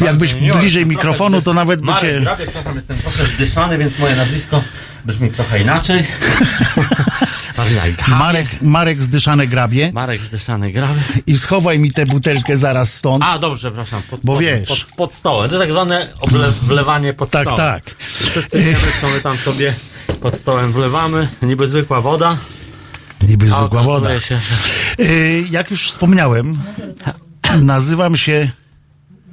Jakbyś bliżej mikrofonu, to nawet by Marek cię... Grabie, przepraszam, jestem trochę zdyszany, więc moje nazwisko brzmi trochę inaczej. Marek. Marek, Marek zdyszane grabie Marek zdyszany Grabie. i schowaj mi tę butelkę zaraz stąd. A, dobrze, przepraszam. Pod, Bo pod, wiesz. Pod, pod stołem. To jest tak zwane oble, wlewanie pod tak, stołem. tak. Wszyscy wiemy, co my tam sobie pod stołem wlewamy. Niby zwykła woda. Niby zwykła woda. się, że Y, jak już wspomniałem, nazywam się...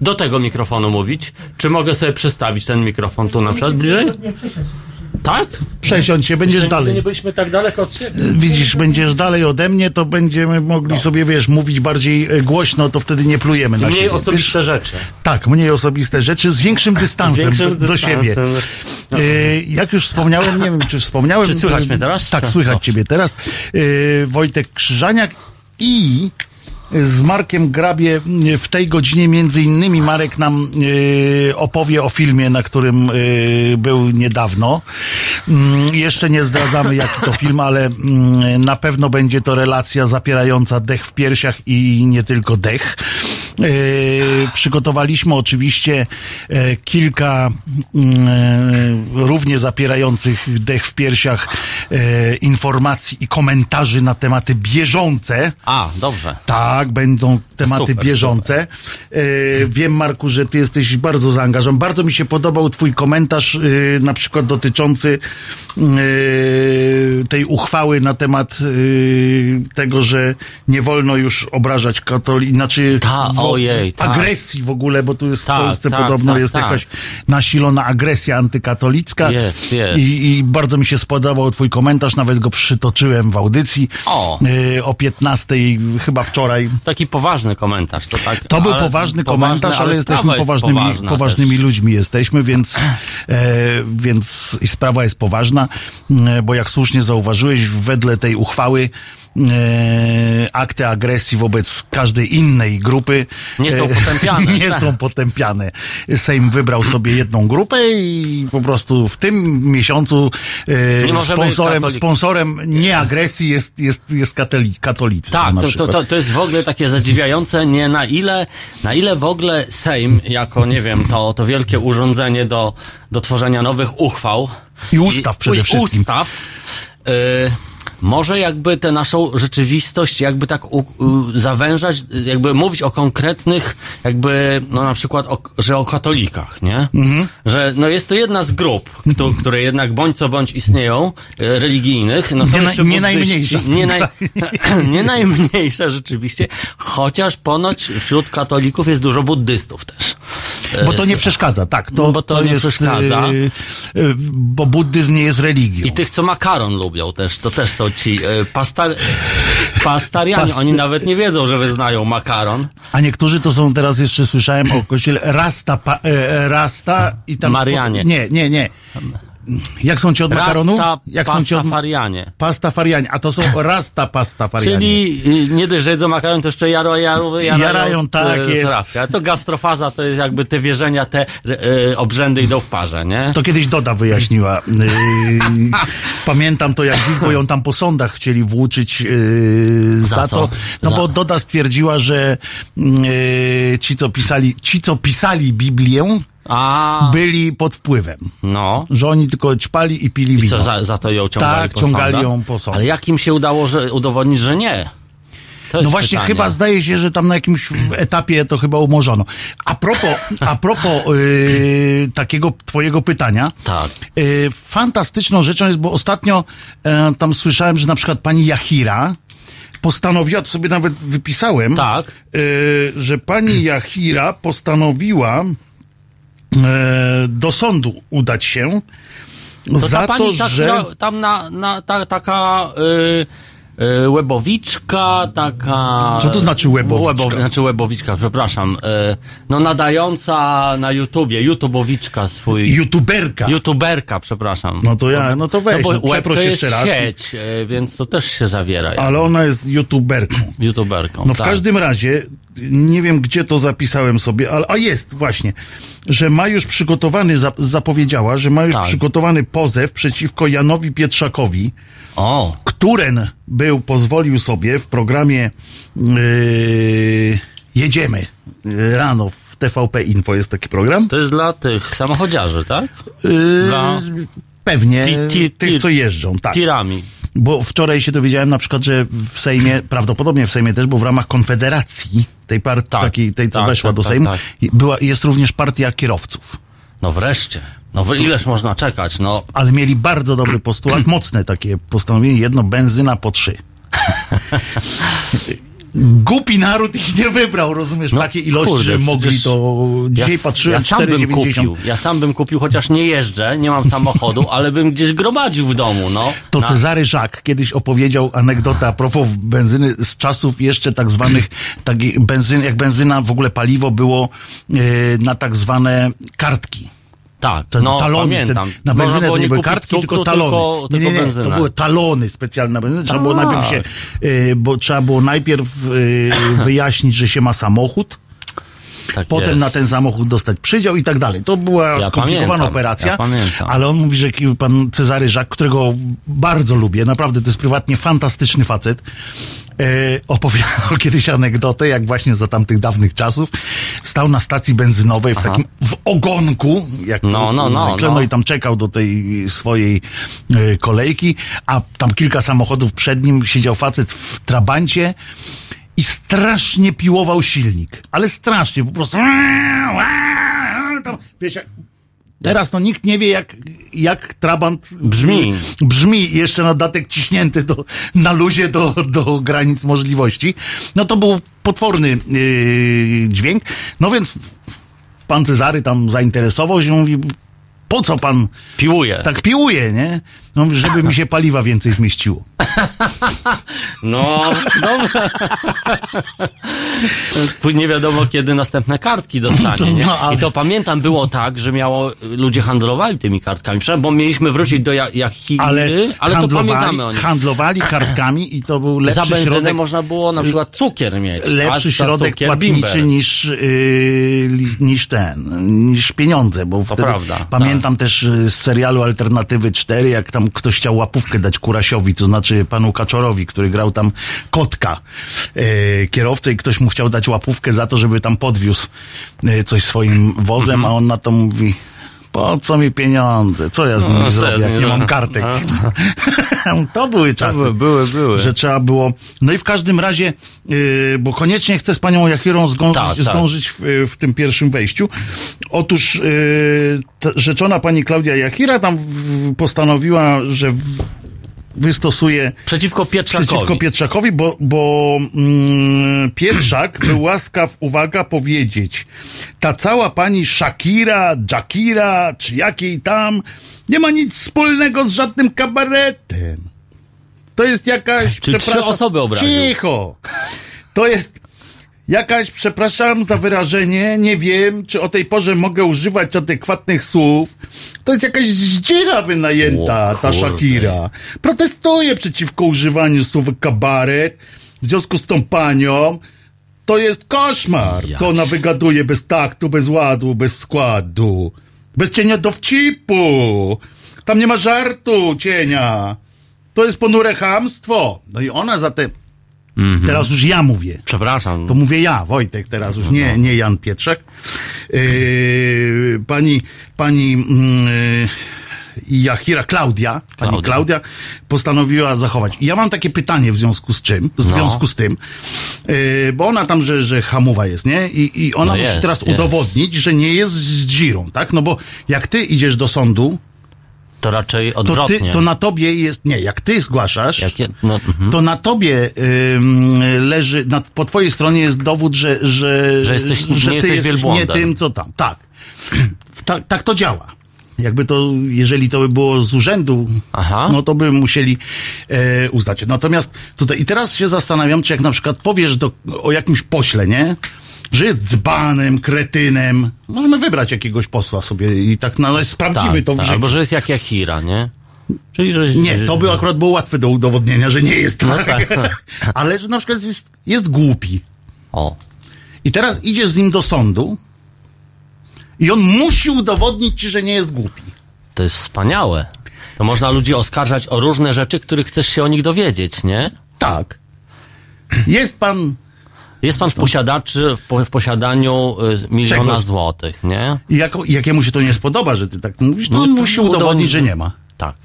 do tego mikrofonu mówić. Czy mogę sobie przestawić ten mikrofon tu na przykład bliżej? Tak? Przesiądź się, będziesz dalej. nie byliśmy tak daleko od siebie. Widzisz, będziesz dalej ode mnie, to będziemy mogli sobie, wiesz, mówić bardziej e, głośno, to wtedy nie plujemy na Mniej siebie. osobiste Wiesz? rzeczy. Tak, mniej osobiste rzeczy, z większym dystansem, większym do, do dystansem. siebie. No. E, jak już wspomniałem, nie wiem, czy wspomniałem. Czy słychać e, mnie teraz? Tak, słychać ciebie teraz. E, Wojtek Krzyżaniak i z Markiem Grabie w tej godzinie między innymi Marek nam e, opowie o filmie, na którym e, był niedawno. Mm, Jeszcze nie zdradzamy jaki to film, ale mm, na pewno będzie to relacja zapierająca dech w piersiach i nie tylko dech. E, przygotowaliśmy oczywiście e, kilka mm, e, równie zapierających dech w piersiach informacji i komentarzy na tematy bieżące. A, dobrze. Tak, będą tematy Super, bieżące. E, wiem, Marku, że ty jesteś bardzo zaangażowany. Bardzo mi się podobał twój komentarz, na przykład dotyczący tej uchwały na temat tego, że nie wolno już obrażać katolików, znaczy Ta, ojej, tak. agresji w ogóle, bo tu jest w Tak, Polsce tak, podobno tak, jest tak. jakaś nasilona agresja antykatolicka. Jest, jest. I, I bardzo mi się spodobał twój komentarz, nawet go przytoczyłem w audycji O. e, o 15 chyba wczoraj. Taki poważny komentarz, to tak. To był ale poważny poważny, komentarz, ale, jesteśmy sprawa jest poważnymi, poważnymi też. ludźmi jesteśmy, więc, e, więc i sprawa jest poważna, bo jak słusznie zauważyłeś, wedle tej uchwały akty agresji wobec każdej innej grupy Nie są e, potępiane. nie Tak. są potępiane. Sejm wybrał sobie jedną grupę i po prostu w tym miesiącu e, Nie sponsorem, sponsorem nieagresji jest, jest, jest katoli, katolicy. Tak, to, to, to, to jest w ogóle takie zadziwiające, nie na ile, na ile w ogóle Sejm, jako, nie wiem, to, to wielkie urządzenie do, do tworzenia nowych uchwał. I ustaw przede i wszystkim. Ustaw. Y, może jakby tę naszą rzeczywistość jakby tak u, u, zawężać, jakby mówić o konkretnych, jakby, no na przykład, o, że o katolikach, nie? Mhm. Że, no jest to jedna z grup, kto, które jednak bądź co bądź istnieją, e, religijnych, no Nie na- nie buddyści, najmniejsza nie, naj, nie najmniejsza rzeczywiście, chociaż ponoć wśród katolików jest dużo buddystów też. Bo to nie E, przeszkadza, tak. To, Bo to nie jest, przeszkadza. y, y, bo buddyzm nie jest religią. I tych, co makaron lubią też, to też są ci e, pastar, pastarianie. Past- Oni nawet nie wiedzą, że wyznają makaron. A niektórzy to są teraz jeszcze słyszałem o kościele Rasta, pa, e, Rasta i tam. Marianie. Nie, nie, nie. Jak są ci od makaronu? Rasta, Jak są ci od pastafarianie. Pasta farianie, a to są rasta pasta farianie. Czyli y, nie dość, że jedzą makaron, to jeszcze jaro, jaro, jarają, Jarają, tak e, jest. trafia. To gastrofaza to jest jakby te wierzenia, te e, obrzędy idą w parze, nie? To kiedyś Doda wyjaśniła. Pamiętam to, jak bo ją tam po sądach chcieli włóczyć za, Za to. No Za- bo Doda stwierdziła, że yy, ci, co pisali, ci, co pisali Biblię, A, byli pod wpływem. no. Że oni tylko ćpali i pili I wino. co, za, za to ją ciągali Tak, po ciągali sądach? ją po sądach. Ale jak im się udało że, udowodnić, że nie? To jest No właśnie, pytanie. chyba zdaje się, że tam na jakimś etapie to chyba umorzono. A propos, a propos yy, takiego twojego pytania. Tak. Yy, fantastyczną rzeczą jest, bo ostatnio e, tam słyszałem, że na przykład pani Jahira postanowiła, to sobie nawet wypisałem, Tak. yy, że pani Jahira postanowiła do sądu udać się To za ta to, ta, że... tam na, na ta, taka y, y, łebowiczka, taka... Co to znaczy łebowiczka? znaczy łebowiczka, przepraszam. Y, no nadająca na YouTubie, YouTubowiczka swój... YouTuberka. YouTuberka, przepraszam. No to ja, no to weź, bo no, przeproś to jest jeszcze raz. sieć, y, więc to też się zawiera. Ale ona jest YouTuberką. YouTuberką. No w tak. każdym razie, nie wiem gdzie to zapisałem sobie, ale a jest właśnie, że ma już przygotowany, zap- zapowiedziała, że ma już Tak. przygotowany pozew przeciwko Janowi Pietrzakowi, O, któren był, pozwolił sobie w programie yy, Jedziemy rano w TVP Info jest taki program. to jest dla tych samochodziarzy, tak? Yy, Dla- Pewnie tych, co jeżdżą, tak. Tirami. Bo wczoraj się dowiedziałem na przykład, że w Sejmie, prawdopodobnie w Sejmie też, bo w ramach Konfederacji, tej partii, Tak, takiej, tej co tak, weszła tak, do tak, Sejmu, tak. była, jest również partia kierowców. No wreszcie. No ileż można czekać, no. Ale mieli bardzo dobry postulat, mocne takie postanowienie, jedno benzyna po trzy. Głupi naród ich nie wybrał, rozumiesz, w No, takiej ilości, kurde, że mogli to... Dzisiaj s- patrzyłem, ja sam bym 4,90. kupił, ja sam bym kupił, chociaż nie jeżdżę, nie mam samochodu, ale bym gdzieś gromadził w domu, no. To Na- Cezary Żak kiedyś opowiedział anegdotę a propos benzyny z czasów jeszcze tak zwanych, taki benzyn, jak benzyna, w ogóle paliwo było e, na tak zwane kartki. Tak, Te no talony. pamiętam. Ten, na benzynę to nie były kartki, cukru, tylko talony. Tylko, nie, nie, nie, to były talony specjalne na benzynę. Trzeba było Tak. najpierw się, e, bo trzeba było najpierw e, wyjaśnić, że się ma samochód, tak potem jest. na ten samochód dostać przydział i tak dalej. To była Ja skomplikowana pamiętam, operacja, ja ale on mówi, że pan Cezary Żak, którego bardzo lubię, naprawdę to jest prywatnie fantastyczny facet, opowiadał kiedyś anegdotę, jak właśnie za tamtych dawnych czasów stał na stacji benzynowej w takim, w ogonku, jak No, no, no, zwykle, no. i tam czekał do tej swojej e, kolejki, a tam kilka samochodów przed nim siedział facet w trabancie i strasznie piłował silnik. Ale strasznie, po prostu. Tam, wiesz, teraz to nikt nie wie, jak, jak trabant Brzmi. Brzmi jeszcze na datek ciśnięty do, na luzie do, do granic możliwości. No to był potworny yy, dźwięk. No więc pan Cezary tam zainteresował się, mówi, po co pan Piłuje. tak piłuje, nie? No, żeby mi się paliwa więcej zmieściło. No, dobra. nie wiadomo, kiedy następne kartki dostanie, nie? No, I to pamiętam, było tak, że miało, ludzie handlowali tymi kartkami, bo mieliśmy wrócić do ja- Jachiry, Ale, ale to pamiętamy o nich. handlowali kartkami i to był lepszy Za benzynę środek, można było na przykład cukier mieć. lepszy środek cukier płatniczy bimber. niż, yy, niż ten, niż pieniądze, bo wtedy prawda, tak. pamiętam też y, z serialu Alternatywy 4, jak tam ktoś chciał łapówkę dać Kurasiowi, to znaczy panu Kaczorowi, który grał tam kotka yy, kierowcę i ktoś mu chciał dać łapówkę za to, żeby tam podwiózł yy, coś swoim wozem, a on na to mówi po co mi pieniądze? Co ja z nimi No, co ja zrobię, jak nimi nie mam zrobię? kartek? to były czasy. były, były, były. Że trzeba było. No i w każdym razie, yy, bo koniecznie chcę z panią Jachirą zgą- Tak, tak. zdążyć w, w tym pierwszym wejściu. Otóż yy, rzeczona pani Klaudia Jachira tam w, postanowiła, że w, wystosuje Przeciwko Pietrzakowi. przeciwko Pietrzakowi, bo, bo mm, Pietrzak był łaskaw, uwaga, powiedzieć, ta cała pani Shakira, Jakira, czy jakiej tam, nie ma nic wspólnego z żadnym kabaretem. To jest jakaś, Czyli trzy osoby obraził. Cicho! To jest jakaś, przepraszam za wyrażenie, nie wiem, czy o tej porze mogę używać adekwatnych słów. To jest jakaś zdziera wynajęta, O ta. Shakira. Protestuje przeciwko używaniu słów kabaret. W związku z tą panią to jest koszmar, co ona wygaduje bez taktu, bez ładu, bez składu. Bez cienia dowcipu. Tam nie ma żartu cienia. To jest ponure chamstwo. No i ona za te... Teraz już ja mówię. Przepraszam. To mówię ja, Wojtek, teraz już nie, nie Jan Pietrzak. Yy, pani, pani yy, Jachira, Klaudia, pani Klaudia. Postanowiła zachować. I ja mam takie pytanie w związku z czym, w No. związku z tym, yy, bo ona tam, że, że hamowa jest, nie? I, i ona No musi jest, teraz jest. udowodnić, że nie jest z dzirą, tak? No bo jak ty idziesz do sądu, To raczej to, odwrotnie. ty, to na tobie jest, nie, jak ty zgłaszasz, Jak je, no, mhm. to na tobie ym, leży, na, po twojej stronie jest dowód, że, że, Że jesteś- nie ty jesteś jesteś nie tym, co tam. Tak. tak. Tak to działa. Jakby to, jeżeli to by było z urzędu, Aha. no to by musieli e, uznać. Natomiast tutaj, i teraz się zastanawiam, czy jak na przykład powiesz do, o jakimś pośle, nie? Że jest dzbanem, kretynem. Możemy wybrać jakiegoś posła sobie i tak no, sprawdzimy to w tak, życiu. Albo że jest jak Jakira, nie? Czyli, że... Nie, to by akurat było łatwe do udowodnienia, że nie jest No tak. tak. Ale że na przykład jest, jest głupi. O, I teraz idziesz z nim do sądu i on musi udowodnić ci, że nie jest głupi. to jest wspaniałe. To można ludzi oskarżać o różne rzeczy, których chcesz się o nich dowiedzieć, nie? Tak. Jest pan. Jest pan w, posiadaczy, w, po, w posiadaniu y, miliona Czego? złotych, nie? I jak jemu się to nie spodoba, że ty tak mówisz, to No on musi udowodnić, że nie ma. Tak.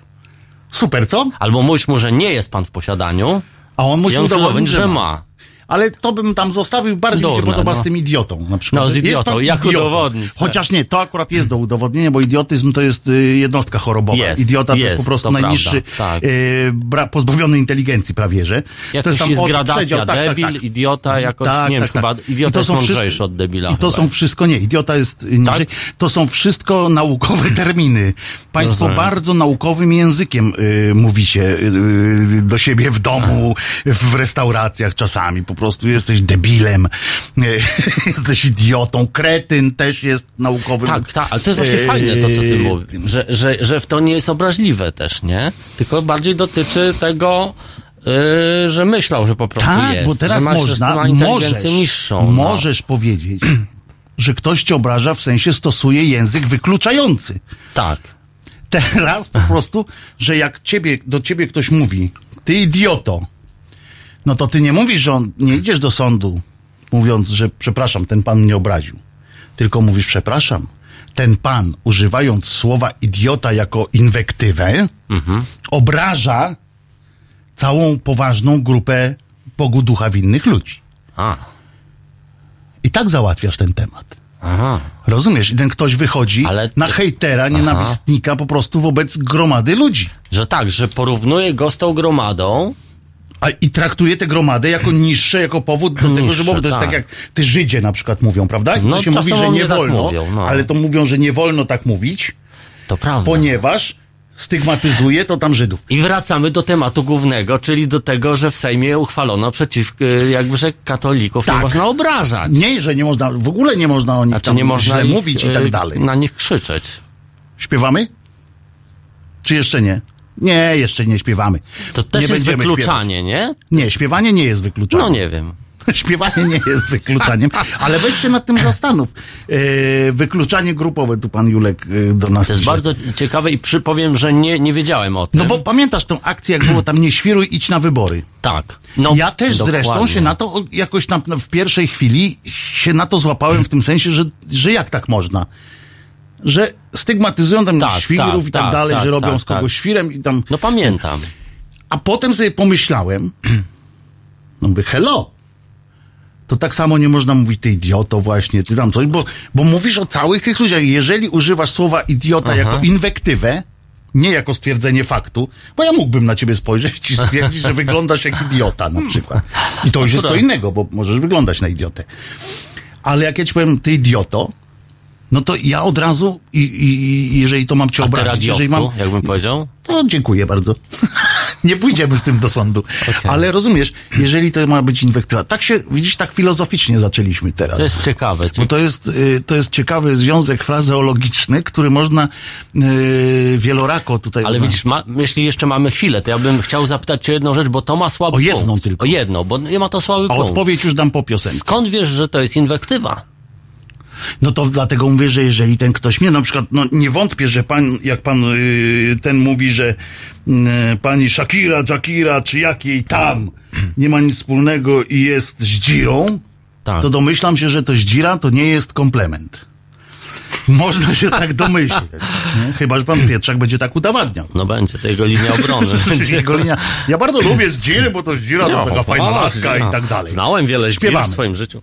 Super, co? Albo mówisz mu, że nie jest pan w posiadaniu, A on musi udowodnić, że ma. Ale to bym tam zostawił, bardziej mi się podoba no. z tym idiotą na przykład. No, z jest idiotą. Jak idiotą. udowodnić, tak. Chociaż nie, to akurat jest do udowodnienia, bo idiotyzm to jest y, jednostka chorobowa. Jest, Idiota to jest jest, po prostu najniższy, tak. y, bra, pozbawiony inteligencji prawie, że. Jakoś to jest tam jest gradacja, tak, tak, debil, tak. idiota, jakoś, nie wiem, chyba I idiota to jest mądrzejszy od debila I to chyba. są wszystko, nie, idiota jest y, niżej. Tak? To są wszystko naukowe terminy. Państwo Rozumiem. bardzo naukowym językiem y, mówicie y, do siebie w domu, w restauracjach czasami. Po prostu jesteś debilem, jesteś idiotą, kretyn też jest naukowym. Tak, tak, ale to jest właśnie y, fajne to, co ty y, mówisz, że, że, że w to nie jest obraźliwe też, nie? Tylko bardziej dotyczy tego, yy, że myślał, że po prostu Tak, jest. bo teraz można, możesz, niższą. no. możesz powiedzieć, że ktoś cię obraża, w sensie stosuje język wykluczający. Tak. Teraz po prostu, że jak ciebie, do ciebie ktoś mówi, ty idioto, no to ty nie mówisz, że on, nie idziesz do sądu mówiąc, że przepraszam, ten pan mnie obraził. Tylko mówisz, przepraszam, ten pan, używając słowa idiota jako inwektywę, obraża całą poważną grupę poguducha winnych ludzi. A, I tak załatwiasz ten temat. aha. Rozumiesz? I ten ktoś wychodzi Ale- na hejtera, nienawistnika po prostu wobec gromady ludzi. Że tak, że porównuje go z tą gromadą, A, I traktuje tę gromadę jako niższe, jako powód do tego, Niższe, że bo to jest tak tak. jak ty Żydzie na przykład mówią, prawda? I No, to się mówi, że nie tak wolno, mówią, no. ale to mówią, że nie wolno tak mówić, to prawda. ponieważ stygmatyzuje to tam Żydów. I wracamy do tematu głównego, czyli do tego, że w Sejmie uchwalono przeciw, y, jakby, że katolików nie Tak. można obrażać. Nie, że nie można, w ogóle nie można o nich Znaczy tam nie można ich, mówić i y, tak dalej. na nich krzyczeć. Śpiewamy? Czy jeszcze nie? Nie, jeszcze nie śpiewamy. To też nie jest wykluczanie, nie? Śpiewać. Nie, śpiewanie nie jest wykluczaniem. No nie wiem. Śpiewanie nie jest wykluczaniem, ale weź się nad tym zastanów. E, wykluczanie grupowe, tu pan Julek e, do nas To jest pisze. bardzo ciekawe i przypowiem, że nie, nie wiedziałem o tym. No bo pamiętasz tą akcję, jak było tam nie świruj, idź na wybory. Tak. No, ja też zresztą dokładnie. się na to jakoś tam w pierwszej chwili się na to złapałem w tym sensie, że, że jak tak można? Że stygmatyzują tam Tak, świrów tak, i tak, tak, dalej, tak, że robią tak, z kogoś tak. świrem i tam... No pamiętam. A potem sobie pomyślałem, no mówię, hello, to tak samo nie można mówić, ty idioto właśnie, ty tam coś, bo, bo mówisz o całych tych ludziach. Jeżeli używasz słowa idiota jako inwektywę, nie jako stwierdzenie faktu, bo ja mógłbym na ciebie spojrzeć i stwierdzić, że wyglądasz jak idiota na przykład. I to już jest co innego, bo możesz wyglądać na idiotę. Ale jak ja ci powiem, ty idioto, no to ja od razu, i, i, jeżeli to mam cię A obrazić, jeżeli mam, jakbym powiedział? to dziękuję bardzo. Nie pójdziemy z tym do sądu. Ale rozumiesz, jeżeli to ma być inwektywa. Tak się, widzisz, tak filozoficznie zaczęliśmy teraz. To jest ciekawe. Bo to jest, y, to jest ciekawy związek frazeologiczny, który można y, wielorako tutaj... Ale widzisz, ma, jeśli jeszcze mamy chwilę, to ja bym chciał zapytać cię jedną rzecz, bo to ma słaby O jedną punkt. tylko. O jedną, bo nie ma to słaby A punkt. odpowiedź już dam po piosence. Skąd wiesz, że to jest inwektywa? No to dlatego mówię, że jeżeli ten ktoś mnie, na przykład, no nie wątpię, że pan, jak pan y, ten mówi, że y, pani Shakira, Jakira, czy jakiej tam nie ma nic wspólnego i jest zdzirą, Tak. to domyślam się, że to zdzira to nie jest komplement. Można się tak domyśleć. Nie? Chyba, że pan Pietrzak będzie tak udowadniał. No będzie, to jego linia obrony. Jego linia. Ja bardzo lubię zdziry, bo to zdzira to No, taka fajna laska i tak dalej. Znałem wiele zdzir Śpiewamy. w swoim życiu.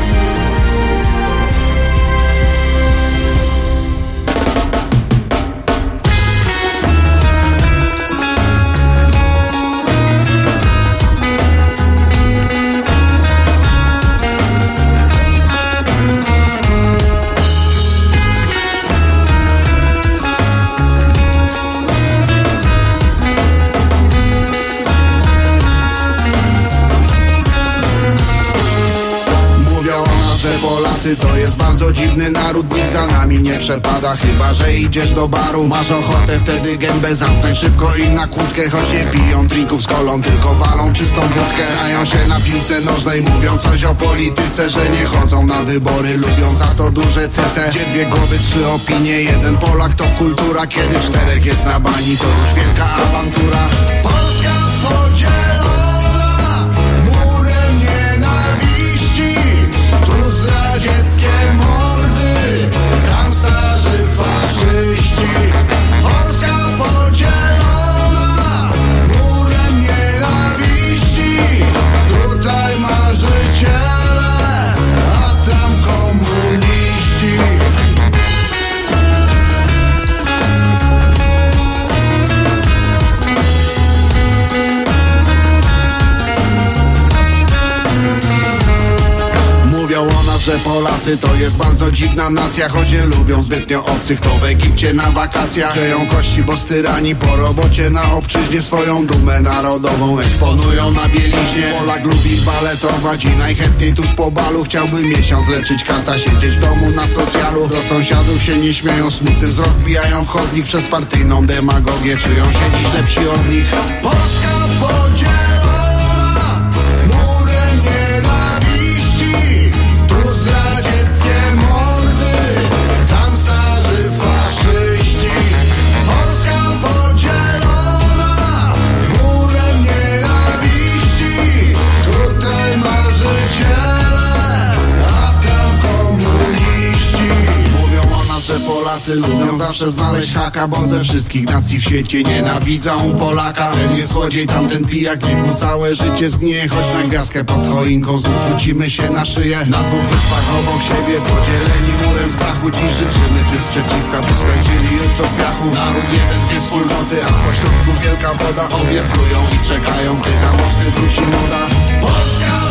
Jest bardzo dziwny naród Nikt za nami nie przepada, chyba że idziesz do baru Masz ochotę wtedy gębę zamknąć szybko im na kłódkę Choć nie piją drinków z kolą, tylko walą czystą wódkę. Znają się na piłce nożnej, mówią coś o polityce Że nie chodzą na wybory, lubią za to duże cece. Gdzie dwie głowy, trzy opinie, jeden Polak to kultura Kiedy czterech jest na bani, to już wielka awantura że Polacy to jest bardzo dziwna nacja Choć nie lubią zbytnio obcych, to w Egipcie na wakacjach Grzeją kości, bo styrani po robocie na obczyźnie Swoją dumę narodową eksponują na bieliźnie. Polak lubi baletować i najchętniej tuż po balu Chciałby miesiąc leczyć kaca, siedzieć w domu na socjalu. Do sąsiadów się nie śmieją, smutny wzrok wbijają w chodnik Przez partyjną demagogię czują się dziś lepsi od nich. Polska Polacy lubią zawsze znaleźć haka Bo ze wszystkich nacji w świecie nienawidzą Polaka. Ten jest złodziej, tamten pijak, niech mu całe życie zgnie. Choć na gwiazdkę pod choinką znów rzucimy się na szyję. Na dwóch wyspach obok siebie, podzieleni murem strachu Dziś życzymy tym sprzeciwka, by skończyli jutro w piachu. Naród jeden, dwie wspólnoty, a pośrodku wielka woda Obie i czekają, gdy na mosty wróci moda. Polska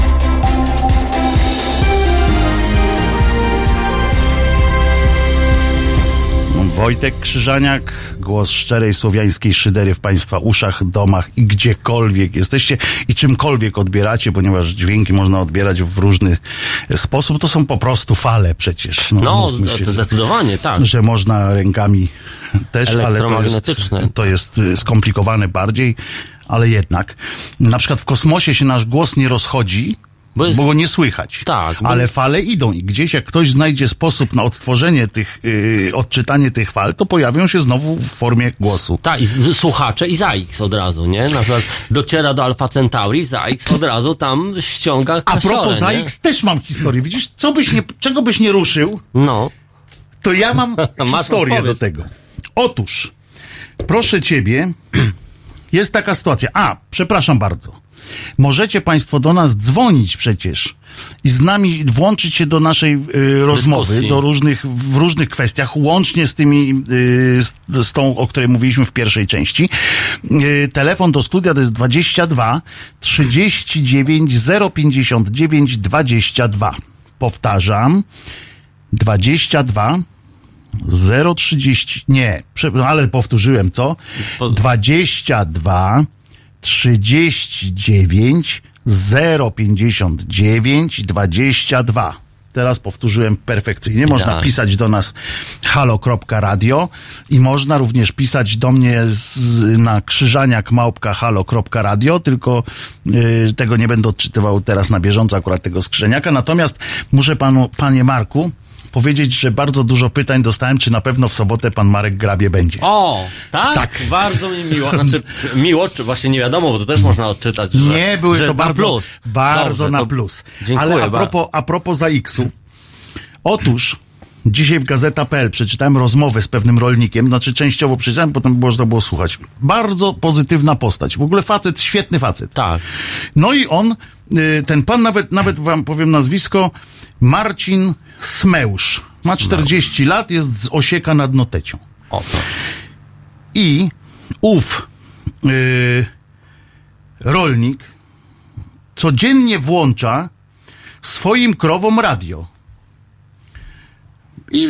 Wojtek Krzyżaniak, głos szczerej słowiańskiej szydery w Państwa uszach, domach i gdziekolwiek jesteście i czymkolwiek odbieracie, ponieważ dźwięki można odbierać w różny sposób. To są po prostu fale przecież. No, się, to zdecydowanie, tak. Że można rękami też, ale to jest, to jest y, skomplikowane bardziej, ale jednak. Na przykład w kosmosie się nasz głos nie rozchodzi, Bo jest- bo go nie słychać. Tak, bo- Ale fale idą i gdzieś jak ktoś znajdzie sposób na odtworzenie tych, yy, odczytanie tych fal, to pojawią się znowu w formie głosu. Tak, i słuchacze i ZAX od razu, nie? Na przykład dociera do Alfa Centauri, ZAX od razu tam ściąga A propos? ZAX też mam historię. Widzisz, co byś nie, czego byś nie ruszył, No. to ja mam historię odpowiedź. do tego. Otóż, proszę ciebie, jest taka sytuacja. A, przepraszam bardzo. Możecie państwo do nas dzwonić przecież i z nami włączyć się do naszej y, rozmowy, Dyskusji. do różnych, w różnych kwestiach, łącznie z tymi, y, z, z tą, o której mówiliśmy w pierwszej części. Y, telefon do studia to jest 22 39 059 22. Powtarzam. 22 030, nie, no ale powtórzyłem, co? Po- 22 39 059 22. Teraz powtórzyłem perfekcyjnie. Można Idealnie. pisać do nas halo.radio i można również pisać do mnie z, na krzyżaniak małpka halo.radio, tylko y, tego nie będę odczytywał teraz na bieżąco akurat tego skrzyżaniaka. Natomiast muszę panu, panie Marku, powiedzieć, że bardzo dużo pytań dostałem, czy na pewno w sobotę pan Marek Grabie będzie. O, tak? Tak. Bardzo mi miło. Znaczy, miło, czy właśnie nie wiadomo, bo to też można odczytać, że, Nie, były że to na bardzo, plus. bardzo Dobrze, na plus. Dziękuję Ale a propos, a propos za X-u. Otóż dzisiaj w Gazeta.pl przeczytałem rozmowę z pewnym rolnikiem, znaczy częściowo przeczytałem, potem można było słuchać. Bardzo pozytywna postać. W ogóle facet, świetny facet. Tak. No i on, y, ten pan nawet, nawet wam powiem nazwisko, Marcin Smeusz. Ma 40 lat, jest z Osieka nad Notecią. O. I ów y, rolnik codziennie włącza swoim krowom radio. I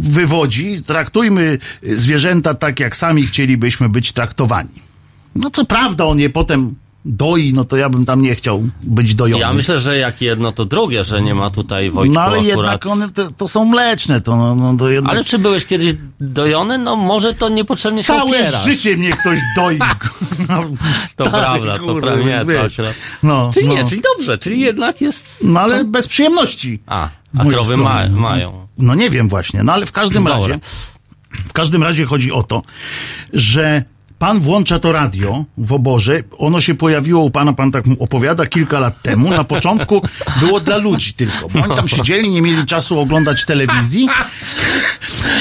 wywodzi, traktujmy zwierzęta tak, jak sami chcielibyśmy być traktowani. No co prawda on je potem doi, no to ja bym tam nie chciał być dojony. Ja myślę, że jak jedno, to drugie, że nie ma tutaj Wojtku no ale akurat... jednak one to, to są mleczne, to, no, no, to jednak... Ale czy byłeś kiedyś dojony? No może to niepotrzebnie się Całe opierasz. życie mnie ktoś doi. No, To stary, prawda, to prawda. Nie, to akurat... No, Czyli no. nie, czyli dobrze, czyli jednak jest... No ale bez przyjemności. A, a krowy ma, mają. No nie wiem właśnie, no ale w każdym Dobra. razie, w każdym razie chodzi o to, że pan włącza to radio w oborze, ono się pojawiło u pana, pan tak mu opowiada, kilka lat temu. Na początku było dla ludzi tylko, bo oni tam siedzieli, nie mieli czasu oglądać telewizji,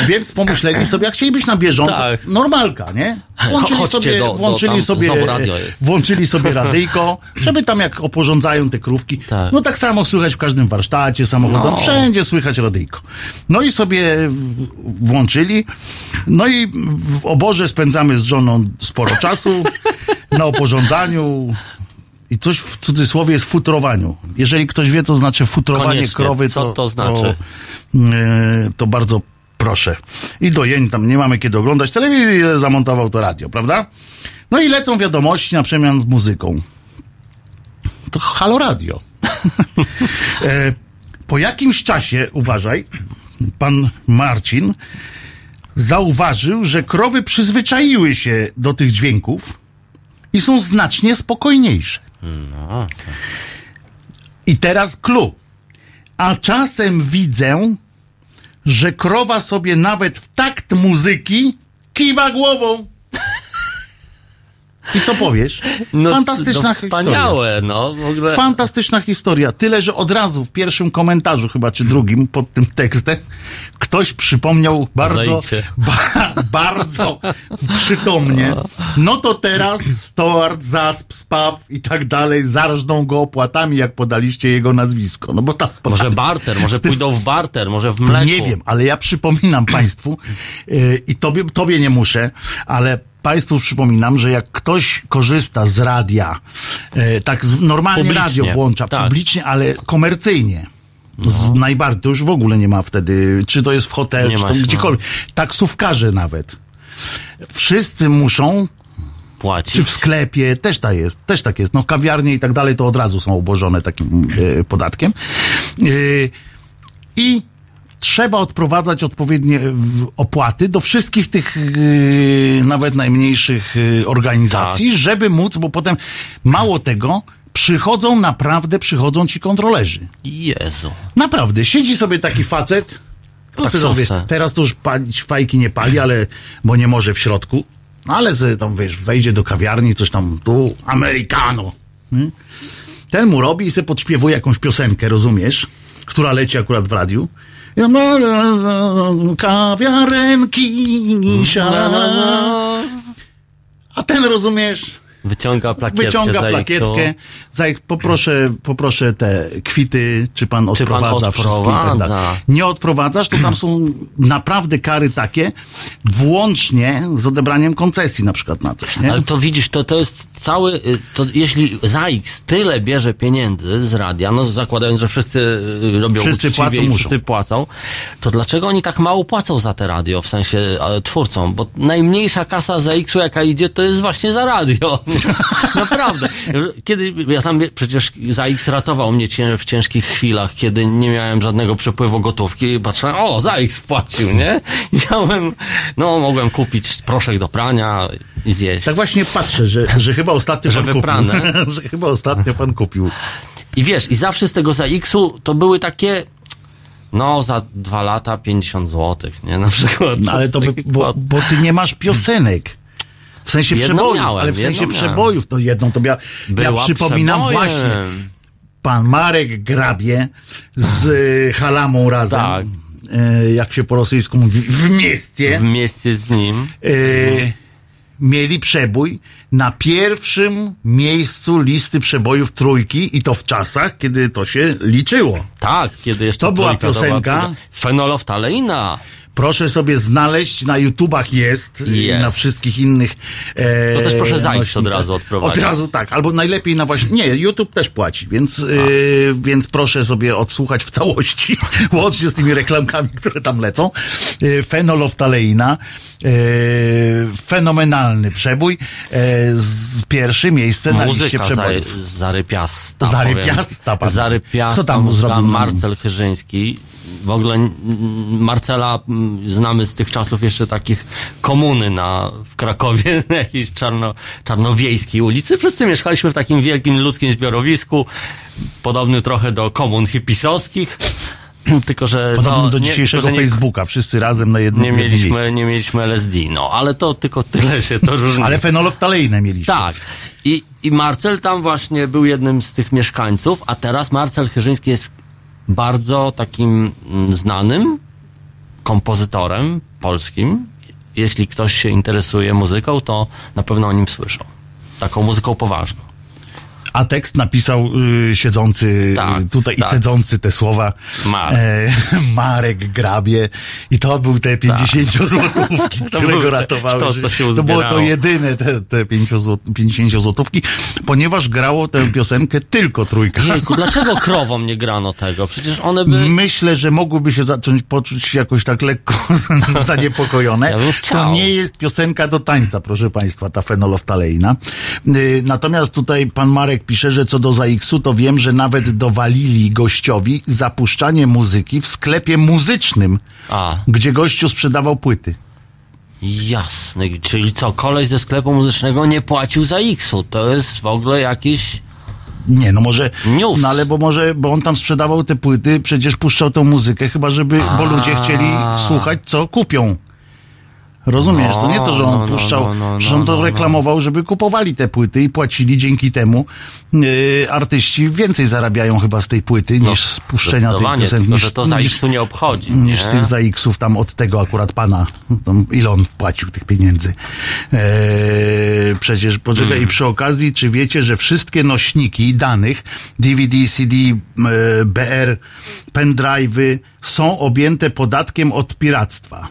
więc pomyśleli sobie, jak chcieli być na bieżąco, Tak. normalka, nie? Włączyli Chodźcie sobie, do- do włączyli tam, sobie, radio jest. włączyli sobie radyjko, żeby tam jak oporządzają te krówki, Tak. no tak samo słychać w każdym warsztacie samochodowym, No. wszędzie słychać radyjko. No i sobie włączyli, no i w oborze spędzamy z żoną sporo czasu, na oporządzaniu i coś w cudzysłowie jest futrowaniu. Jeżeli ktoś wie, co znaczy futrowanie Koniecznie. krowy, Co to, to znaczy? To, yy, to bardzo proszę. I dojeń tam nie mamy kiedy oglądać telewizji, zamontował to radio, prawda? No i lecą wiadomości na przemian z muzyką. To halo radio. e, po jakimś czasie, uważaj, pan Marcin zauważył, że krowy przyzwyczaiły się do tych dźwięków i są znacznie spokojniejsze. I teraz clue. A czasem widzę, że krowa sobie nawet w takt muzyki kiwa głową. I co powiesz? Fantastyczna no, historia. Wspaniałe, no. W ogóle... Fantastyczna historia. Tyle, że od razu w pierwszym komentarzu, chyba czy drugim, pod tym tekstem, ktoś przypomniał bardzo, ba, bardzo przytomnie. No to teraz Stewart, Zasp, Spaw i tak dalej zarżną go opłatami, jak podaliście jego nazwisko. No bo tak. Może barter, może pójdą w barter, może w mleku. Nie wiem, ale ja przypominam Państwu yy, i tobie, tobie nie muszę, ale Państwu przypominam, że jak ktoś korzysta z radia, yy, tak normalnie Publicznie, radio włącza, tak. publicznie, ale komercyjnie. Z najbardziej, to już w ogóle nie ma wtedy, czy to jest w hotelu, czy to się, no. gdziekolwiek. Taksówkarze nawet. Wszyscy muszą Płacić. czy w sklepie, też tak jest, też tak jest. No kawiarnie i tak dalej to od razu są obłożone takim e, podatkiem. E, I trzeba odprowadzać odpowiednie opłaty do wszystkich tych e, nawet najmniejszych e, organizacji, Tak. żeby móc, bo potem mało tego, przychodzą naprawdę, przychodzą ci kontrolerzy. Jezu. Naprawdę, siedzi sobie taki facet, Tak sobie, teraz to już palić fajki nie pali, ale, bo nie może w środku, no ale sobie tam, wiesz, wejdzie do kawiarni, coś tam, tu, americano. Hmm? Ten mu robi i sobie podśpiewuje jakąś piosenkę, rozumiesz, która leci akurat w radiu. Tam, no, no, no, Kawiarenki, siara. A ten, rozumiesz, Wyciąga plakietkę wyciąga za plakietkę, za, poproszę, poproszę te kwity, czy pan Czy pan odprowadza wszystkie i tak dalej. Nie odprowadzasz, to tam są naprawdę kary takie, włącznie z odebraniem koncesji na przykład na coś, nie? Ale to widzisz, to, to jest cały, y, to jeśli ZAX tyle bierze pieniędzy z radia, no zakładając, że wszyscy y, robią Wszyscy płacą, i muszą. wszyscy płacą, to dlaczego oni tak mało płacą za te radio, w sensie twórcom? Bo najmniejsza kasa ZAX-u jaka idzie, to jest właśnie za radio. Naprawdę. Kiedy, ja tam, przecież ZAX ratował mnie w ciężkich chwilach, kiedy nie miałem żadnego przepływu gotówki i patrzyłem, o, ZAX wpłacił, nie? I miałem, no, mogłem kupić proszek do prania i zjeść. Tak właśnie patrzę, że, że chyba ostatnio Że pan wyprane. kupił. że chyba ostatnio pan kupił. I wiesz, i zawsze z tego ZAX-u to były takie, no, za dwa lata 50 złotych, nie? Na przykład. No, ale to by, bo, bo ty nie masz piosenek. W sensie Jedną przebojów, miałem, ale w sensie miałem. przebojów, to jedną to ja, ja Była przypominam przebojem. właśnie pan Marek Grabie z y, Halamą razem. Tak. Y, jak się po rosyjsku mówi, w mieście. W mieście z nim. y, mieli przebój na pierwszym miejscu listy przebojów trójki i to w czasach, kiedy to się liczyło. Tak, kiedy jeszcze To była piosenka? była- Fenoloftaleina. Proszę sobie znaleźć, na YouTubach jest, i Jest. na wszystkich innych. E, To też proszę zajść od razu odprowadzić. Od razu tak, albo najlepiej na właśnie. Nie, YouTube też płaci, więc, e, więc proszę sobie odsłuchać w całości, łącznie z tymi reklamkami, które tam lecą. E, fenoloftaleina, e, fenomenalny przebój, e, z pierwsze miejsce na liście Muzyka przebojów. zarypiasta. Zarypiasta, powiem. pan. Zarypiasta. Co tam mu muzyka, zrobił? Marcel Chyrzyński. W ogóle Marcela znamy z tych czasów jeszcze takich komuny na, w Krakowie, na jakiejś czarno, czarnowiejskiej ulicy. Wszyscy mieszkaliśmy w takim wielkim ludzkim zbiorowisku, podobny trochę do komun hipisowskich. Tylko, że Podobno no, do nie- dzisiejszego tylko, nie- Facebooka, wszyscy razem na jednym nie miejscu. mieliśmy, nie mieliśmy LSD, no, ale to tylko tyle się to różni. Ale fenoloftaleinę mieliście. Tak. I, I Marcel tam właśnie był jednym z tych mieszkańców, a teraz Marcel Chyrzyński jest bardzo takim mm, znanym kompozytorem polskim. Jeśli ktoś się interesuje muzyką, to na pewno o nim słyszą. Taką muzyką poważną. A tekst napisał y, siedzący Tak, y, tutaj tak. i cedzący te słowa Marek. E, Marek Grabie. I to był te 50 złotówki, które Tak. były go te- ratowały. to, co się to było to jedyne te, te 50, zł, 50 złotówki, ponieważ grało tę piosenkę tylko trójka. Jejku, dlaczego krowom nie grano tego? Przecież one by... Myślę, że mogłyby się zacząć poczuć jakoś tak lekko zaniepokojone. Ja to nie jest piosenka do tańca, proszę Państwa, ta fenoloftaleina. Y, Natomiast tutaj pan Marek pisze, że co do ZAX-u, to wiem, że nawet dowalili gościowi zapuszczanie muzyki w sklepie muzycznym, A. gdzie gościu sprzedawał płyty. Jasny, czyli co, koleś ze sklepu muzycznego nie płacił za X-u. To jest w ogóle jakiś... Nie, no może, News. no ale bo może, bo on tam sprzedawał te płyty, przecież puszczał tą muzykę, chyba żeby, bo ludzie chcieli słuchać, co kupią. Rozumiesz, to nie to, że No, on no, puszczał, no, no, że on no, to no, reklamował, żeby kupowali te płyty i płacili dzięki temu. Yy, artyści więcej zarabiają chyba z tej płyty niż z puszczenia tej No, piosenki. niż, że to za niż, X-u nie obchodzi. niż nie? z tych ZAX-ów tam od tego akurat pana, tam ile on wpłacił tych pieniędzy. Eee, przecież, poczekaj, Hmm. i przy okazji, czy wiecie, że wszystkie nośniki danych, DVD, CD, e, BR, pendrive'y są objęte podatkiem od piractwa?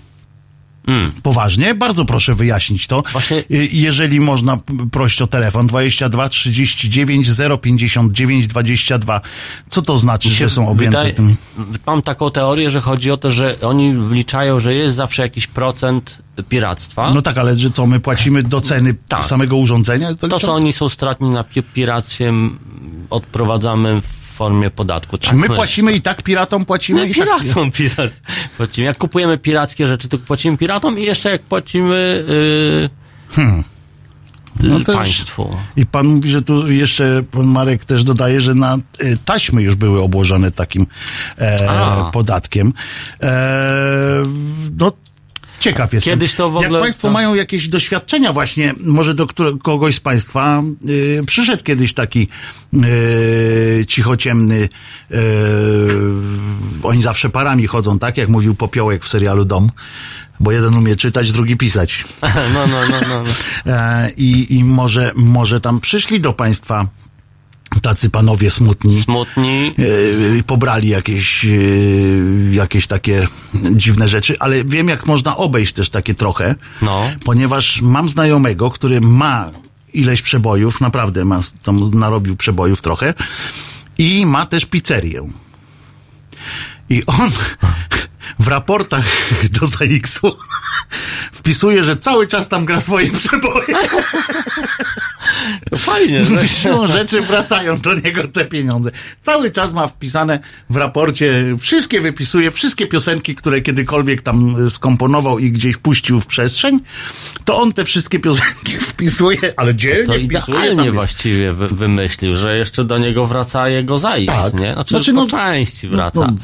Mm. Poważnie? Bardzo proszę wyjaśnić to. Właśnie- Y, Jeżeli można prosić o telefon 22 39 059 22. Co to znaczy, że są objęte wydaje- tym? Mam taką teorię, że chodzi o to, że oni wliczają, że jest zawsze jakiś procent piractwa. No tak, ale że co, my płacimy do ceny Tak. samego urządzenia? to, co oni są stratni na pi- piractwie, odprowadzamy w formie podatku. Czy my płacimy i tak piratom płacimy? My i tak... piratom pirat. Płacimy. Jak kupujemy pirackie rzeczy, to płacimy piratom i jeszcze jak płacimy yy, No to już- państwu. I pan mówi, że tu jeszcze pan Marek też dodaje, że na y, taśmy już były obłożone takim e, podatkiem. E, no Ciekaw jestem. Kiedyś to w ogóle- Jak Państwo to- mają jakieś doświadczenia właśnie, może do kogoś z Państwa y, przyszedł kiedyś taki y, cichociemny, y, oni zawsze parami chodzą, tak? Jak mówił Popiołek w serialu Dom. Bo jeden umie czytać, drugi pisać. No, no, no, no. no. E, I, i może, może tam przyszli do państwa tacy panowie smutni. Smutni. e, pobrali jakieś, e, jakieś takie dziwne rzeczy, ale wiem, jak można obejść też takie trochę, No. ponieważ mam znajomego, który ma ileś przebojów, naprawdę ma, tam narobił przebojów trochę i ma też pizzerię. I on w raportach do ZAX-u wpisuje, że cały czas tam gra swoje przeboje. To fajnie, że... Siłą rzeczy wracają do niego te pieniądze. Cały czas ma wpisane w raporcie, wszystkie wypisuje, wszystkie piosenki, które kiedykolwiek tam skomponował i gdzieś puścił w przestrzeń, to on te wszystkie piosenki wpisuje, ale dzielnie To wpisuje. idealnie tam- właściwie wy, wymyślił, że jeszcze do niego wraca jego zajść, Tak. nie? Znaczy, Znaczy, po no, części no, wraca. no,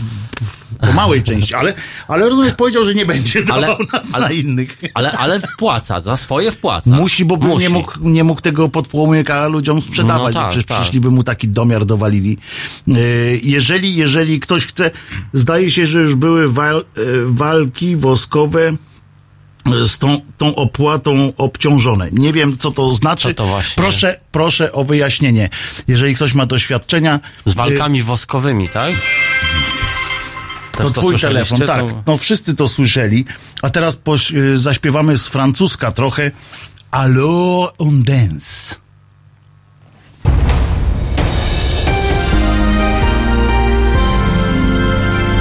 po małej części, ale, ale rozumiesz, powiedział, że nie będzie Ale- dawał na, ale- na innych. Ale, ale wpłaca, za swoje wpłaca. Musi, bo Musi. Nie, mógł, nie mógł tego podpłomyka ludziom sprzedawać, No bo tak, przecież tak. przyszliby mu taki domiar dowalili. E, Jeżeli, jeżeli ktoś chce, zdaje się, że już były wal, e, walki woskowe z tą, tą opłatą obciążone. Nie wiem, co to znaczy. Co to właśnie? Proszę, proszę o wyjaśnienie. Jeżeli ktoś ma doświadczenia. Z walkami woskowymi, tak? Też To twój telefon, tak. To- No wszyscy to słyszeli. A teraz poś, y, zaśpiewamy z francuska trochę. Alors on dance.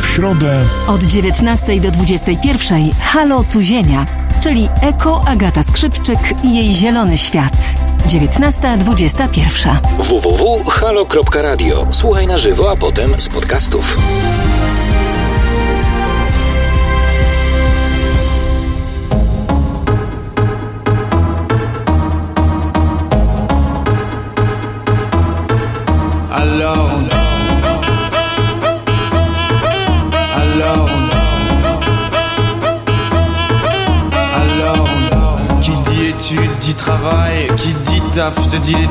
W środę Od 19 do 21 Halo tu Ziemia, czyli Eko Agata Skrzypczyk i jej zielony świat. 19.21. www.halo.radio. Słuchaj na żywo, a potem z podcastów. Travail Qui te dit les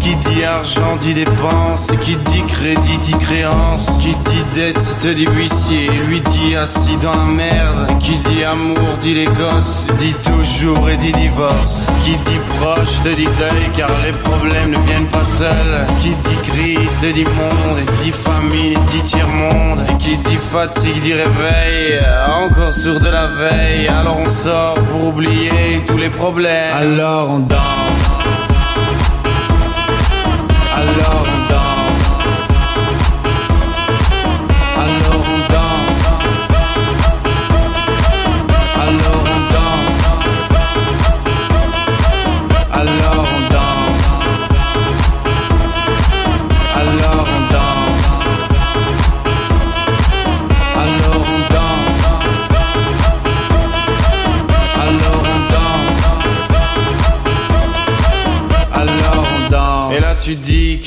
Qui dit argent dit dépenses. Qui dit crédit dit créance. Qui dit dette te dit huissier. Lui dit assis dans la merde. Qui dit amour dit les gosses. Dit toujours et dit divorce. Qui dit proche te dit deuil Car les problèmes ne viennent pas seuls. Qui dit crise te dit monde. Et dit famine dit tiers-monde. Et qui dit fatigue dit réveil. Encore sourd de la veille. Alors on sort pour oublier tous les problèmes. Alors on danse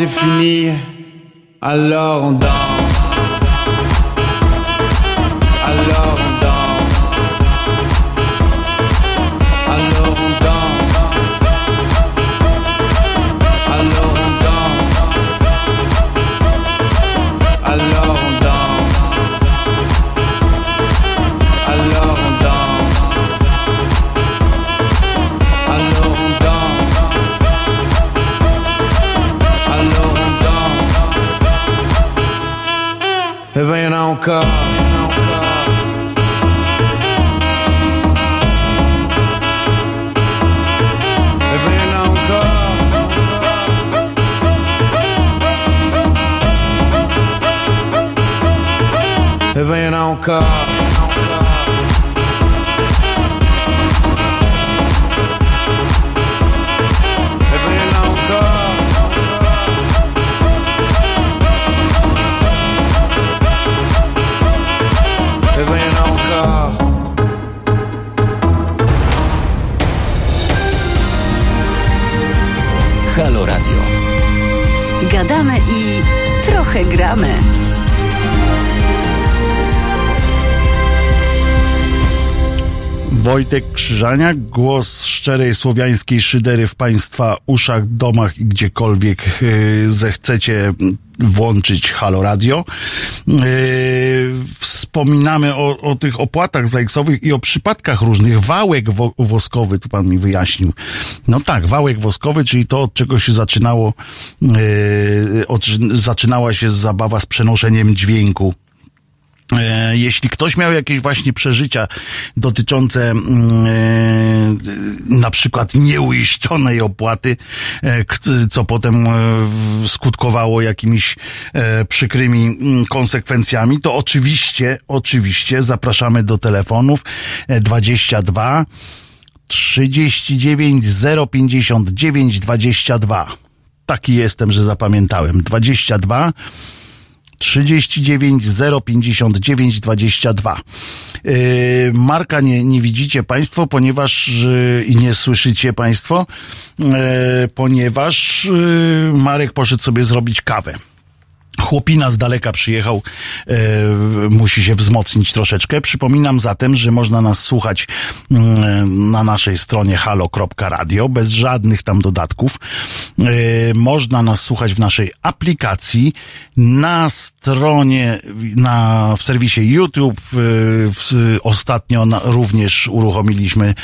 C'est fini, alors on danse. Wojtek Krzyżaniak, głos szczerej słowiańskiej szydery w Państwa uszach, domach i gdziekolwiek e, zechcecie włączyć Halo Radio. E, Wspominamy o, o tych opłatach zajksowych i o przypadkach różnych. Wałek wo, woskowy, tu pan mi wyjaśnił. No tak, wałek woskowy, czyli to, od czego się zaczynało, e, od, zaczynała się zabawa z przenoszeniem dźwięku Jeśli ktoś miał jakieś właśnie przeżycia dotyczące mm, e, na przykład nieuiszczonej opłaty, e, co potem e, skutkowało jakimiś e, przykrymi mm, konsekwencjami, to oczywiście, oczywiście zapraszamy do telefonów e, 22 39 059 22. Taki jestem, że zapamiętałem. 22 39 059 22. Yy, Marka nie, nie widzicie Państwo, ponieważ yy, i nie słyszycie Państwo, yy, ponieważ yy, Marek poszedł sobie zrobić kawę. Chłopina z daleka przyjechał, e, musi się wzmocnić troszeczkę. Przypominam zatem, że można nas słuchać mm, na naszej stronie halo.radio bez żadnych tam dodatków. E, można nas słuchać w naszej aplikacji, na stronie, na, w serwisie YouTube. E, w, ostatnio na, również uruchomiliśmy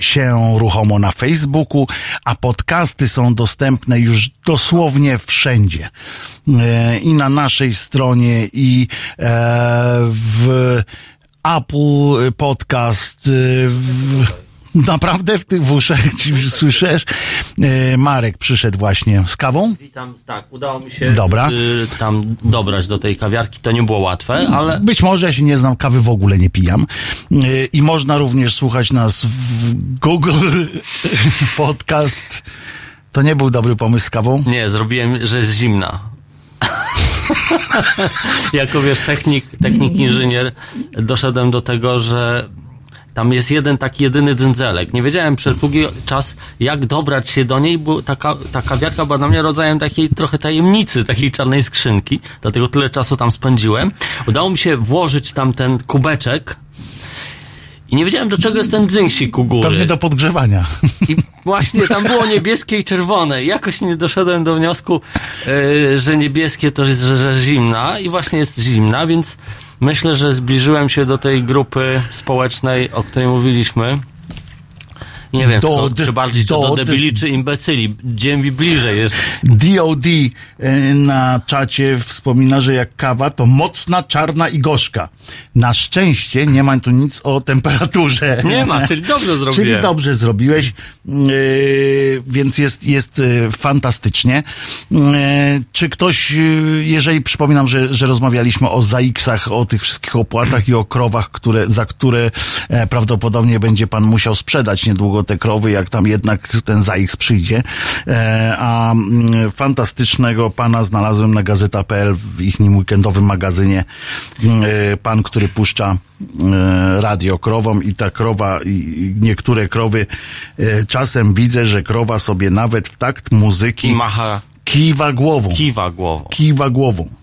się ruchomo na Facebooku, a podcasty są dostępne już dosłownie wszędzie. E, I na naszej stronie, i e, w Apple Podcast, e, w, naprawdę w tych uszach ci słyszysz? E, Marek przyszedł właśnie z kawą. Witam, tak, udało mi się Dobra. y, tam dobrać do tej kawiarki. To nie było łatwe, ale Być może ja się nie znam, kawy w ogóle nie pijam. E, I można również słuchać nas w Google Podcast. To nie był dobry pomysł z kawą. nie, zrobiłem, że jest zimna. jako wiesz, technik, technik inżynier, doszedłem do tego, że tam jest jeden taki jedyny dzyndzelek. Nie wiedziałem przez długi czas, jak dobrać się do niej, bo taka, ta kawiarka była dla mnie rodzajem takiej trochę tajemnicy, takiej czarnej skrzynki. Dlatego tyle czasu tam spędziłem. Udało mi się włożyć tam ten kubeczek i nie wiedziałem, do czego jest ten dzynksik u góry. Pewnie do podgrzewania. I właśnie tam było niebieskie i czerwone. I Jakoś nie doszedłem do wniosku, e, że niebieskie to jest, że, że zimna i właśnie jest zimna, więc myślę, że zbliżyłem się do tej grupy społecznej, o której mówiliśmy. Nie wiem, Do kto, czy bardziej do do, de- debili, czy imbecyli. Gdzie mi bliżej jest. DOD e, na czacie wspomina, że jak kawa to mocna, czarna i gorzka. Na szczęście nie ma tu nic o temperaturze. Nie ma, czyli dobrze zrobiłem. Czyli dobrze zrobiłeś, yy, więc jest, jest yy, fantastycznie. Czy ktoś, jeżeli przypominam, że, że rozmawialiśmy o ZAX-ach, o tych wszystkich opłatach i o krowach, które, za które e, prawdopodobnie będzie pan musiał sprzedać niedługo te krowy, jak tam jednak ten ZAX przyjdzie. E, a mm, fantastycznego pana znalazłem na gazeta.pl w ich weekendowym magazynie. E, pan, który puszcza e, radio krową i ta krowa, i niektóre krowy, czasem widzę, że krowa sobie nawet w takt muzyki macha, kiwa głową. kiwa głową. Kiwa głową.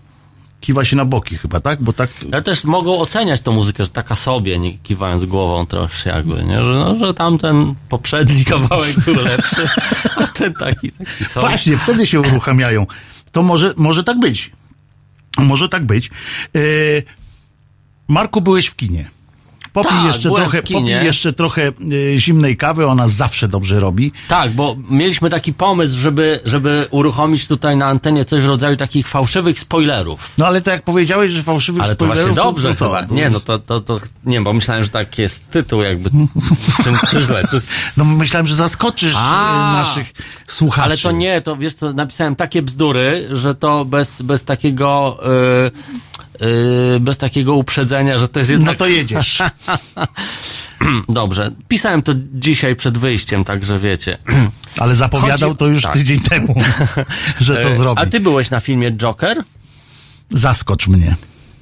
Kiwa się na boki chyba, tak? Bo tak... Ja też mogą oceniać tą muzykę, że taka sobie, nie kiwając głową troszkę jakby, nie? Że, no, że tamten poprzedni kawałek był lepszy, a ten taki, taki sobie. Właśnie, wtedy się uruchamiają. To może, może tak być. Może tak być. E, Marku, byłeś w kinie. Popij Tak, jeszcze trochę, popij jeszcze trochę e, zimnej kawy, ona zawsze dobrze robi. Tak, bo mieliśmy taki pomysł, żeby, żeby uruchomić tutaj na antenie coś w rodzaju takich fałszywych spoilerów. No ale to jak powiedziałeś, że fałszywych Ale to właśnie spoilerów, dobrze to, to co? chyba. To- Nie, no to, to, to, nie, bo myślałem, że tak jest tytuł jakby, czy, czy źle, czy... No myślałem, że zaskoczysz A. e, naszych słuchaczy. Ale to nie, to wiesz co, napisałem takie bzdury, że to bez, bez takiego yy, bez takiego uprzedzenia, że to jest jednak... No to jedziesz. Dobrze. Pisałem to dzisiaj przed wyjściem, także wiecie. Ale zapowiadał Chodzi- to już tak. tydzień temu, że to E, zrobi. A ty byłeś na filmie Joker? Zaskocz mnie.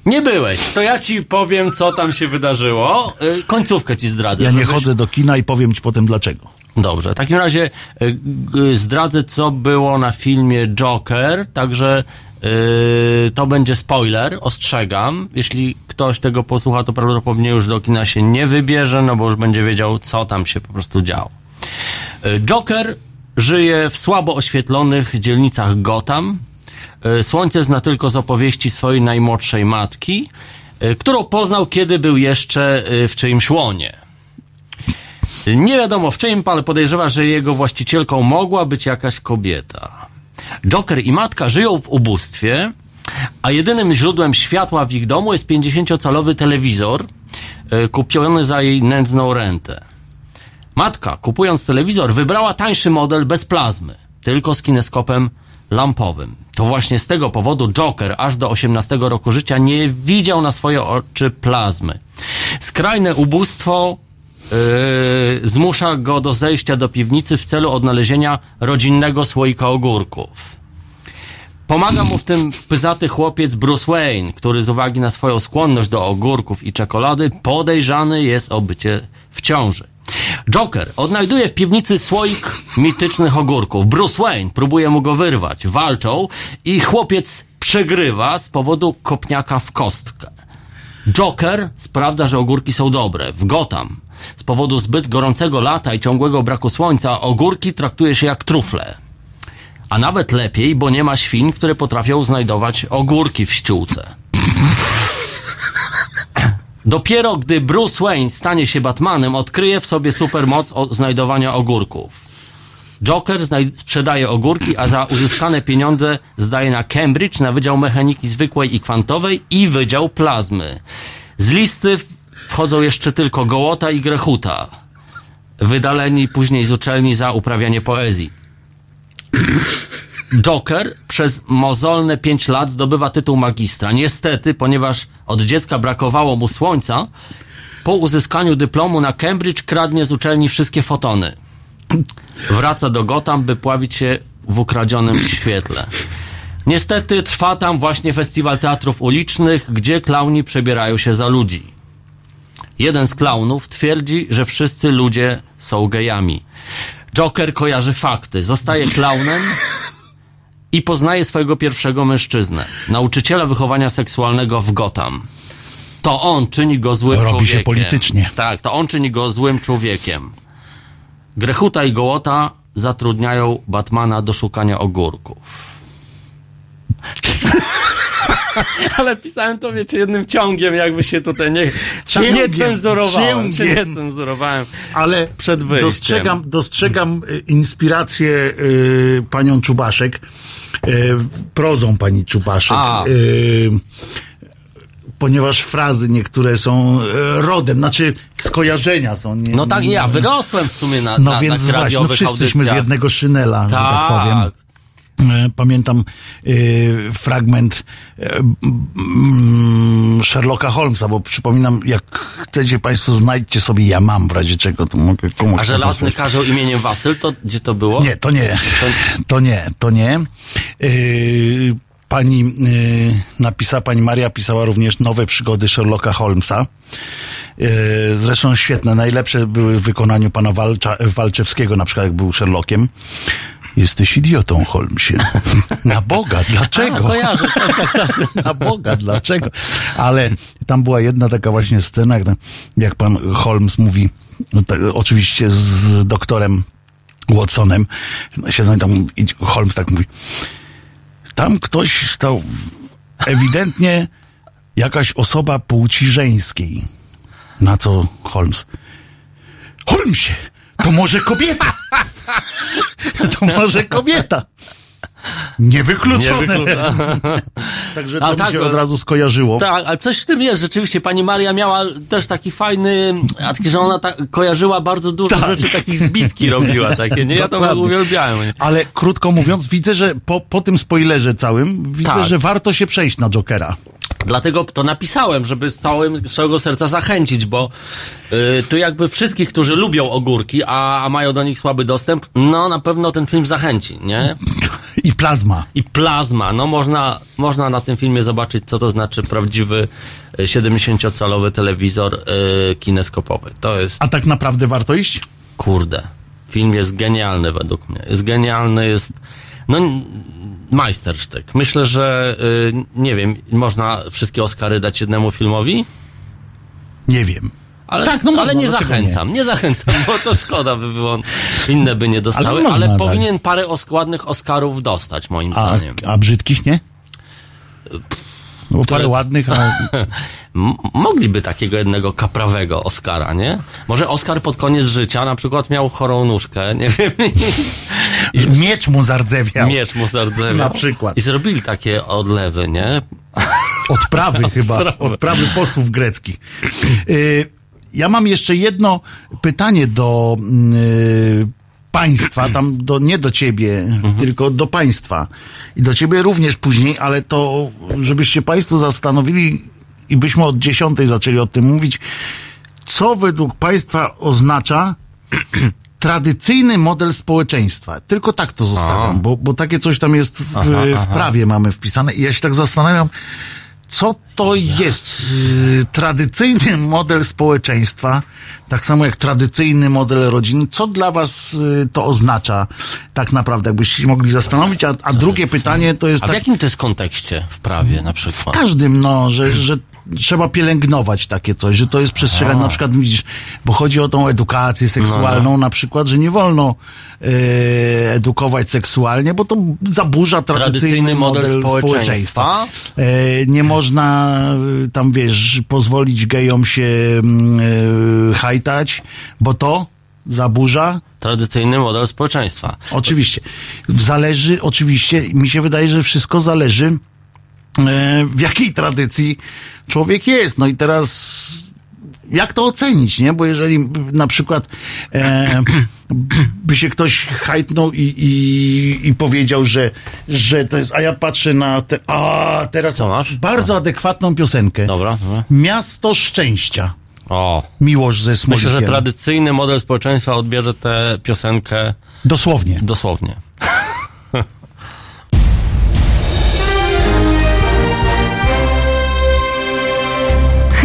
Nie byłeś. To ja ci powiem, co tam się wydarzyło. Y, Końcówkę ci zdradzę. Ja nie żebyś- chodzę do kina i powiem ci potem dlaczego. Dobrze, w takim razie g- zdradzę, co było na filmie Joker, także y, to będzie spoiler, ostrzegam. Jeśli ktoś tego posłucha, to prawdopodobnie już do kina się nie wybierze, no bo już będzie wiedział, co tam się po prostu działo. Y, Joker żyje w słabo oświetlonych dzielnicach Gotham. Y, Słońce zna tylko z opowieści swojej najmłodszej matki, y, którą poznał, kiedy był jeszcze y, w czyimś łonie. Nie wiadomo w czym, ale podejrzewa, że jego właścicielką mogła być jakaś kobieta. Joker i matka żyją w ubóstwie, a jedynym źródłem światła w ich domu jest 50-calowy telewizor y, kupiony za jej nędzną rentę. Matka, kupując telewizor, wybrała tańszy model bez plazmy, tylko z kineskopem lampowym. To właśnie z tego powodu Joker aż do 18 roku życia nie widział na swoje oczy plazmy. Skrajne ubóstwo yy, zmusza go do zejścia do piwnicy w celu odnalezienia rodzinnego słoika ogórków. Pomaga mu w tym pyzaty chłopiec Bruce Wayne, który z uwagi na swoją skłonność do ogórków i czekolady podejrzany jest o bycie w ciąży. Joker odnajduje w piwnicy słoik mitycznych ogórków. Bruce Wayne próbuje mu go wyrwać. Walczą i chłopiec przegrywa z powodu kopniaka w kostkę. Joker sprawdza, że ogórki są dobre. W Gotham z powodu zbyt gorącego lata i ciągłego braku słońca ogórki traktuje się jak trufle. A nawet lepiej, bo nie ma świn, które potrafią znajdować ogórki w ściółce. Dopiero gdy Bruce Wayne stanie się Batmanem, odkryje w sobie supermoc o znajdowania ogórków. Joker sprzedaje ogórki, a za uzyskane pieniądze zdaje na Cambridge na Wydział Mechaniki Zwykłej i Kwantowej i Wydział Plazmy. Z listy wchodzą jeszcze tylko Gołota i Grechuta, wydaleni później z uczelni za uprawianie poezji. Joker przez mozolne 5 lat zdobywa tytuł magistra. Niestety, ponieważ od dziecka brakowało mu słońca, po uzyskaniu dyplomu na Cambridge kradnie z uczelni wszystkie fotony. Wraca do Gotham, by pławić się w ukradzionym świetle. Niestety trwa tam właśnie festiwal teatrów ulicznych, gdzie klauni przebierają się za ludzi. Jeden z klaunów twierdzi, że wszyscy ludzie są gejami. Joker kojarzy fakty, zostaje klaunem i poznaje swojego pierwszego mężczyznę, nauczyciela wychowania seksualnego w Gotham. To on czyni go złym Robi się człowiekiem. politycznie. Tak, to on czyni go złym człowiekiem. Grechuta i Gołota zatrudniają Batmana do szukania ogórków. Ale pisałem to, wiecie, jednym ciągiem, jakby się tutaj nie, tak nie cenzurowałem. Się nie cenzurowałem. Ale Przed wyjściem. dostrzegam, dostrzegam y, inspirację y, panią Czubaszek, y, prozą pani Czubaszek. A. Y, ponieważ frazy niektóre są rodem, znaczy skojarzenia są. Nie, No tak, ja wyrosłem w sumie na, No na więc tak właśnie, no radiowych wszyscyśmy z jednego szynela, że tak powiem. E, Pamiętam y, fragment y, mm, Sherlocka Holmesa, bo przypominam, jak chcecie Państwo, znajdźcie sobie, ja mam w razie czego, to mogę komuś A żelazny karzeł imieniem Wasyl, to gdzie to było? Nie, to nie. To nie, to nie. Pani napisała, pani Maria pisała również nowe przygody Sherlocka Holmesa. Zresztą świetne, najlepsze były w wykonaniu pana Walcza, Walczewskiego, na przykład jak był Sherlockiem. Jesteś idiotą, Holmesie. Na Boga, dlaczego? A, tak, tak, tak. Na Boga, dlaczego? Ale tam była jedna taka właśnie scena, jak, jak pan Holmes mówi, no oczywiście z doktorem Watsonem, siedzą i tam i Holmes tak mówi, tam ktoś stał ewidentnie jakaś osoba płci żeńskiej. Na co Holmes? Holmesie, to może kobieta. to może kobieta. Niewykluczone. Niewykluczone. Także to mi tak, się no. od razu skojarzyło. Tak, ale coś w tym jest. Rzeczywiście pani Maria miała też taki fajny, taki, że ona ta, kojarzyła bardzo dużo Tak. rzeczy, takich zbitki robiła takie, nie? Ja to Dokładnie. uwielbiałem. Ale krótko mówiąc, widzę, że po, po tym spoilerze całym, widzę, Tak. że warto się przejść na Jokera. Dlatego to napisałem, żeby z, całym, z całego serca zachęcić, bo y, tu jakby wszystkich, którzy lubią ogórki, a, a mają do nich słaby dostęp, no na pewno ten film zachęci, nie? I plazma. I plazma. No można, można na tym filmie zobaczyć, co to znaczy prawdziwy y, 70-calowy telewizor y, kineskopowy. To jest, A tak naprawdę warto iść? kurde, film jest genialny według mnie. Jest genialny, jest, no majstersztyk. Myślę, że, y, nie wiem, można wszystkie Oscary dać jednemu filmowi? Nie wiem. Ale, Tak, no ale można, nie dlaczego zachęcam, nie? zachęcam, bo to szkoda by było, inne by nie dostały, Ale ale, można dać. powinien parę ładnych Oscarów dostać, moim A, zdaniem. a brzydkich nie? No bo parę Które- ładnych, a mogliby takiego jednego kaprawego Oscara, nie? Może Oscar pod koniec życia na przykład miał chorą nóżkę, nie wiem. I miecz mu zardzewiał. miecz mu zardzewiał. Na przykład. I zrobili takie odlewy, nie? Odprawy chyba, odprawy posłów greckich. Y, Ja mam jeszcze jedno pytanie do y, państwa, tam do, nie do ciebie, tylko do państwa. I do ciebie również później, ale to, żebyście państwo zastanowili i byśmy od dziesiątej zaczęli o tym mówić, co według państwa oznacza tradycyjny model społeczeństwa. Tylko tak to zostawiam, bo, bo takie coś tam jest w, Aha, w aha. prawie mamy wpisane i ja się tak zastanawiam, co to jest y, tradycyjny model społeczeństwa, tak samo jak tradycyjny model rodziny. Co dla was y, to oznacza tak naprawdę, jakbyście się mogli zastanowić? A, a drugie pytanie to jest A w tak, jakim to jest kontekście w prawie na przykład? każdym, no, że, że trzeba pielęgnować takie coś, że to jest przestrzegane, na przykład widzisz, bo chodzi o tą edukację seksualną, na przykład, że nie wolno e, edukować seksualnie, bo to zaburza tradycyjny, Tradycyjny model model, społeczeństwa. E, nie można e, tam, wiesz, pozwolić gejom się mm, hajtać, bo to zaburza Tradycyjny model społeczeństwa. Oczywiście. Zależy, oczywiście, mi się wydaje, że wszystko zależy, w jakiej tradycji człowiek jest. No i teraz jak to ocenić, nie? Bo jeżeli na przykład e, by się ktoś hajtnął i, i, i powiedział, że, że to jest, a ja patrzę na te, a teraz Co masz? bardzo adekwatną piosenkę. Dobra, dobra. Miasto Szczęścia. O. Miłość ze Smolikiem. Myślę, że tradycyjny model społeczeństwa odbierze tę piosenkę Dosłownie. dosłownie.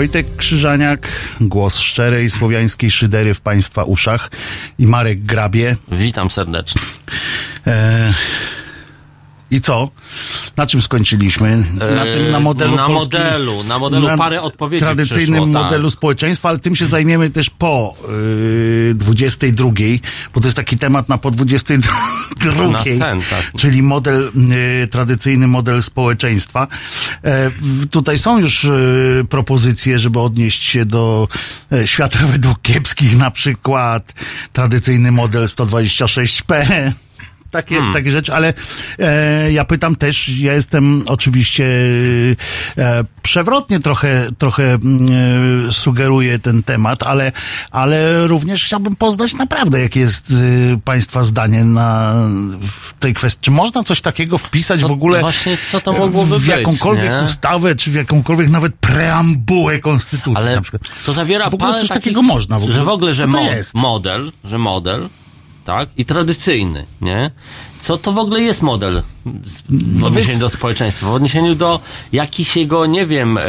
Wojtek Krzyżaniak, głos szczerej słowiańskiej szydery w Państwa uszach i Marek Grabie. Witam serdecznie. E, I co? Na czym skończyliśmy? Na tym, na modelu E, na polskim- modelu, na modelu parę odpowiedzi Tradycyjnym przyszło, tak. modelu społeczeństwa, ale tym się zajmiemy też po yy, 22, bo to jest taki temat na po 22, Na sen, tak. czyli model, yy, tradycyjny model społeczeństwa. E, tutaj są już yy, propozycje, żeby odnieść się do e, świata według kiepskich, na przykład tradycyjny model 126p. Takie, Hmm. takie rzeczy, ale e, ja pytam też, ja jestem oczywiście e, przewrotnie trochę, trochę mm, e, sugeruję ten temat, ale, ale również chciałbym poznać naprawdę, jakie jest e, Państwa zdanie na, w tej kwestii. Czy można coś takiego wpisać Co- w ogóle właśnie co to mogłoby w być, jakąkolwiek nie? ustawę, czy w jakąkolwiek nawet preambułę konstytucji Ale na przykład? to zawiera w ogóle coś takiego można w ogóle. Że w ogóle, że mo- model, że model, tak, i tradycyjny, nie? Co to w ogóle jest model w odniesieniu do społeczeństwa, w odniesieniu do jakichś jego, nie wiem, e,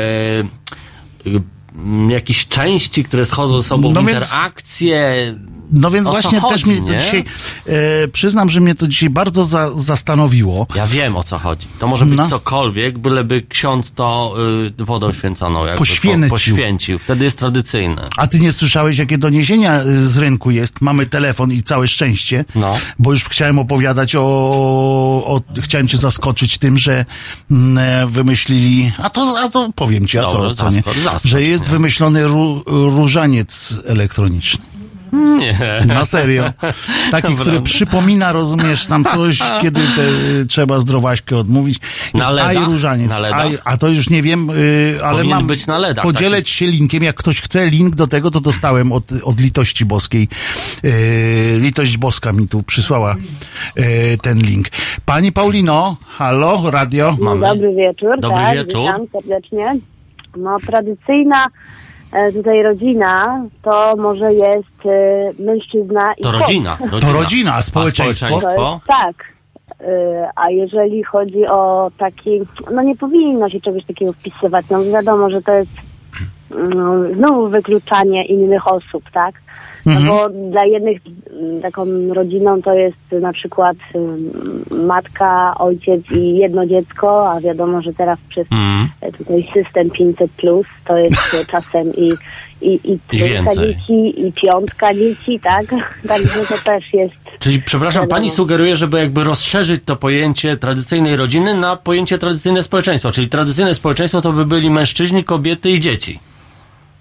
m, jakichś części, które schodzą ze sobą No w więc- interakcje. No więc właśnie chodzi, też mnie to nie? dzisiaj, e, przyznam, że mnie to dzisiaj bardzo za, zastanowiło. Ja wiem o co chodzi. To może być No. cokolwiek, byleby ksiądz to y, wodą święconą jakby Poświęcił. Po, poświęcił. Wtedy jest tradycyjne. A ty nie słyszałeś, jakie doniesienia z rynku jest? Mamy telefon i całe szczęście. No. Bo już chciałem opowiadać o, o chciałem cię zaskoczyć tym, że mm, e, wymyślili, a to, a to powiem ci, a co, co nie? zaskocz, zaskocz że jest mnie. wymyślony ró, różaniec elektroniczny. Nie. Na serio. Taki, Dobra. który przypomina, rozumiesz, tam coś, kiedy te, trzeba zdrowaśkę odmówić. Jest Na LEDach? aj różaniec. Na LEDach? Aj, a to już nie wiem, y, ale Powinien mam być na LEDach podzieleć się linkiem. Jak ktoś chce link do tego, to dostałem od, od Litości Boskiej. Y, Litość Boska mi tu przysłała y, ten link. Pani Paulino, halo, radio. Mamy. Dobry wieczór. Dobry tak, wieczór. Witam serdecznie. No, tradycyjna e, tutaj rodzina, to może jest e, mężczyzna i To chłop. rodzina. To rodzina, a społeczeństwo? To jest, tak. Y, A jeżeli chodzi o taki, no nie powinno się czegoś takiego wpisywać. No wiadomo, że to jest no, znowu wykluczanie innych osób, tak? No Mhm. bo dla jednych mm, taką rodziną to jest na przykład ym, matka, ojciec i jedno dziecko, a wiadomo, że teraz przez Mm. e, tutaj system 500 plus to jest czasem i, i, i trójka dzieci, i piątka dzieci, tak? Także to też jest Czyli, przepraszam, Wiadomo. pani sugeruje, żeby jakby rozszerzyć to pojęcie tradycyjnej rodziny na pojęcie tradycyjne społeczeństwa. Czyli tradycyjne społeczeństwo to by byli mężczyźni, kobiety i dzieci.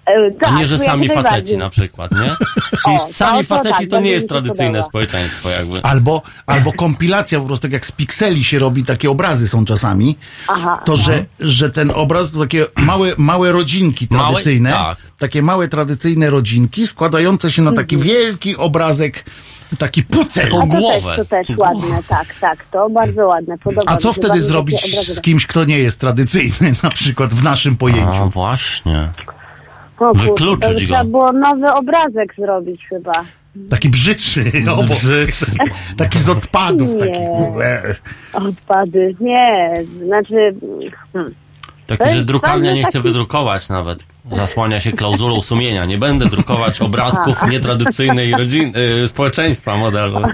E, tak, A nie, że to sami faceci na przykład, nie? Czyli O, sami to- to faceci tak, to nie jest tradycyjne podoba. społeczeństwo jakby. Albo, albo kompilacja po prostu, tak jak z pikseli się robi, takie obrazy są czasami, Aha, to że, że ten obraz to takie małe, małe rodzinki Małe? tradycyjne, Tak. takie małe tradycyjne rodzinki składające się na taki Mhm. wielki obrazek, taki pucel. A to też, to też ładne, tak, tak, to bardzo ładne, podoba A co wtedy zrobić z kimś, kto nie jest tradycyjny, na przykład w naszym pojęciu? A, właśnie. Kurczę, Wykluczyć to go. Trzeba było nowy obrazek zrobić chyba. Taki brzydszy, no, bo, taki z odpadów. Nie. Taki, e, Odpady, nie, znaczy... Hmm. Taki, że drukarnia nie chce taki- wydrukować nawet. Zasłania się klauzulą sumienia. Nie będę drukować obrazków Aha. nietradycyjnej rodziny, y, społeczeństwa modelu.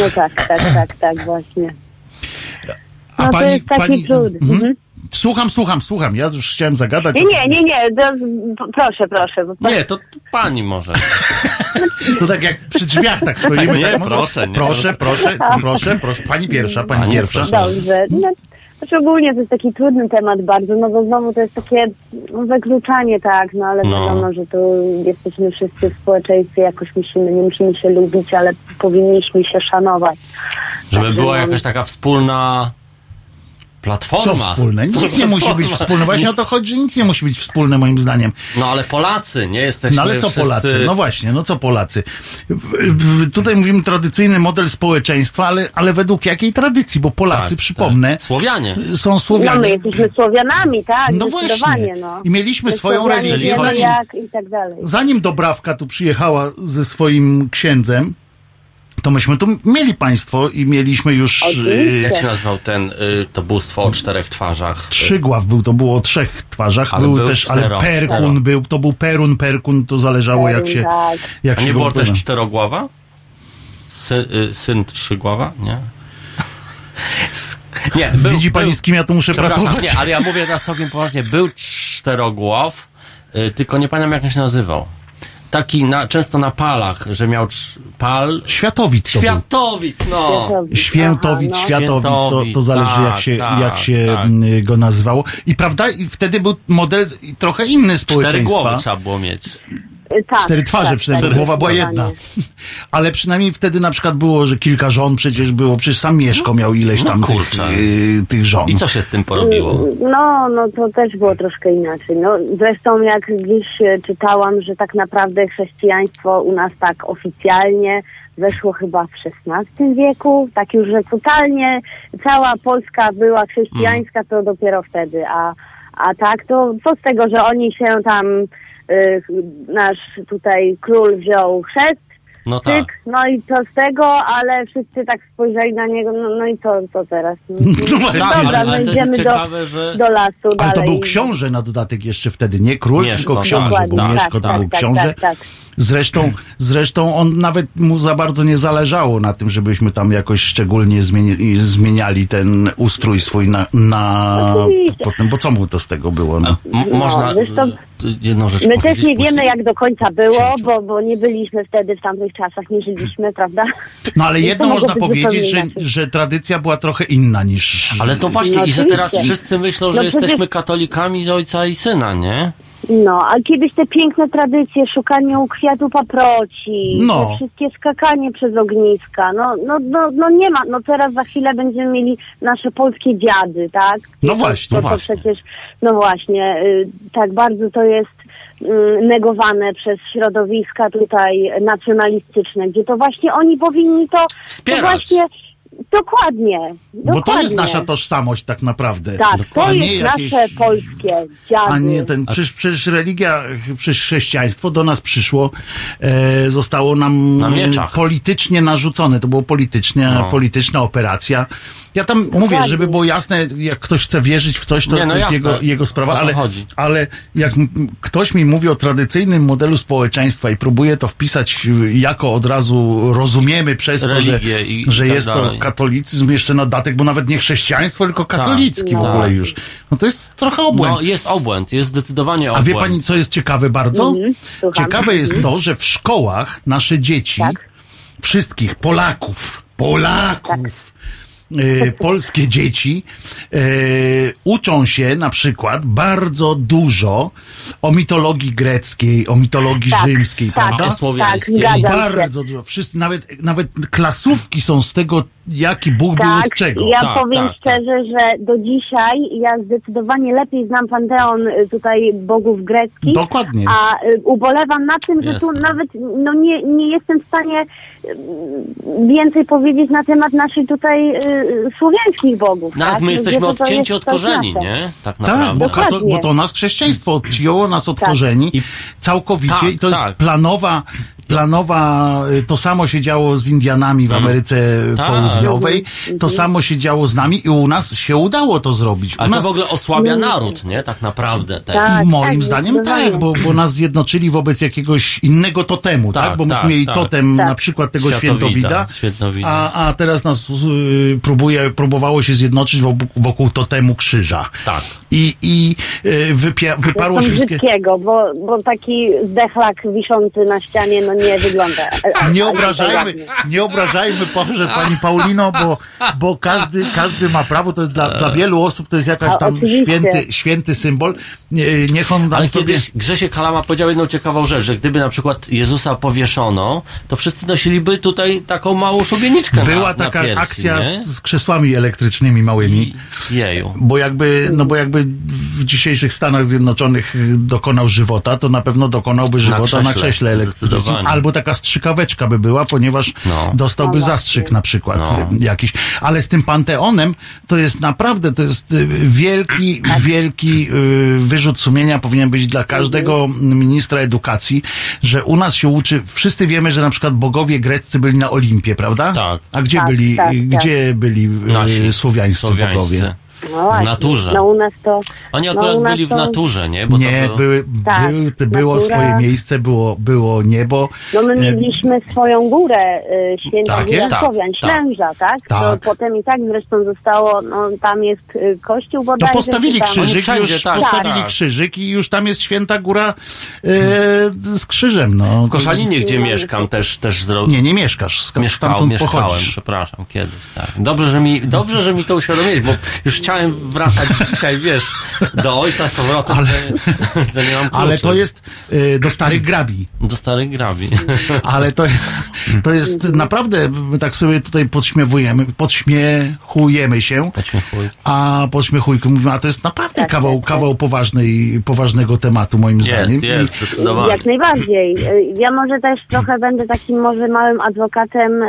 No tak, tak, tak, tak, właśnie. A No to pani, jest taki pani, trud. mhm. Słucham, słucham, słucham. Ja już chciałem zagadać. Nie, nie, nie, nie, proszę, proszę. Bo Nie, to pani może. To tak jak przy drzwiach tak stoimy. Nie, tak, proszę, nie, proszę, proszę, proszę. proszę, proszę. Pani pierwsza, pani, Pani pierwsza. Dobrze. No, znaczy ogólnie to jest taki trudny temat bardzo, no bo znowu to jest takie no, wykluczanie, tak, no ale No. wiadomo, że tu jesteśmy wszyscy w społeczeństwie, jakoś musimy, nie musimy się lubić, ale powinniśmy się szanować. Żeby była no, jakaś taka wspólna platforma. Co wspólne? Nic nie musi być wspólne. Właśnie o to chodzi, że nic nie musi być wspólne moim zdaniem. No ale Polacy, nie jesteśmy No ale co wszyscy... Polacy? No właśnie, no co Polacy? W, w, tutaj mówimy tradycyjny model społeczeństwa, ale, ale według jakiej tradycji? Bo Polacy, Tak, przypomnę, tak. Słowianie. są No my Słowianie. jesteśmy Słowianami, tak, No właśnie. no. I mieliśmy My swoją Słowianie religię. Zanim- jak i tak dalej. Zanim Dobrawka tu przyjechała ze swoim księdzem, to myśmy tu mieli państwo i mieliśmy już Oczywiście. Jak się nazywał ten, y, to bóstwo o czterech twarzach? Trzygław był, to było o trzech twarzach, Ale był, był też, ale cztero, Perkun cztero. był, to był Perun, Perkun, to zależało jak się, tak. jak A się nie go było też czterogława? Sy, y, syn trzygława? Nie? Nie, był, Widzi pani, był, z kim ja tu muszę pracować? Nie, ale ja mówię teraz całkiem poważnie. Był czterogław, y, tylko nie pamiętam jak on się nazywał. Taki na, często na palach, że miał pal. Światowit to był. Światowit, no. Świętowit, Aha, no. światowit, to, to zależy jak tak, się, tak, jak się tak. go nazywało. I prawda, i wtedy był model trochę inny Cztery społeczeństwa. głowy trzeba było mieć. Y, Tak, Cztery twarze tak, przynajmniej, tak, głowa była jedna. Ale przynajmniej wtedy na przykład było, że kilka żon przecież było, przecież sam Mieszko miał ileś No tam tych, kurczę. y, tych żon. I co się z tym porobiło? No, no to też było troszkę inaczej. No, zresztą jak gdzieś e, czytałam, że tak naprawdę chrześcijaństwo u nas tak oficjalnie weszło chyba w XVI wieku, tak już, że totalnie cała Polska była chrześcijańska, to dopiero wtedy, a, a tak to co z tego, że oni się tam, y, nasz tutaj król wziął chrzest, No tak. Tyk, no i co z tego, ale wszyscy tak spojrzeli na niego, no, no i co, co teraz? No, No właśnie. Tak, dobra, ale- no ale to jest idziemy ciekawe, do, że- do lasu Ale dalej. to był książę na dodatek jeszcze wtedy, nie król, Mieszko, tylko tak, książę Dokładnie, był. tak, Mieszko to tak, był tak, książę. tak, tak. Zresztą, zresztą on nawet mu za bardzo nie zależało na tym, żebyśmy tam jakoś szczególnie zmieni, zmieniali ten ustrój swój na, na potem, bo co mu to z tego było? No? M- można zresztą- y, jedną rzecz My też nie wiemy, jak do końca było, bo, bo nie byliśmy wtedy w tamtych czasach, nie żyliśmy, prawda? no ale jedno można powiedzieć, że, że tradycja była trochę inna niż... Ale to właśnie, No i że teraz wszyscy myślą, że No jesteśmy przecież- katolikami z ojca i syna, nie? No, a kiedyś te piękne tradycje, szukanie u kwiatu paproci, No. te wszystkie skakanie przez ogniska, no, no, no, no nie ma, no teraz za chwilę będziemy mieli nasze polskie dziady, tak? No właśnie, to, to właśnie. przecież, no właśnie, y, tak bardzo to jest y, negowane przez środowiska tutaj nacjonalistyczne, gdzie to właśnie oni powinni to, to Wspierać. właśnie Dokładnie. Bo to dokładnie. jest nasza tożsamość tak naprawdę. Tak, to jest jakieś... nasze polskie dziady. A nie ten, przecież, przecież religia, przecież chrześcijaństwo do nas przyszło, e, zostało nam Na politycznie narzucone. To było politycznie, No. polityczna operacja. Ja tam mówię, żeby było jasne, jak ktoś chce wierzyć w coś, to, Nie, no to jest jego, jego sprawa, to ale, chodzi. ale jak ktoś mi mówi o tradycyjnym modelu społeczeństwa i próbuje to wpisać jako od razu rozumiemy przez to, że, Religię i- że i tak jest to dalej. katolicyzm jeszcze na datek, bo nawet nie chrześcijaństwo, tylko katolicki w tak. ogóle już. No to jest trochę obłęd. No, jest obłęd, jest zdecydowanie A obłęd. wie pani, co jest ciekawe bardzo? Mhm. Ciekawe jest Mhm. to, że w szkołach nasze dzieci, Tak. wszystkich Polaków, Polaków, e, polskie dzieci e, uczą się na przykład bardzo dużo o mitologii greckiej, o mitologii Tak, rzymskiej, tak, prawda? tak, słowiańskiej. zgadzam się. bardzo dużo. Wszyscy, nawet, nawet klasówki są z tego, jaki Bóg był Tak, od czego. ja Tak, powiem tak, szczerze, że do dzisiaj ja zdecydowanie lepiej znam panteon y, tutaj bogów greckich. Dokładnie. A y, ubolewam na tym, że tu Jasne. nawet no nie, nie jestem w stanie y, więcej powiedzieć na temat naszych tutaj y, słowiańskich bogów. Nawet tak? my jesteśmy to- to odcięci jest od coś korzeni, nasze. nie? Tak Tak, naprawdę. bo, kato, Dokładnie. bo to nas chrześcijaństwo odcięło nas od Tak. korzeni całkowicie Tak, i to jest tak. planowa, planowa, y, to samo się działo z Indianami w Ameryce Tak. Południowej, to samo się działo z nami i u nas się udało to zrobić. U Ale to nas, w ogóle osłabia naród, nie? Tak naprawdę też. Tak. Moim zdaniem zdecydowanie. tak, bo, bo nas zjednoczyli wobec jakiegoś innego totemu, tak? Tak, Bo myśmy tak, mieli tak. totem Tak. na przykład tego Świętowida, świętowida, a, a teraz nas y, próbuje, próbowało się zjednoczyć wokół, wokół totemu krzyża. Tak. I, i y, wypia, wyparło się wszystkie... bo, bo taki zdechlak wiszący na ścianie no nie wygląda. Nie obrażajmy, nie obrażajmy, Boże, pani Paulino, bo, bo każdy, każdy ma prawo, to jest dla, dla wielu osób, to jest jakaś tam święty, święty symbol. Nie, niech on tam Ale sobie... kiedyś Grzesiek Kalama powiedział jedną ciekawą rzecz, że gdyby na przykład Jezusa powieszono, to wszyscy nosiliby tutaj taką małą szubieniczkę Była na, taka na piersi, akcja nie? z krzesłami elektrycznymi małymi. Jeju. Bo jakby, no bo jakby w dzisiejszych Stanach Zjednoczonych dokonał żywota, to na pewno dokonałby żywota na krześle, krześle, elektrycznym. Albo taka strzykaweczka by była, ponieważ No. dostałby No zastrzyk na przykład No. jakiś. Ale z tym Panteonem to jest naprawdę, to jest y, wielki, wielki y, wyrzut sumienia powinien być dla każdego ministra edukacji, że u nas się uczy, wszyscy wiemy, że na przykład bogowie greccy byli na Olimpie, prawda? Tak. A gdzie Tak, byli, tak, tak. gdzie byli y, Nasi słowiańscy, słowiańscy. bogowie? No właśnie. naturze. No u nas to... Oni no akurat u nas byli w naturze, nie? Bo nie, to było... były, Tak, były, to było natura. swoje miejsce, było, było niebo. No my E, mieliśmy swoją górę, y, święta Tak góra Słowian, tak, Ślęża, tak? Tak. To potem i tak zresztą zostało, no tam jest y, kościół No bodajże. postawili czy tam- krzyżyk, wszędzie, już tak, postawili tak. krzyżyk i już tam jest święta góra e, z krzyżem. No. W Koszalinie, gdzie mieszkam, też, też zrobił. Nie, nie mieszkasz. Sk- Mieszkał, stamtąd mieszkałem, pochodzisz. przepraszam, kiedyś, tak. Dobrze, że mi, dobrze, że mi to uświadomiłeś, bo już chciałem wracać dzisiaj, wiesz, do ojca z powrotem, Ale- ale, że nie mam kluczy. Ale to jest e, do starych grabi. Do starych grabi. Ale to jest, to jest naprawdę, my tak sobie tutaj podśmiewujemy, podśmiechujemy się, Podśmiechuj. a podśmiechujku mówimy, a to jest naprawdę Tak, kawał, tak, tak. kawał poważnej, poważnego tematu moim zdaniem. Jest, I- jest, zdecydowanie. Jak najbardziej. Y, Ja może też trochę będę takim może małym adwokatem y,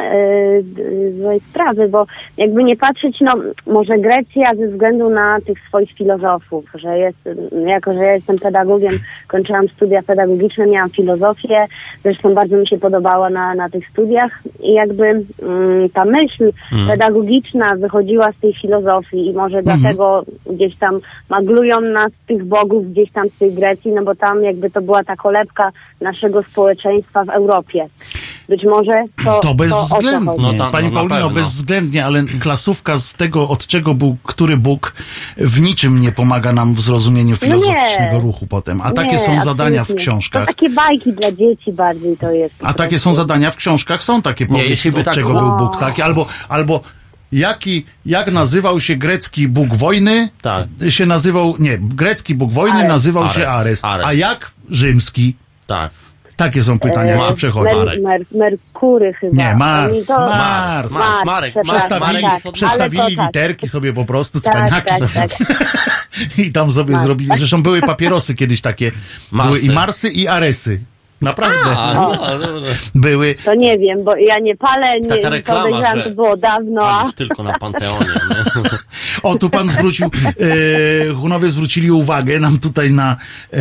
y, złej sprawy, bo jakby nie patrzeć, no może Grecja ze względu na tych swoich filozofów, że jest, jako że ja jestem pedagogiem, kończyłam studia pedagogiczne, miałam filozofię, zresztą bardzo mi się podobała na, na tych studiach i jakby mm, ta myśl pedagogiczna wychodziła z tej filozofii i może dlatego gdzieś tam maglują nas tych bogów gdzieś tam z tej Grecji, no bo tam jakby to była ta kolebka naszego społeczeństwa w Europie. Być może to, To to bezwzględnie. chodzi. No tam- Pani no Paulino, bezwzględnie, ale klasówka z tego, od czego był który Bóg, w niczym nie pomaga nam w zrozumieniu filozoficznego No nie. ruchu potem. A takie Nie, są zadania w książkach. To takie bajki dla dzieci bardziej to jest. A takie są zadania w książkach, są takie powieści, od tak czego był Bóg taki, albo, albo jaki, jak nazywał się grecki Bóg wojny, Tak. się nazywał, nie, grecki Bóg wojny Ares. nazywał się Ares. Ares, Ares. a jak rzymski? Tak. Takie są pytania, jak Ma- się przechodzi. Mer, mer, Merkury chyba. Nie, Mars, to- Mars. Marek, Marek, przepraszam, Przestawili, Marek tak, przestawili ale to tak. literki sobie po prostu, Tak, cwaniaki. tak, tak. I tam sobie Mars. zrobili. Zresztą były papierosy kiedyś takie. Marsy. Były i Marsy, i Aresy. Naprawdę. A, no, no, no. Były. To nie wiem, bo ja nie palę, nie Taka reklama, że- to było dawno. a- tylko na Panteonie, nie? O, tu pan zwrócił, e, Hunowie zwrócili uwagę nam tutaj na, e,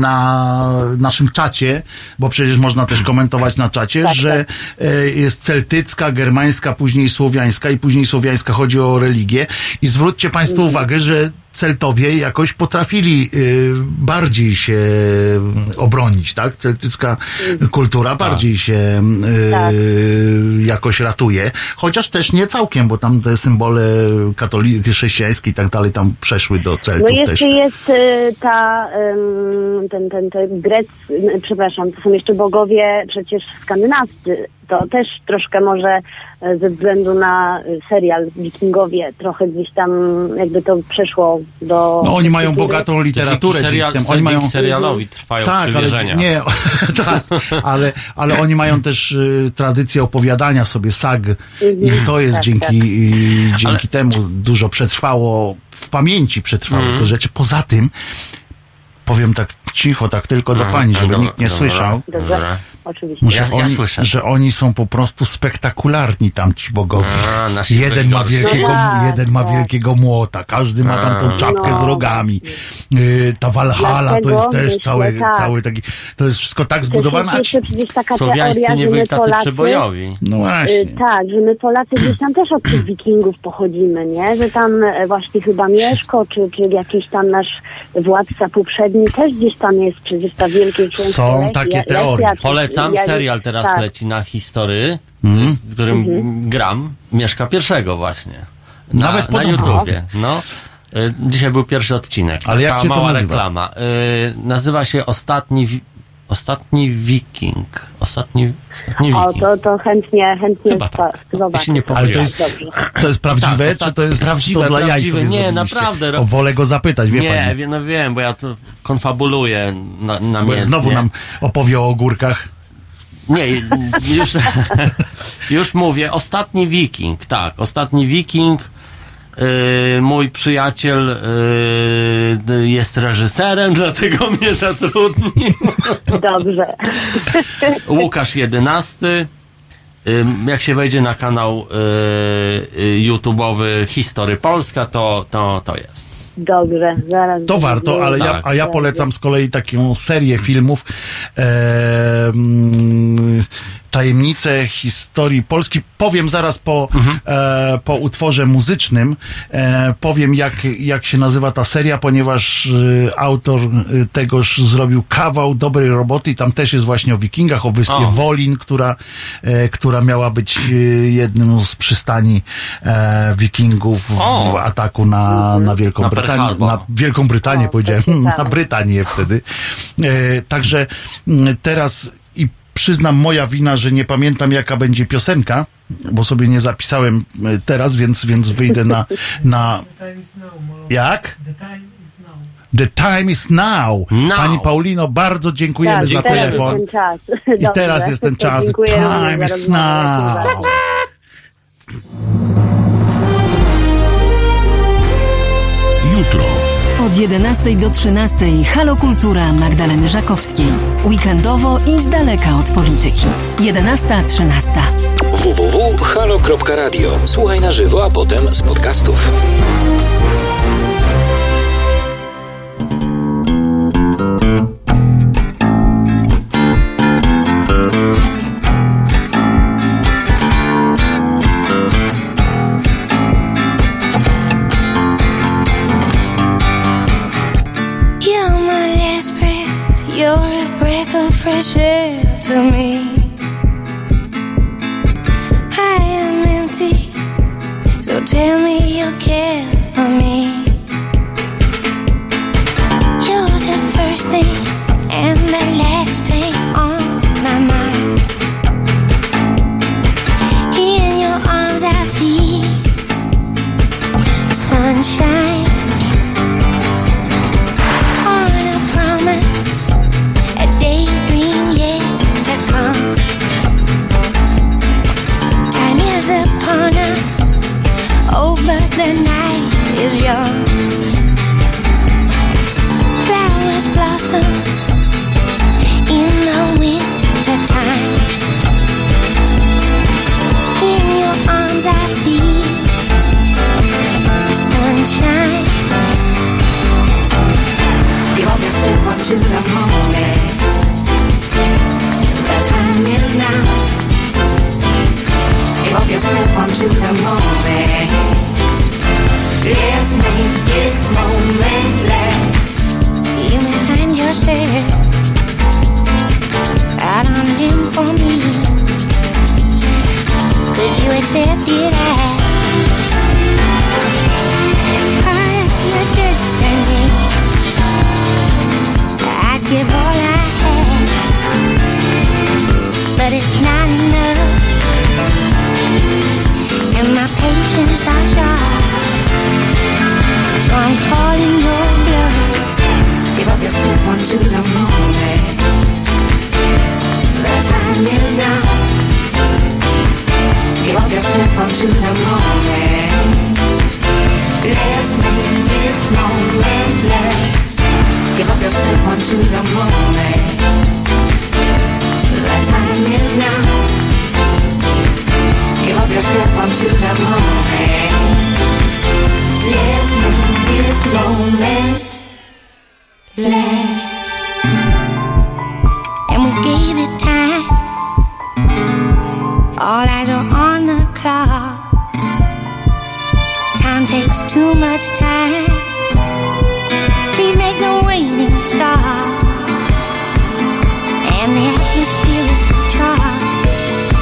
na naszym czacie, bo przecież można też komentować na czacie, Tak, że e, jest celtycka, germańska, później słowiańska i później słowiańska chodzi o religię. I zwróćcie państwo Mhm. uwagę, że Celtowie jakoś potrafili y, bardziej się obronić, tak? Celtycka kultura bardziej się y, Tak. jakoś ratuje, chociaż też nie całkiem, bo tam te symbole katolickie, chrześcijańskie i tak dalej tam przeszły do No Celtów jeszcze też. jest y, ta, ten, ten, ten Grec, przepraszam, to są jeszcze bogowie przecież skandynawscy. To też troszkę może y, ze względu na y, serial Wikingowie trochę gdzieś tam jakby to przeszło do... No oni mają kultury. bogatą literaturę. Serial- temu. Oni mają... serialowi trwają tak, ale, nie, tak, ale, ale oni mają też y, tradycję opowiadania sobie sag i to jest tak, dzięki, tak. i dzięki temu dużo przetrwało, w pamięci przetrwało Mhm. te rzeczy. Poza tym, powiem tak cicho, tak tylko do No, pani, żeby dobra, nikt nie dobra. słyszał, Dobrze, oczywiście. że, Ja- ja oni, słyszę. że oni są po prostu spektakularni tam ci bogowie. A, jeden ma wielkiego, No tak, jeden ma tak. wielkiego młota, każdy ma tam tą czapkę z No. rogami. Yy, ta Walhalla to jest też myślę, cały, tak. cały taki, to jest wszystko tak zbudowane. Słowiańscy teoria, nie byli tacy Polacy... przebojowi. No właśnie. Tak, że my Polacy gdzieś tam też od tych wikingów pochodzimy, nie? Że tam e, właśnie chyba Mieszko, czy, czy jakiś tam nasz władca poprzedni też gdzieś tam jest przecież ta wielkie Są takie teorie. czy- Polecam, ja- serial teraz tak. leci na historii, Mhm. w którym gram, Mieszka pierwszego właśnie. Na, Nawet na. YouTubie. No. Y, Dzisiaj był pierwszy odcinek. Ale jak się to mała nazywa? reklama. Y, nazywa się Ostatni, wi- Ostatni Wiking. Ostatni, ostatni O, Wiking. to, to chętnie, chętnie Chyba tak. zobaczę. Nie Ale to jest, to jest prawdziwe, Tak, czy to jest prawdziwe, to dla jaj prawdziwe. sobie Nie, zrobiliście? naprawdę. O, wolę go zapytać, wie Nie, pani. no wiem, bo ja tu konfabuluję na, na znowu nam opowie o ogórkach. Nie, już, już mówię. Ostatni Wiking, tak. Ostatni Wiking. Yy, mój przyjaciel yy, jest reżyserem, dlatego mnie zatrudnił. Dobrze. Łukasz jedenasty. Ym, Jak się wejdzie na kanał YouTube'owy History Polska, to, to, to jest. Dobrze, zaraz. To warto, ale ja, Tak. a ja polecam z kolei taką serię filmów e, Tajemnice historii Polski. Powiem zaraz po, e, po utworze muzycznym, e, powiem jak, jak się nazywa ta seria, ponieważ e, autor e, tegoż zrobił kawał dobrej roboty i tam też jest właśnie o wikingach, o wyspie O. Wolin, która, e, która miała być e, jednym z przystani e, wikingów w, w ataku na, na Wielką Na Brytanię. Na Wielką Brytanię O, powiedziałem, na Brytanię wtedy. E, także teraz przyznam moja wina, że nie pamiętam jaka będzie piosenka, bo sobie nie zapisałem e, teraz, więc, więc wyjdę na, na... Jak? The time is now. Now. Pani Paulino, bardzo dziękujemy Tak, za teraz telefon. jest ten czas. I Dobrze. teraz jest ten czas. Dziękuję time is now. Jutro. Od 11 do 13 Halo Kultura Magdaleny Żakowskiej. Weekendowo i z daleka od polityki. 11.13. www.halo.radio. Słuchaj na żywo, a potem z podcastów. To me. I am empty, so tell me you care for me. You're the first thing and the last thing on my mind. In your arms I feel sunshine. to the moment. The time is now. Yourself the moment. Let's make this moment last. You find out on him for me. Could you accept it? I give all I have, but it's not enough. And my patience so I'm calling your bluff. Give up yourself onto the moment. The time is now. Give up yourself onto the moment. Let's make this moment last. Give up yourself onto the moment. The time is now. Give up yourself onto the moment. Let's make this moment last. And we gave it time. All eyes are on the clock. Time takes too much time. And the atmosphere is charged.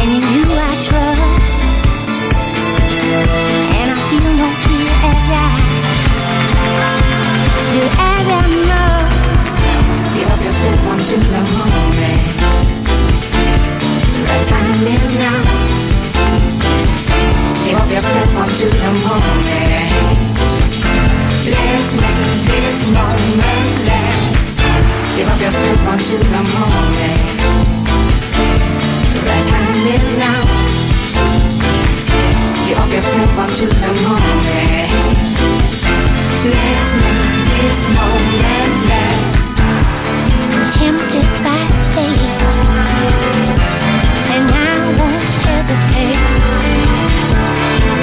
And you I trust. And I feel no fear as I do. Give up the moment. The time is now. Give up the moment. Let's make this moment last. Give up yourself onto the moment. The time is now. Give up yourself onto the moment. Let's make this moment last. Tempted by fate, and I won't hesitate.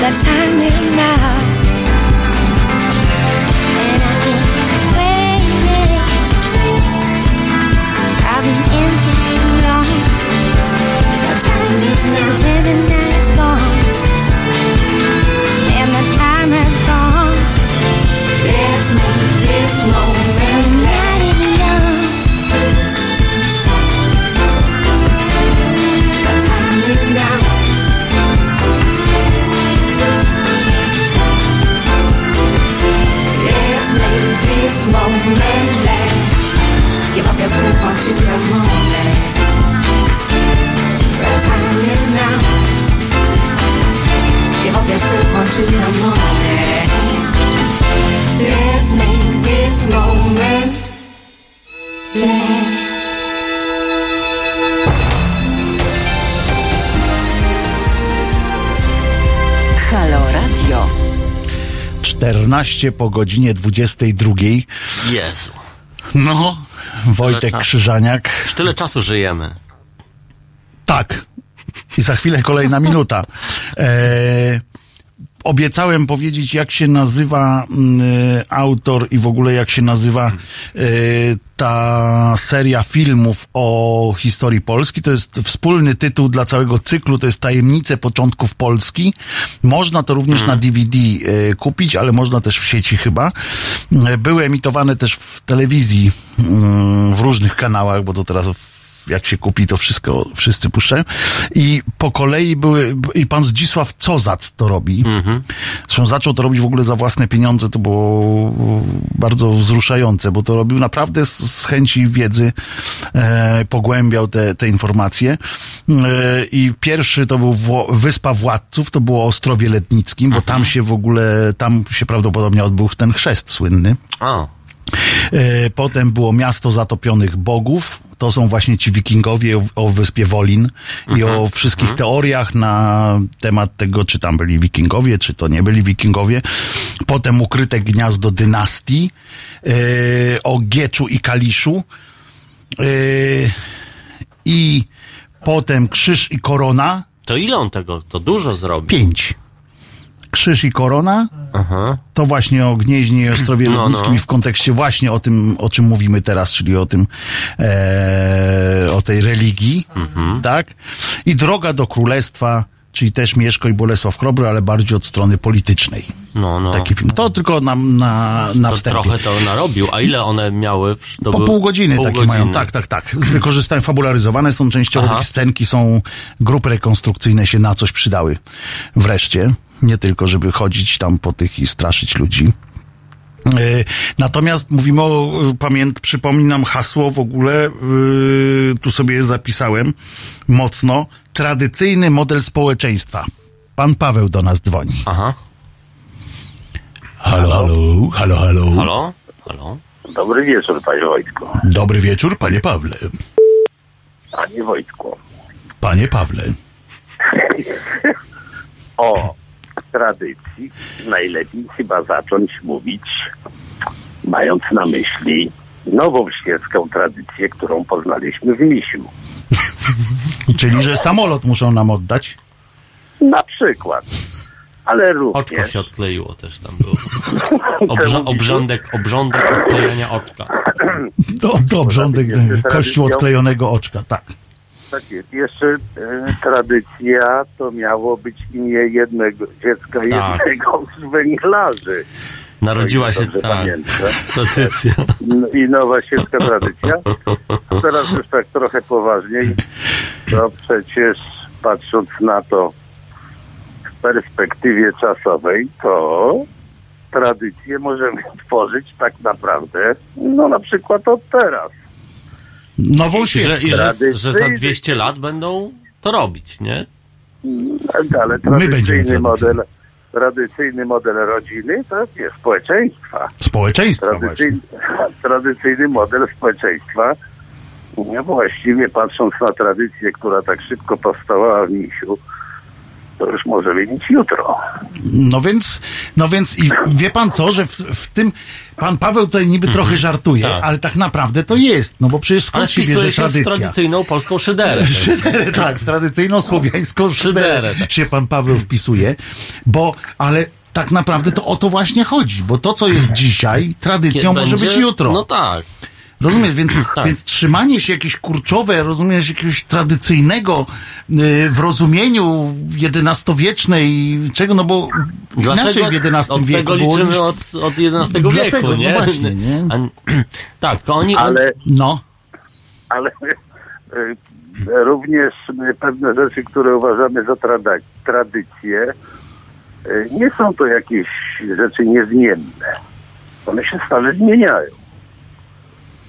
The time is now, I've been empty too long. The time is now, gone, and the time has. Let's make this moment. The time is now. Let's make this moment last. Give up yourself onto the moment. The time is now. Give up yourself onto the moment. Let's make this moment last. Halo Radio. 14 po godzinie 22. Jezu. No, Wojtek czasu. Krzyżaniak. Już tyle czasu żyjemy. Tak. I za chwilę kolejna minuta. E, obiecałem powiedzieć, jak się nazywa mm, e, autor i w ogóle jak się nazywa e, ta seria filmów o historii Polski. To jest wspólny tytuł dla całego cyklu, to jest Tajemnice początków Polski. Można to również na DVD e, kupić, ale można też w sieci chyba. Były emitowane też w telewizji, mm, w różnych kanałach, bo to teraz jak się kupi, to wszystko wszyscy puszczają. I po kolei były, i pan Zdzisław Cozac to robi. Zresztą zaczął to robić w ogóle za własne pieniądze, to było bardzo wzruszające, bo to robił naprawdę z, chęci wiedzy, e, pogłębiał te, te informacje. E, I pierwszy to był Wło- Wyspa Władców, to było Ostrowie Letnickim, bo tam się w ogóle, tam się prawdopodobnie odbył ten chrzest słynny. O. E, Potem było Miasto Zatopionych Bogów. To są właśnie ci wikingowie o, o wyspie Wolin i o wszystkich teoriach na temat tego, czy tam byli wikingowie, czy to nie byli wikingowie. Potem Ukryte Gniazdo Dynastii, e, o Gieczu i Kaliszu. E, I potem Krzyż i Korona. To ile on tego? To dużo zrobił. Pięć. Krzyż i Korona. Aha. To właśnie o Gnieźnie i Ostrowie No, Lubnickim no. w kontekście właśnie o tym, o czym mówimy teraz, czyli o tym, e, o tej religii, Mhm. tak? I Droga do Królestwa, czyli też Mieszko i Bolesław Krobry, ale bardziej od strony politycznej. No, no. Taki film. To tylko na, na, na To wstępie. trochę to narobił. A ile one miały? To Po pół godziny pół takie godziny. mają. Tak, tak, tak. Z wykorzystaniem fabularyzowane są częściowo Aha. takie scenki, są grupy rekonstrukcyjne się na coś przydały. Wreszcie. Nie tylko, żeby chodzić tam po tych i straszyć ludzi. Yy, Natomiast mówimy o, yy, pamięt, przypominam hasło w ogóle, yy, tu sobie je zapisałem mocno, tradycyjny model społeczeństwa. Pan Paweł do nas dzwoni. Aha. Halo, halo, halo, halo. Halo? Halo? Dobry wieczór, panie Wojtku. Dobry wieczór, panie Pawle. Panie Wojtku. Panie Pawle. O tradycji najlepiej chyba zacząć mówić, mając na myśli nową świecką tradycję, którą poznaliśmy w Misiu. Czyli, że samolot muszą nam oddać? Na przykład. Ale również... Oczko się odkleiło też tam było. Obrza- obrządek, obrządek odklejenia oczka. Do, do obrządek kościół odklejonego oczka, tak. Tak jest. Jeszcze e, tradycja to miało być imię jednego dziecka, Tak. jednego z węglarzy. Narodziła się tak. pamiętam. Tradycja. No I nowa świecka tradycja. Teraz już tak trochę poważniej. To przecież patrząc na to w perspektywie czasowej, to tradycję możemy tworzyć tak naprawdę, no na przykład od teraz. Nową I że, i że, że za 200 lat będą to robić, nie? Ale My będziemy tradycyjny model, tradycyjny model rodziny to jest społeczeństwa. Społeczeństwa. Tradycyjny, tradycyjny model społeczeństwa. Właściwie patrząc na tradycję, która tak szybko powstawała w Misiu, to już możemy mieć jutro. No więc, no więc i wie pan co, że w, w tym pan Paweł tutaj niby trochę żartuje, tak. ale tak naprawdę to jest, no bo przecież skąd się wpisuje bierze się w tradycja? tradycyjną polską szyderę. Szyderę, tak, w tradycyjną słowiańską szyderę Szyderę, się pan Paweł wpisuje, bo, ale tak naprawdę to o to właśnie chodzi, bo to, co jest dzisiaj, tradycją Kiedy może będzie- być jutro. No tak. Rozumiesz, więc, Tak. więc trzymanie się jakieś kurczowe, rozumiesz, jakiegoś tradycyjnego y, w rozumieniu XI-wiecznej, czego, no bo inaczej w XI od wieku tego liczymy niż- od, od XI Dlatego, wieku, no nie? właśnie, nie? A, tak, to oni... Ale, no. ale y, również pewne rzeczy, które uważamy za trada- tradycje, y, nie są to jakieś rzeczy niezmienne. One się stale zmieniają.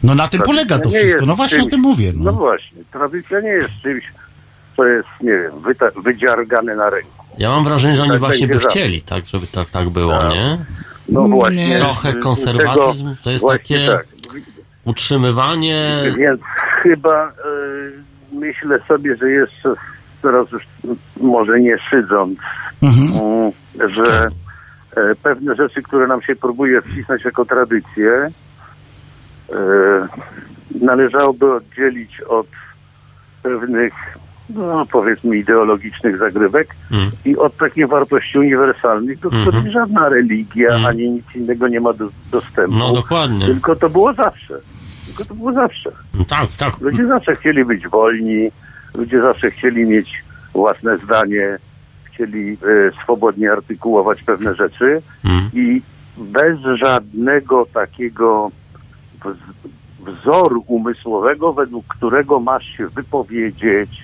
No na tym polega to wszystko, no właśnie o czymś- tym mówię. No No. właśnie, tradycja nie jest czymś, co jest, nie wiem, wyta- wydziargane na ręku. Ja mam wrażenie, że oni Tak właśnie by chcieli, tak, żeby tak, tak było, Tak. nie? No właśnie. Trochę konserwatyzm tego- to jest takie tak. utrzymywanie... Więc chyba y, myślę sobie, że jeszcze teraz już może nie szydząc, mm, że e, pewne rzeczy, które nam się próbuje wcisnąć jako tradycję, e, należałoby oddzielić od pewnych, no, powiedzmy, ideologicznych zagrywek Mm. i od takich wartości uniwersalnych, do których Mhm. żadna religia ani nic innego nie ma do, dostępu. No dokładnie. Tylko to było zawsze. Tylko to było zawsze. No Tak, tak. Ludzie zawsze chcieli być wolni, ludzie zawsze chcieli mieć własne zdanie, chcieli e, swobodnie artykułować pewne rzeczy Mm. i bez żadnego takiego wz- wzoru umysłowego, według którego masz się wypowiedzieć,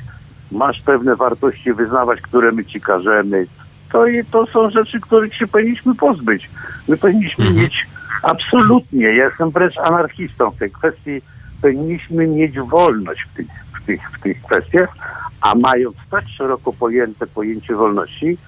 masz pewne wartości wyznawać, które my ci każemy. To, to są rzeczy, których się powinniśmy pozbyć. My powinniśmy mieć absolutnie, ja jestem wręcz anarchistą w tej kwestii, powinniśmy mieć wolność w tych, w tych, w tych kwestiach, a mając tak szeroko pojęte pojęcie wolności,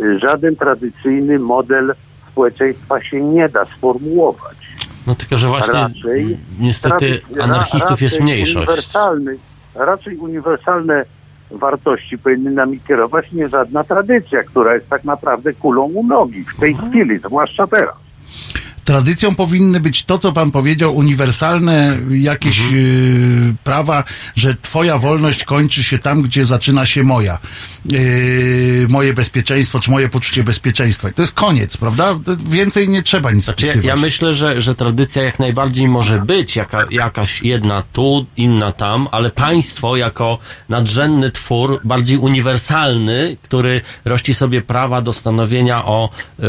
y, żaden tradycyjny model społeczeństwa się nie da sformułować. No tylko, że właśnie Raczej- niestety anarchistów jest mniejszość. Uniwersalny, raczej uniwersalne wartości powinny nami kierować nie żadna tradycja, która jest tak naprawdę kulą u nogi w tej chwili, zwłaszcza teraz. Tradycją powinny być to, co pan powiedział, uniwersalne jakieś Mhm. y, prawa, że twoja wolność kończy się tam, gdzie zaczyna się moja. Y, moje bezpieczeństwo, czy moje poczucie bezpieczeństwa. I to jest koniec, prawda? Więcej nie trzeba nic Znaczy, ja, ja myślę, że, że tradycja jak najbardziej może być jaka, jakaś jedna tu, inna tam, ale państwo jako nadrzędny twór, bardziej uniwersalny, który rości sobie prawa do stanowienia o y,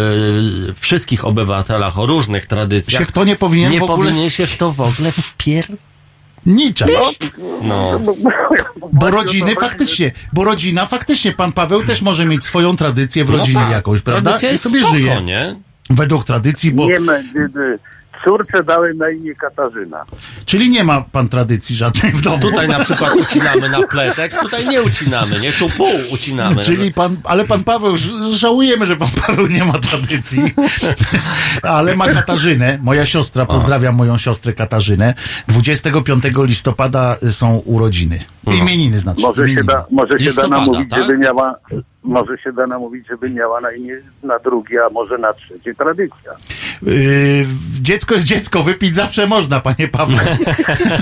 wszystkich obywatelach, o różnych tradycjach. Się w to nie powinien nie w ogóle- powinien się w to w ogóle wpier... Niczego. No. Bo rodziny faktycznie, bo rodzina faktycznie, pan Paweł też może mieć swoją tradycję w No rodzinie tak, jakąś, prawda? tradycja I sobie spoko, żyje. nie? Według tradycji, bo. Nie, ma- córce dałem na imię Katarzyna. Czyli nie ma pan tradycji żadnej w domu. Tutaj na przykład ucinamy na pletek, tutaj nie ucinamy, nie? Tu pół ucinamy. Czyli pan, ale pan Paweł, żałujemy, że pan Paweł nie ma tradycji, ale ma Katarzynę, moja siostra, pozdrawiam moją siostrę Katarzynę. 25 listopada są urodziny. Imieniny znaczy. Może się imieniny. da, może się da namówić, tak? żeby miała, może się da namówić, żeby miała na imię na drugie, a może na trzecie tradycja. Yy, dziecko jest dziecko, wypić zawsze można, panie Pawle.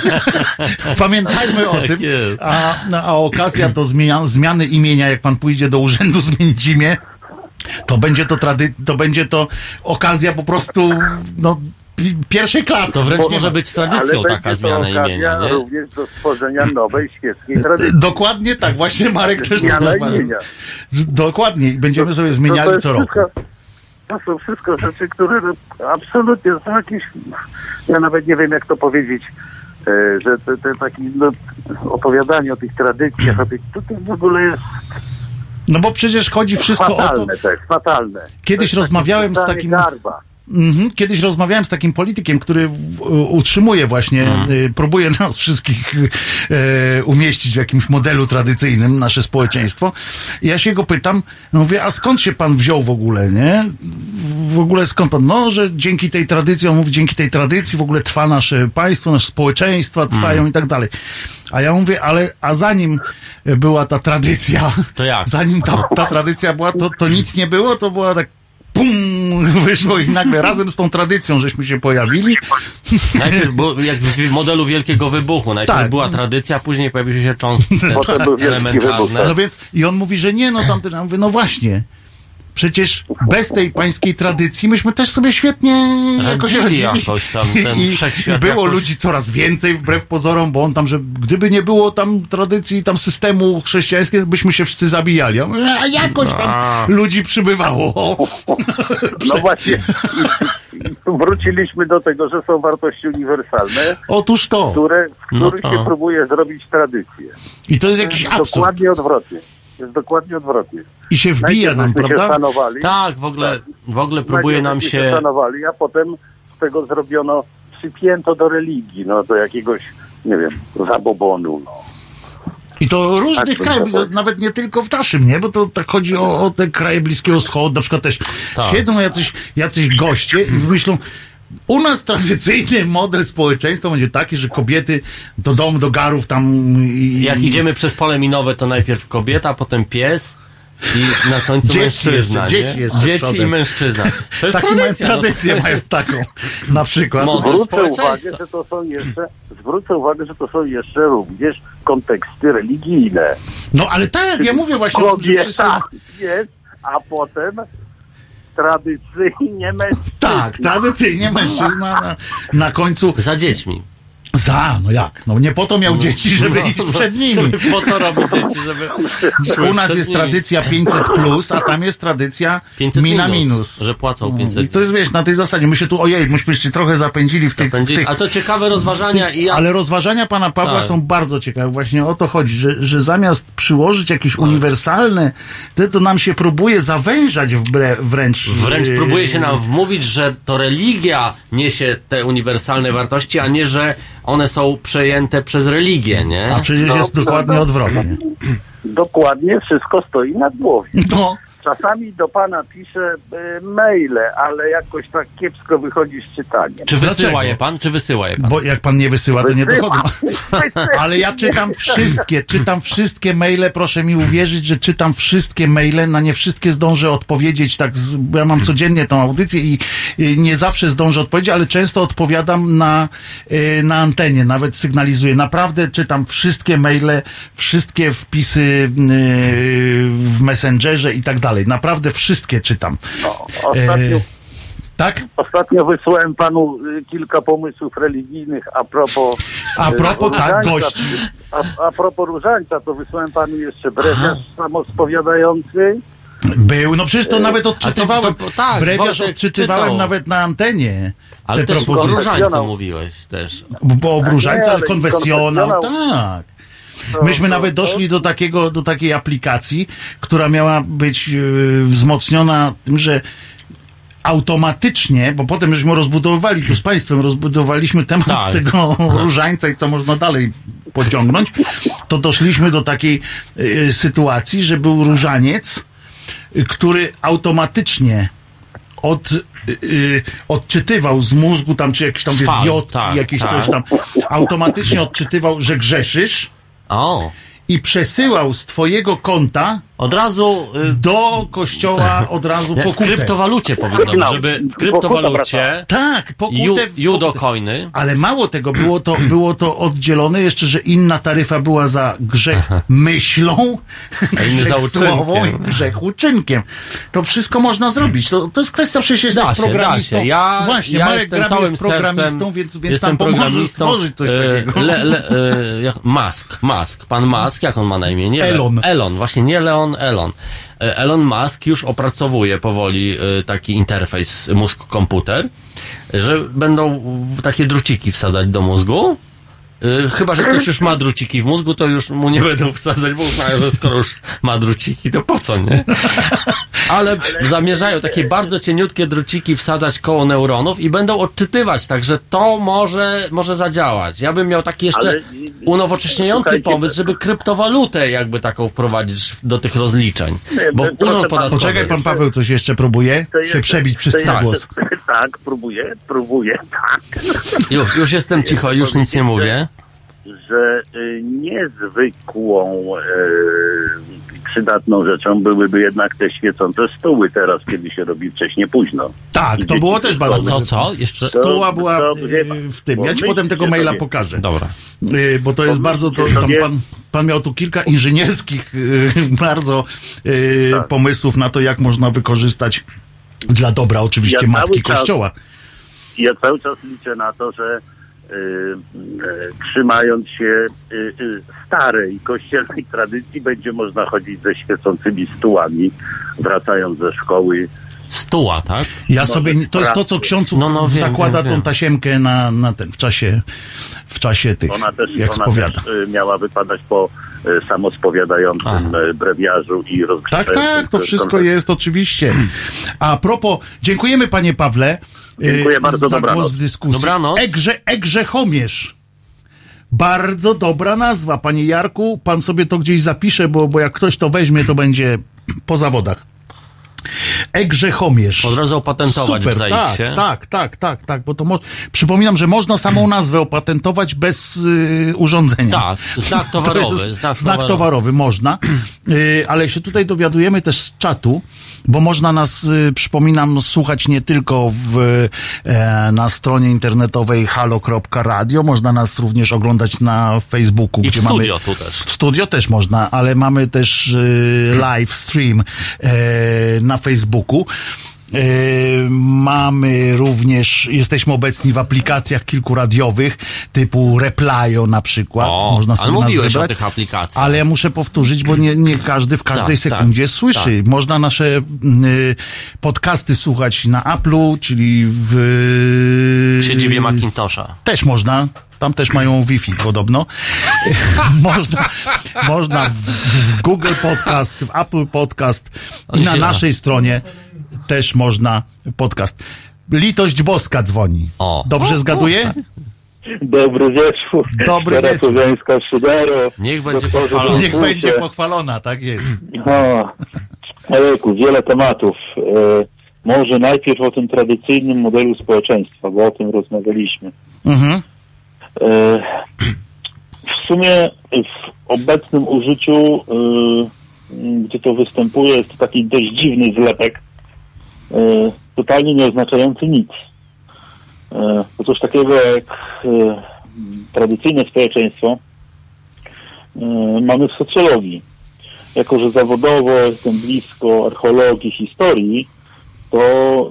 Pamiętajmy o Tak tym. A, no, a okazja do zmienia, zmiany imienia, jak pan pójdzie do urzędu zmienić imię, to będzie to trady, to będzie to okazja po prostu no, pierwszej klasy. To wręcz może być tradycją taka zmiana imienia, nie? również do stworzenia nowej, świeckiej tradycji. Dokładnie tak, właśnie Marek też to imienia. Dokładnie, będziemy sobie To- to zmieniali co roku. To są wszystko rzeczy, które absolutnie są jakieś, ja nawet nie wiem jak to powiedzieć, e, że te, te takie no, opowiadanie o tych tradycjach, o tych, to, to w ogóle jest No bo przecież chodzi wszystko o to. fatalne to jest, fatalne. Kiedyś To jest rozmawiałem z takim- Garba. Mhm. Kiedyś rozmawiałem z takim politykiem, który utrzymuje właśnie, y, próbuje nas wszystkich y, umieścić w jakimś modelu tradycyjnym, nasze społeczeństwo. Ja się go pytam, no mówię, a skąd się pan wziął w ogóle, nie? W ogóle skąd pan? No, że dzięki tej tradycji, on mówi, dzięki tej tradycji w ogóle trwa nasze państwo, nasze społeczeństwa trwają i tak dalej. A ja mówię, ale a zanim była ta tradycja, zanim ta, ta tradycja była, to, to nic nie było, to była tak pum, wyszło i nagle razem z tą tradycją żeśmy się pojawili. Najpierw było jak w modelu wielkiego wybuchu. Najpierw Tak. była tradycja, później pojawiły się wybuch, elementarne. No więc, i on mówi, że nie, no tamten, ja mówię, no właśnie. Przecież bez tej pańskiej tradycji myśmy też sobie świetnie jakoś Radzili jakoś tam, ten I, było jakoś- ludzi coraz więcej wbrew pozorom, bo on tam, że gdyby nie było tam tradycji, tam systemu chrześcijańskiego, byśmy się wszyscy zabijali. A jakoś tam A. ludzi przybywało. No właśnie, wróciliśmy do tego, że są wartości uniwersalne, Otóż to. które, w No których to. się próbuje zrobić tradycję. I to jest jakiś absurd. Dokładnie odwrotnie. Jest dokładnie odwrotnie. I się wbija nam, się prawda? szanowali, Tak, w ogóle, w ogóle próbuje nam żeśmy się... szanowali, a potem z tego zrobiono, przypięto do religii, no do jakiegoś, nie wiem, zabobonu, no. I to różnych Tak, krajów, nawet nie tylko w naszym, nie? Bo to tak chodzi o, o te kraje Bliskiego Wschodu, na przykład też Tak. siedzą jacyś, jacyś goście i myślą, u nas tradycyjny model społeczeństwa będzie taki, że kobiety do domu, do garów tam i, Jak idziemy przez pole minowe, to najpierw kobieta, potem pies i na końcu Dzieci mężczyzna. jeszcze, dzieci jeszcze dzieci i mężczyzna. To jest Taką mają tradycja. no to- tradycję, mają taką na przykład. Model Zwrócę uwagę, społeczeństwa. że to są jeszcze, zwrócę uwagę, że to są jeszcze również konteksty religijne. No ale tak, ja mówię właśnie o tym, że wszyscy... Kobieta jest, a potem tradycyjnie mężczyzna. Tak, tradycyjnie mężczyzna na, na końcu... Za dziećmi. Za, no jak? No nie po to miał dzieci, żeby No, iść przed nimi. Żeby po to robić dzieci, żeby U nas przed jest nimi. tradycja 500 plus, a tam jest tradycja 500 mina minus, minus. że płacą 500 I to jest, wiesz, na tej zasadzie. My się tu, ojej, myśmy się trochę zapędzili w tych... W tych A to ciekawe rozważania i ja... ale rozważania pana Pawła Tak. są bardzo ciekawe. Właśnie o to chodzi, że, że zamiast przyłożyć jakieś uniwersalne, to, to nam się próbuje zawężać wbre, wręcz. Wręcz yy, próbuje się nam wmówić, że to religia niesie te uniwersalne wartości, a nie, że one są przejęte przez religię, nie? A przecież No, jest dokładnie no. odwrotnie. Dokładnie wszystko stoi na głowie. No, czasami do pana piszę e, maile, ale jakoś tak kiepsko wychodzi z czytaniem. Czy wysyła Dlaczego? je pan? Czy wysyła je pan? Bo jak pan nie wysyła, to nie Wysyłam. dochodzą. Ale ja czytam wszystkie, czytam wszystkie maile, proszę mi uwierzyć, że czytam wszystkie maile, na nie wszystkie zdążę odpowiedzieć, tak, z, bo ja mam codziennie tą audycję i, i nie zawsze zdążę odpowiedzieć, ale często odpowiadam na, y, na antenie, nawet sygnalizuję. Naprawdę czytam wszystkie maile, wszystkie wpisy y, w Messengerze i tak dalej. Naprawdę wszystkie czytam. Ostatnio, E, tak? ostatnio wysłałem panu y, kilka pomysłów religijnych a propos... A y, propos, tak, gości. A, a propos różańca, to wysłałem panu jeszcze brewiarz samospowiadający. Był, no przecież to nawet odczytywałem. to- to- tak, Brewiarz odczytywałem czytał. nawet na antenie. Ale te też o propozycje. różańcu mówiłeś też. Bo o różańcu, ale ale konfesjonał, konfesjonał. tak. To- Myśmy nawet doszli do takiego, do takiej aplikacji, która miała być e, wzmocniona tym, że automatycznie, bo potem żeśmy rozbudowywali tu z państwem, rozbudowaliśmy temat Tak. tego różańca i co można dalej pociągnąć, to doszliśmy do takiej e, sytuacji, że był różaniec, y, który automatycznie od, y, y, odczytywał z mózgu tam, czy jakieś tam diod, tak, jakieś tak. coś tam, automatycznie odczytywał, że grzeszysz O, i przesyłał z twojego konta od razu y, do kościoła od razu w pokutę. kryptowalucie powinno być, żeby w kryptowalucie Tak, pokutę. ju, w- judo pokutę. coiny. Ale mało tego, było to, było to oddzielone jeszcze, że inna taryfa była za grzech myślą, A inny za grzech słową i grzech uczynkiem. To wszystko można zrobić. To, to jest kwestia przecież jest Da się, da programistą. się. Ja, Właśnie, ja Marek całym jest programistą, sercem, więc, więc nam pomoże stworzyć coś E, takiego. Le, le, e, jak- Musk, Musk, pan Musk, jak on ma na imię? Nie, Elon. Elon, właśnie nie Leon, Elon. E, Elon Musk już opracowuje powoli e, taki interfejs mózg-komputer, że będą takie druciki wsadzać do mózgu. E, Chyba, że ktoś już ma druciki w mózgu, to już mu nie będą wsadzać, bo uznają, że skoro już ma druciki, to po co, nie? Ale zamierzają takie bardzo cieniutkie druciki wsadzać koło neuronów i będą odczytywać, także to może, może zadziałać. Ja bym miał taki jeszcze unowocześniający pomysł, żeby kryptowalutę jakby taką wprowadzić do tych rozliczeń. Bo urząd podatkowy... Poczekaj, pan Paweł coś jeszcze próbuje się przebić przez jeszcze- głos. Tak, próbuję, próbuję, tak. Już, już jestem cicho, już nic nie mówię. Że y, niezwykłą y, przydatną rzeczą byłyby jednak te świecące stóły teraz, kiedy się robi wcześnie późno. Tak, to było też bardzo... Co, co? Jeszcze? Stoła była to, y, w tym. Ja ci potem tego sobie- maila pokażę. Dobra. Bo to jest bardzo, to, tam sobie- pan, pan miał tu kilka inżynierskich bardzo Tak. pomysłów na to, jak można wykorzystać dla dobra oczywiście Ja matki czas- kościoła. Ja cały czas liczę na to, że trzymając się y, y, starej kościelnej tradycji będzie można chodzić ze świecącymi stułami, wracając ze szkoły. Stuła, tak? Ja Może sobie, to jest to, co ksiądz No, no, wiem, zakłada wiem, tą wiem. tasiemkę na, na ten, w czasie, w czasie tych, Ona też, jak ona spowiada. też y, miała wypadać po y, samospowiadającym Aha. y, brewiarzu i Tak, rozgrzewającym tak, to y, wszystko jest oczywiście. A propos, dziękujemy panie Pawle y, Dziękuję bardzo, za dobranoc. głos w dyskusji. Dobranoc. Egrze, Egrze Chomierz. Bardzo dobra nazwa, panie Jarku. Pan sobie to gdzieś zapisze, bo, bo jak ktoś to weźmie, to będzie po zawodach. Egrze Chomierz. Od razu opatentować Super, w tak, tak, tak, tak, tak, bo to mo- przypominam, że można samą nazwę opatentować bez y, urządzenia. Tak, znak To towarowy, jest znak znak towarowy. towarowy można, y, ale się tutaj dowiadujemy też z czatu, bo można nas, y, przypominam, słuchać nie tylko w, e, na stronie internetowej halo.radio, można nas również oglądać na Facebooku, I w gdzie studio mamy... tu też. W studio też można, ale mamy też y, live stream e, na Facebooku. E, mamy również, jesteśmy obecni w aplikacjach kilku radiowych, typu Replyo na przykład. O, Można ale sobie nas mówiłeś o tych aplikacjach. Ale ja muszę powtórzyć, bo nie, nie każdy w każdej Tak, tak, sekundzie słyszy. tak. Można nasze y, podcasty słuchać na Apple'u, czyli w... W siedzibie Macintosha. Też można. Tam też mają Wi-Fi podobno. można, można w, w Google Podcast, w Apple Podcast i na naszej stronie też można podcast. Litość Boska dzwoni. O. Dobrze zgaduję? Dobry wieczór. Dobry wieczór. Szydery. Niech będzie pochwalony. Niech będzie pochwalona, tak jest. O, Ojejku, wiele tematów. E, może najpierw o tym tradycyjnym modelu społeczeństwa, bo o tym rozmawialiśmy. Mhm. E, w sumie w obecnym użyciu, e, gdzie to występuje, jest to taki dość dziwny zlepek, totalnie nie oznaczający nic. E, Bo coś takiego jak e, tradycyjne społeczeństwo e, mamy w socjologii. Jako, że zawodowo jestem blisko archeologii, historii, to,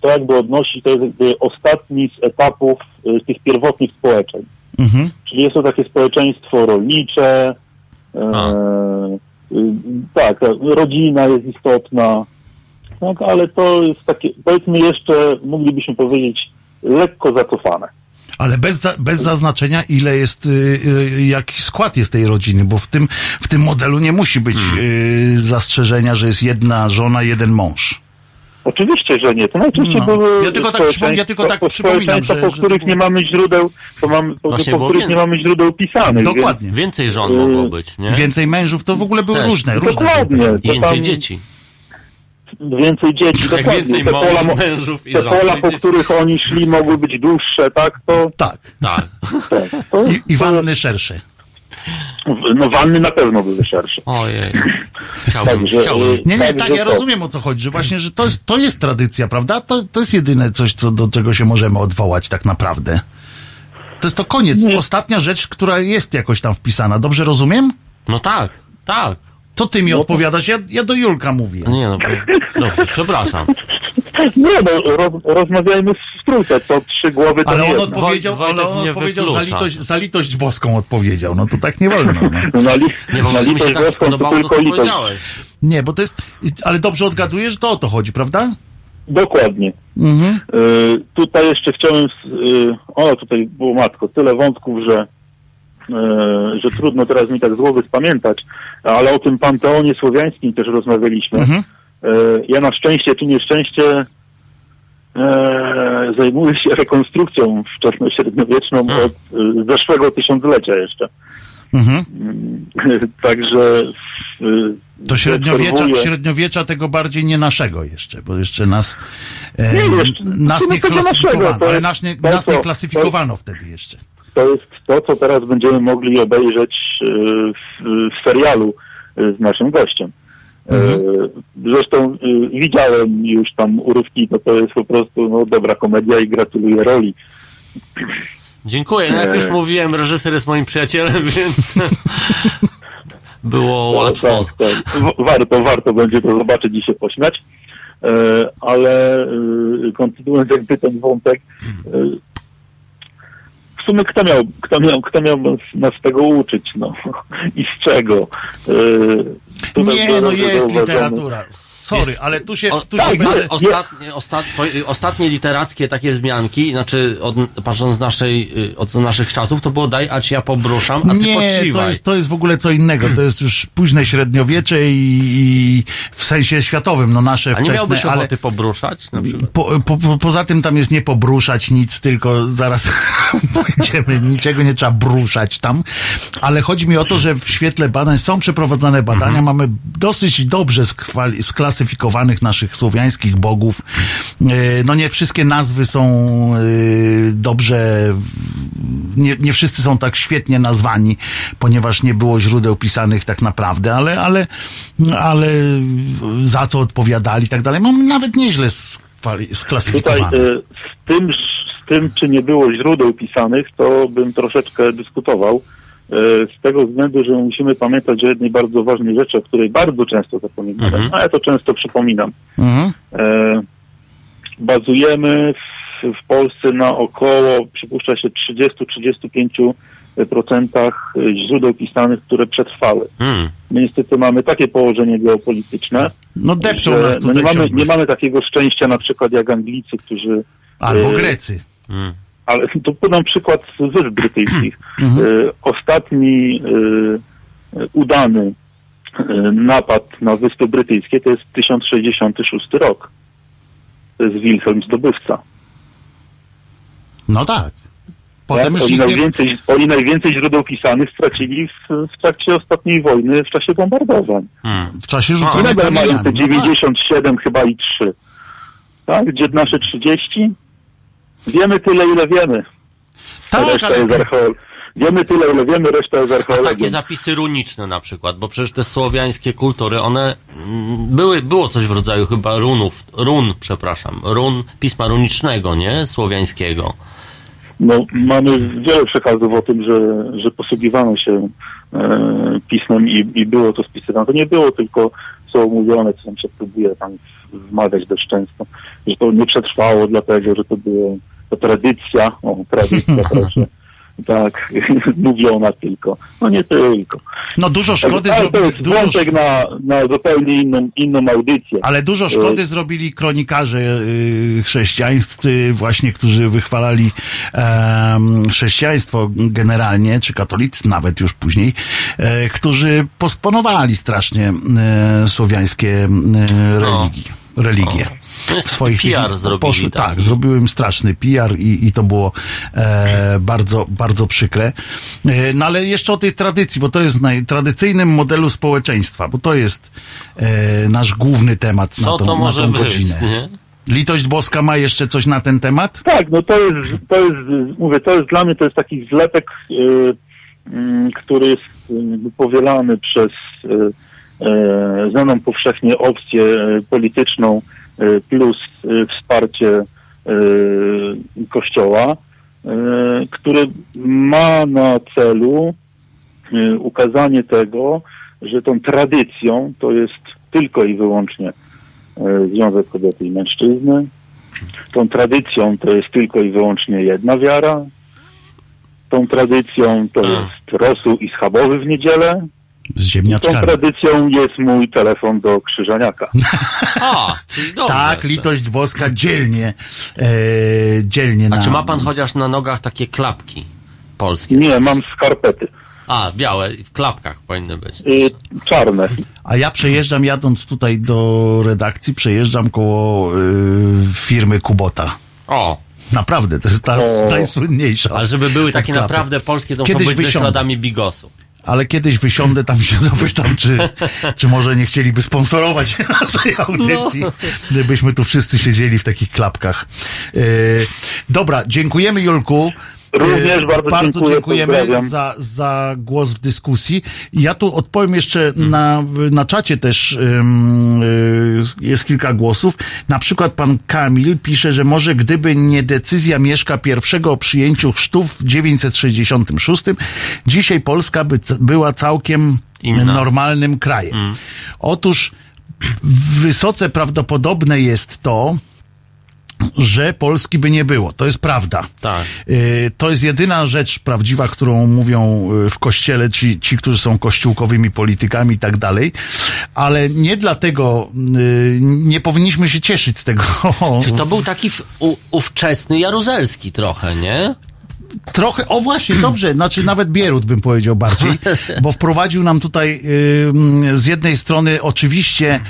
to jakby odnosi, to jest jakby ostatni z etapów tych pierwotnych społeczeń. Mhm. Czyli jest to takie społeczeństwo rolnicze, e, tak, rodzina jest istotna, tak, ale to jest takie, powiedzmy jeszcze, moglibyśmy powiedzieć, lekko zacofane. Ale bez, bez zaznaczenia, ile jest, y, y, jaki skład jest tej rodziny, bo w tym, w tym modelu nie musi być y, zastrzeżenia, że jest jedna żona, jeden mąż. Oczywiście, że nie. To najczęściej No. były Ja tylko tak przypom- ja tylko tak przypominam, że- po że których nie mamy źródeł, po, mamy, po, Właśnie, po których wiem. nie mamy źródeł pisanych. Dokładnie. Więcej żon mogło być, nie? Więcej mężów to w ogóle były Też. różne, różne. Dokładnie. To Więcej tam- dzieci. Więc więcej dzieci. Jak dokładnie. więcej te pola, mężów i te żon, pola, po których oni szli, mogły być dłuższe, tak? To, Tak. Tak. tak, to I, I wanny szersze. no wanny na pewno były szersze. Ojej. Chciałbym, Także, chciałbym. y, Nie, nie, tak, ja to- rozumiem o co chodzi, że właśnie, że to jest, to jest tradycja, prawda? To, to jest jedyne coś, co, do czego się możemy odwołać tak naprawdę. To jest to koniec, ostatnia rzecz, która jest jakoś tam wpisana. Dobrze rozumiem? No tak, tak. Co ty mi odpowiadasz? Ja, ja do Julka mówię. Nie no, no przepraszam. Nie no, roz, rozmawiajmy w trójce, co trzy głowy to Ale nie on jedna. odpowiedział, Wojtek ale on odpowiedział za litość, za litość boską odpowiedział. No to tak nie wolno. No. No, na, li, Nie, bo na mi się tak spodobało to, co litość. powiedziałeś. Nie, bo to jest. Ale dobrze odgaduję, że to o to chodzi, prawda? Dokładnie. Mhm. Y, tutaj jeszcze chciałem, y, o tutaj było matko, tyle wątków, że, że trudno teraz mi tak z głowy spamiętać, ale o tym panteonie słowiańskim też rozmawialiśmy. Mhm. Y, ja na szczęście czy nieszczęście e, zajmuję się rekonstrukcją wczesnośredniowieczną od y, zeszłego tysiąclecia jeszcze. Mhm. Także y, To średniowiecza, średniowiecza tego bardziej nie naszego jeszcze, bo jeszcze nas, e, Nie, jeszcze- nas nie naszego, klasyfikowano, to ale nas nie, nas nie klasyfikowano wtedy jeszcze. To jest to, co teraz będziemy mogli obejrzeć e, w, w serialu e, z naszym gościem. E, Zresztą e, widziałem już tam urywki, to to jest po prostu no, dobra komedia i gratuluję roli. Dziękuję. No jak już mówiłem, reżyser jest moim przyjacielem, więc było łatwo. Tak, tak. Warto, warto będzie to zobaczyć i się pośmiać. Ale kontynuując jakby ten wątek, sumie kto miał, kto miał, kto miał nas, tego uczyć, no i z czego? Tutaj Nie, no jest zauważone. literatura. Sorry, Jest- ale tu się, tu się tak, będę... ostatnie, ostat, po- ostatnie literackie takie wzmianki, znaczy od, patrząc z naszej, y, od naszych czasów, to było daj, a ci ja pobruszam, a ty Nie, to podsiwaj. jest, to jest w ogóle co innego. To jest już późne średniowiecze i, i w sensie światowym, no nasze A nie wczesne, miałbyś ale ochoty pobruszać? Na przykład? po, po, po, poza tym tam jest nie pobruszać nic, tylko zaraz pójdziemy, niczego nie trzeba bruszać tam, ale chodzi mi o to, że w świetle badań są przeprowadzane badania, mamy dosyć dobrze skwali- sklasyfikowanych naszych słowiańskich bogów. E, No nie wszystkie nazwy są e, dobrze, nie, nie wszyscy są tak świetnie nazwani, ponieważ nie było źródeł pisanych tak naprawdę, ale, ale, ale za co odpowiadali i tak dalej. Mam nawet nieźle Tutaj sklasyfikowane. e, z tym, z tym, czy nie było źródeł pisanych, to bym troszeczkę dyskutował. E, Z tego względu, że musimy pamiętać o jednej bardzo ważnej rzeczy, o której bardzo często zapominamy, Mhm. a ja to często przypominam. Mhm. E, Bazujemy w, w Polsce na około, przypuszcza się, 30-35% źródeł pisanych, które przetrwały. Hmm. My niestety mamy takie położenie geopolityczne, No depczą że nas no tutaj nie, mamy, nie mamy takiego szczęścia na przykład jak Anglicy, którzy... Albo e, Grecy. Hmm. Ale to podam przykład z Wysp Brytyjskich. Mhm. E, Ostatni e, udany e, napad na Wyspy Brytyjskie to jest 1066 rok. To jest Wilhelm Zdobywca. No tak. Potem już oni, ich nie- najwięcej, oni najwięcej źródeł pisanych stracili w, w trakcie ostatniej wojny, w czasie bombardowań. W czasie Oni rzucania nadal mają te kamieniami. no tak. 97 chyba i 3. Tak? Gdzie nasze 30? Wiemy tyle, ile wiemy. Tak, reszta ale- jest archeol... Wiemy tyle, ile wiemy, reszta jest A archeologią. takie zapisy runiczne na przykład, bo przecież te słowiańskie kultury, one mm, były, było coś w rodzaju chyba runów, run, przepraszam, run pisma runicznego, nie? Słowiańskiego. No, mamy wiele przekazów o tym, że, że posługiwano się e, pismem i, i było to spisywane. To nie było tylko co mówione, co nam się próbuje tam wmawiać dość często, że to nie przetrwało dlatego, że to była to tradycja, o tradycja proszę, tak, mówiona tylko. No nie tylko. No dużo szkody zrobili, dużo, wątek na, na zupełnie inną, inną audycję. ale dużo szkody zrobili kronikarze y, chrześcijańscy, właśnie, którzy wychwalali chrześcijaństwo generalnie, czy katolicy nawet już później, e, którzy posponowali strasznie e, słowiańskie e, religii, religie. Swoich PR tych- zrobili, poszły, tak. tak, zrobiły im straszny PR i, i to było e, bardzo, bardzo przykre. E, no ale jeszcze o tej tradycji, bo to jest naj, tradycyjnym modelu społeczeństwa, bo to jest e, nasz główny temat Co na tą, to może na tą być, godzinę. nie? Litość Boska ma jeszcze coś na ten temat? Tak, no to jest, to jest, mówię, to jest dla mnie to jest taki zlepek, y, mm, który jest y, powielany przez y, y, znaną powszechnie opcję y, polityczną y, plus y, wsparcie y, Kościoła, y, który ma na celu y, ukazanie tego, że tą tradycją to jest tylko i wyłącznie y, związek kobiety i mężczyzny, tą tradycją to jest tylko i wyłącznie jedna wiara. Tą tradycją to jest rosół i schabowy w niedzielę. Z Tą ziemniaczkami. tradycją jest mój telefon do krzyżaniaka. Dobrze. Tak, litość boska dzielnie, e, dzielnie A na... czy ma pan chociaż na nogach takie klapki polskie? Nie, mam skarpety. A, białe, w klapkach powinny być. Y, czarne. A ja przejeżdżam, jadąc tutaj do redakcji, przejeżdżam koło y, firmy Kubota. O. Naprawdę, to jest ta O. najsłynniejsza. Ale żeby były takie naprawdę polskie, to Kiedyś być ze wysiądę. śladami bigosu. Ale kiedyś wysiądę tam i się zapytam, czy, czy może nie chcieliby sponsorować naszej audycji, No. gdybyśmy tu wszyscy siedzieli w takich klapkach. E, dobra, dziękujemy Julku. Również bardzo dziękuję, dziękujemy za, za głos w dyskusji. Ja tu odpowiem jeszcze na, na czacie też ym, y, jest kilka głosów. Na przykład pan Kamil pisze, że może gdyby nie decyzja Mieszka I o przyjęciu chrztu w 966, dzisiaj Polska by była całkiem Inna. normalnym krajem. Otóż wysoce prawdopodobne jest to, że Polski by nie było. To jest prawda. Tak. Y, To jest jedyna rzecz prawdziwa, którą mówią y, w kościele ci, ci którzy są kościółkowymi politykami i tak dalej, ale nie dlatego y, nie powinniśmy się cieszyć z tego. Czy to był taki u, ówczesny Jaruzelski trochę, nie? Trochę, o właśnie, dobrze, znaczy nawet Bierut bym powiedział bardziej, bo wprowadził nam tutaj z jednej strony oczywiście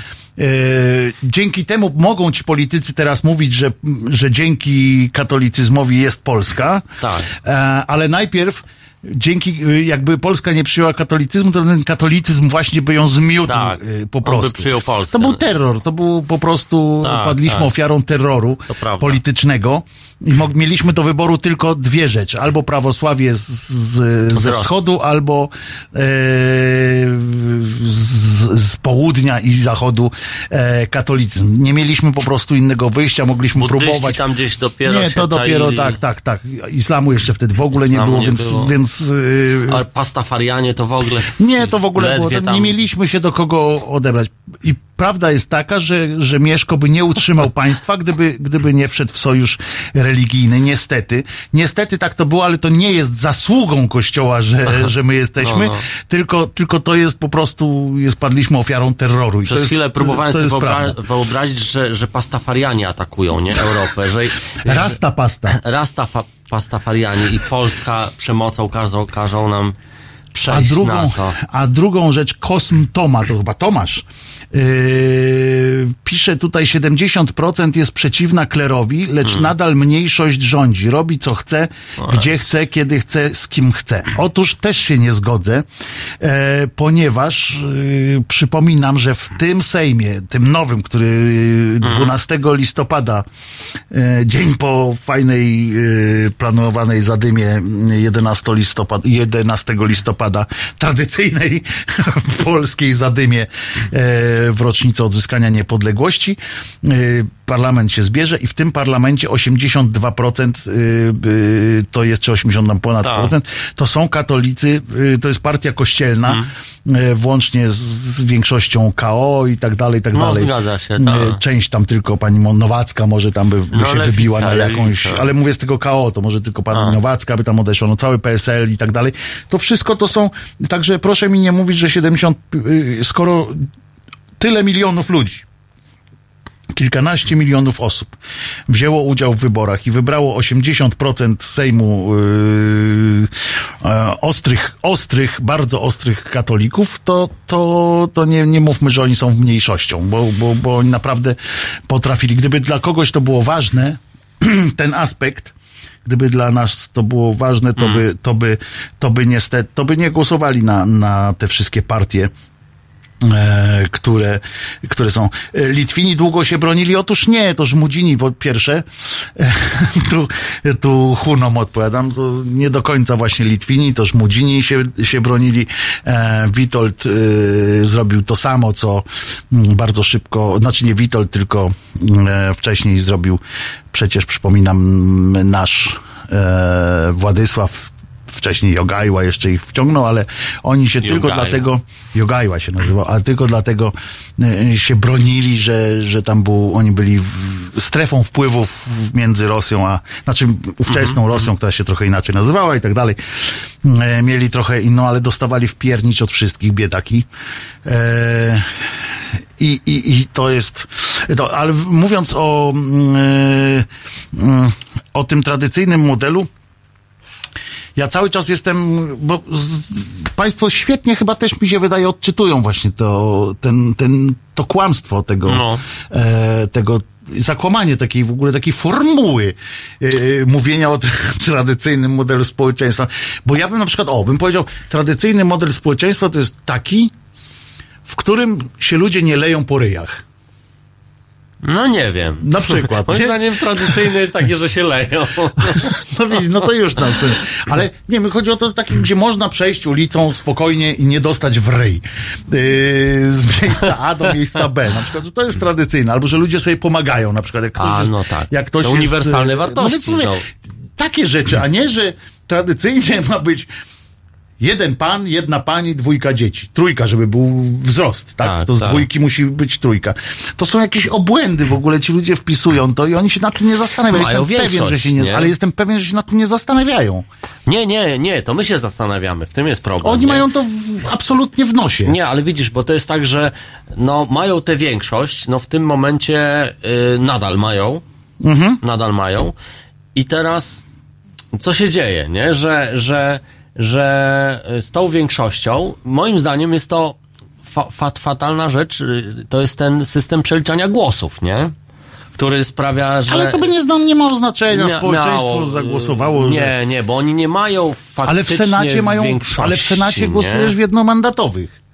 dzięki temu mogą ci politycy teraz mówić, że, że dzięki katolicyzmowi jest Polska, Tak. e, ale najpierw dzięki, y, jakby Polska nie przyjęła katolicyzmu, to ten katolicyzm właśnie by ją zmiótł Tak. po prostu. przyjął Polskę. To był terror, to był po prostu, Tak, padliśmy tak. ofiarą terroru politycznego i mieliśmy do wyboru tylko dwie rzeczy. Albo prawosławie z, z, ze wschodu, albo e, z, z południa i zachodu e, katolicyzm. Nie mieliśmy po prostu innego wyjścia, mogliśmy Buddyści próbować. tam gdzieś dopiero Nie, się to dopiero tak, tak, tak. Islamu jeszcze wtedy w ogóle nie było, nie więc, było. więc y, Ale pastafarianie to w ogóle... nie, to w ogóle było. tam- Nie mieliśmy się do kogo odebrać. I prawda jest taka, że, że Mieszko by nie utrzymał państwa, gdyby, gdyby nie wszedł w sojusz religijny. Niestety. Niestety tak to było, ale to nie jest zasługą Kościoła, że, że my jesteśmy, No, no. Tylko, tylko to jest po prostu, jest, padliśmy ofiarą terroru. I Przez jest, chwilę próbowałem sobie wyobra- wyobrazić, że, że pastafarianie atakują, nie? Europę, że... Rasta pasta. Rasta fa- pastafarianie i Polska przemocą każą, każą nam A drugą, a drugą rzecz, Kosm Toma, to chyba Tomasz, yy, pisze tutaj 70% jest przeciwna klerowi, lecz Hmm. nadal mniejszość rządzi. Robi co chce, gdzie chce, kiedy chce, z kim chce. Otóż też się nie zgodzę, e, ponieważ e, przypominam, że w tym Sejmie, tym nowym, który Hmm. 12 listopada, e, dzień po fajnej e, planowanej zadymie 11 listopada, 11 listopada tradycyjnej polskiej zadymie e, w rocznicę odzyskania niepodległości. E, Parlament się zbierze i w tym parlamencie 82% y, y, to jest, czy 80 tam ponad Tak. procent, to są katolicy, to jest partia kościelna, y, włącznie z, większością KO i tak dalej, i tak No, dalej. zgadza się, tak. Część tam tylko pani Nowacka może tam by, by No, się lewica, wybiła na jakąś, lewica. ale mówię z tego KO, to może tylko pani A. Nowacka by tam odeszła, no cały PSL i tak dalej. To wszystko to są, także proszę mi nie mówić, że 70, y, skoro tyle milionów ludzi, kilkanaście milionów osób wzięło udział w wyborach i wybrało 80% Sejmu yy, e, ostrych, ostrych, bardzo ostrych katolików, to, to, to nie, nie mówmy, że oni są mniejszością, bo, bo, bo oni naprawdę potrafili. Gdyby dla kogoś to było ważne, ten aspekt, gdyby dla nas to było ważne, to by, to by, to by niestety, to by nie głosowali na, na te wszystkie partie które, które są. E, Litwini długo się bronili? Otóż nie, to Żmudzini po pierwsze. E, tu, tu Hunom odpowiadam, nie do końca właśnie Litwini, to Żmudzini się, się bronili. E, Witold e, zrobił to samo, co mm, bardzo szybko, znaczy nie Witold, tylko e, wcześniej zrobił, przecież przypominam, nasz e, Władysław wcześniej Jogajła jeszcze ich wciągnął, ale oni się tylko dlatego, Jogajła się nazywał, ale tylko dlatego e, się bronili, że, że tam był, oni byli w, strefą wpływów między Rosją, a znaczy ówczesną Mhm, Rosją, która się trochę inaczej nazywała i tak dalej. E, mieli trochę inną, ale dostawali w piernicz od wszystkich biedaki. E, i, i, I to jest. To, ale w- mówiąc o, mm, e, mm, o tym tradycyjnym modelu, ja cały czas jestem, bo z, Państwo świetnie chyba też mi się wydaje odczytują właśnie to, ten, ten, to kłamstwo tego, No. e, tego zakłamanie takiej w ogóle takiej formuły e, mówienia o tradycyjnym modelu społeczeństwa. Bo ja bym na przykład, o, bym powiedział, tradycyjny model społeczeństwa to jest taki, w którym się ludzie nie leją po ryjach. No nie wiem. Na przykład, Moim nie? zdaniem tradycyjne jest takie, że się leją. No widzisz, no to już nas ten. Ale nie, mi chodzi o to takie, gdzie można przejść ulicą spokojnie i nie dostać w ryj. Yy, z miejsca A do miejsca B. Na przykład, że to jest tradycyjne. Albo, że ludzie sobie pomagają. Na przykład, jak ktoś A, jest, no tak. Jak ktoś To jest, uniwersalne yy, wartości No więc mówię, takie rzeczy, a nie, że tradycyjnie ma być jeden pan, jedna pani, dwójka dzieci. Trójka, żeby był wzrost, tak? Tak, to z tak. dwójki musi być trójka. To są jakieś obłędy w ogóle, ci ludzie wpisują to i oni się nad tym nie zastanawiają. Mają Jestem pewien, że większość, się nie, nie? ale jestem pewien, że się nad tym nie zastanawiają. Nie, nie, nie, to my się zastanawiamy. W tym jest problem. Oni nie? mają to w, absolutnie w nosie. Nie, ale widzisz, bo to jest tak, że no, mają tę większość, no w tym momencie y, nadal mają, Mhm. nadal mają. I teraz co się dzieje, nie? Że, że, że y, z tą większością, moim zdaniem jest to fa- fat, fatalna rzecz, y, to jest ten system przeliczania głosów, nie? Który sprawia, że... Ale to by nie, zna, nie miało znaczenia. Mia- Społeczeństwo miało, y, zagłosowało. Nie, że... nie, bo oni nie mają faktycznie Ale w Senacie mają. Ale w Senacie nie? głosujesz w jednomandatowych.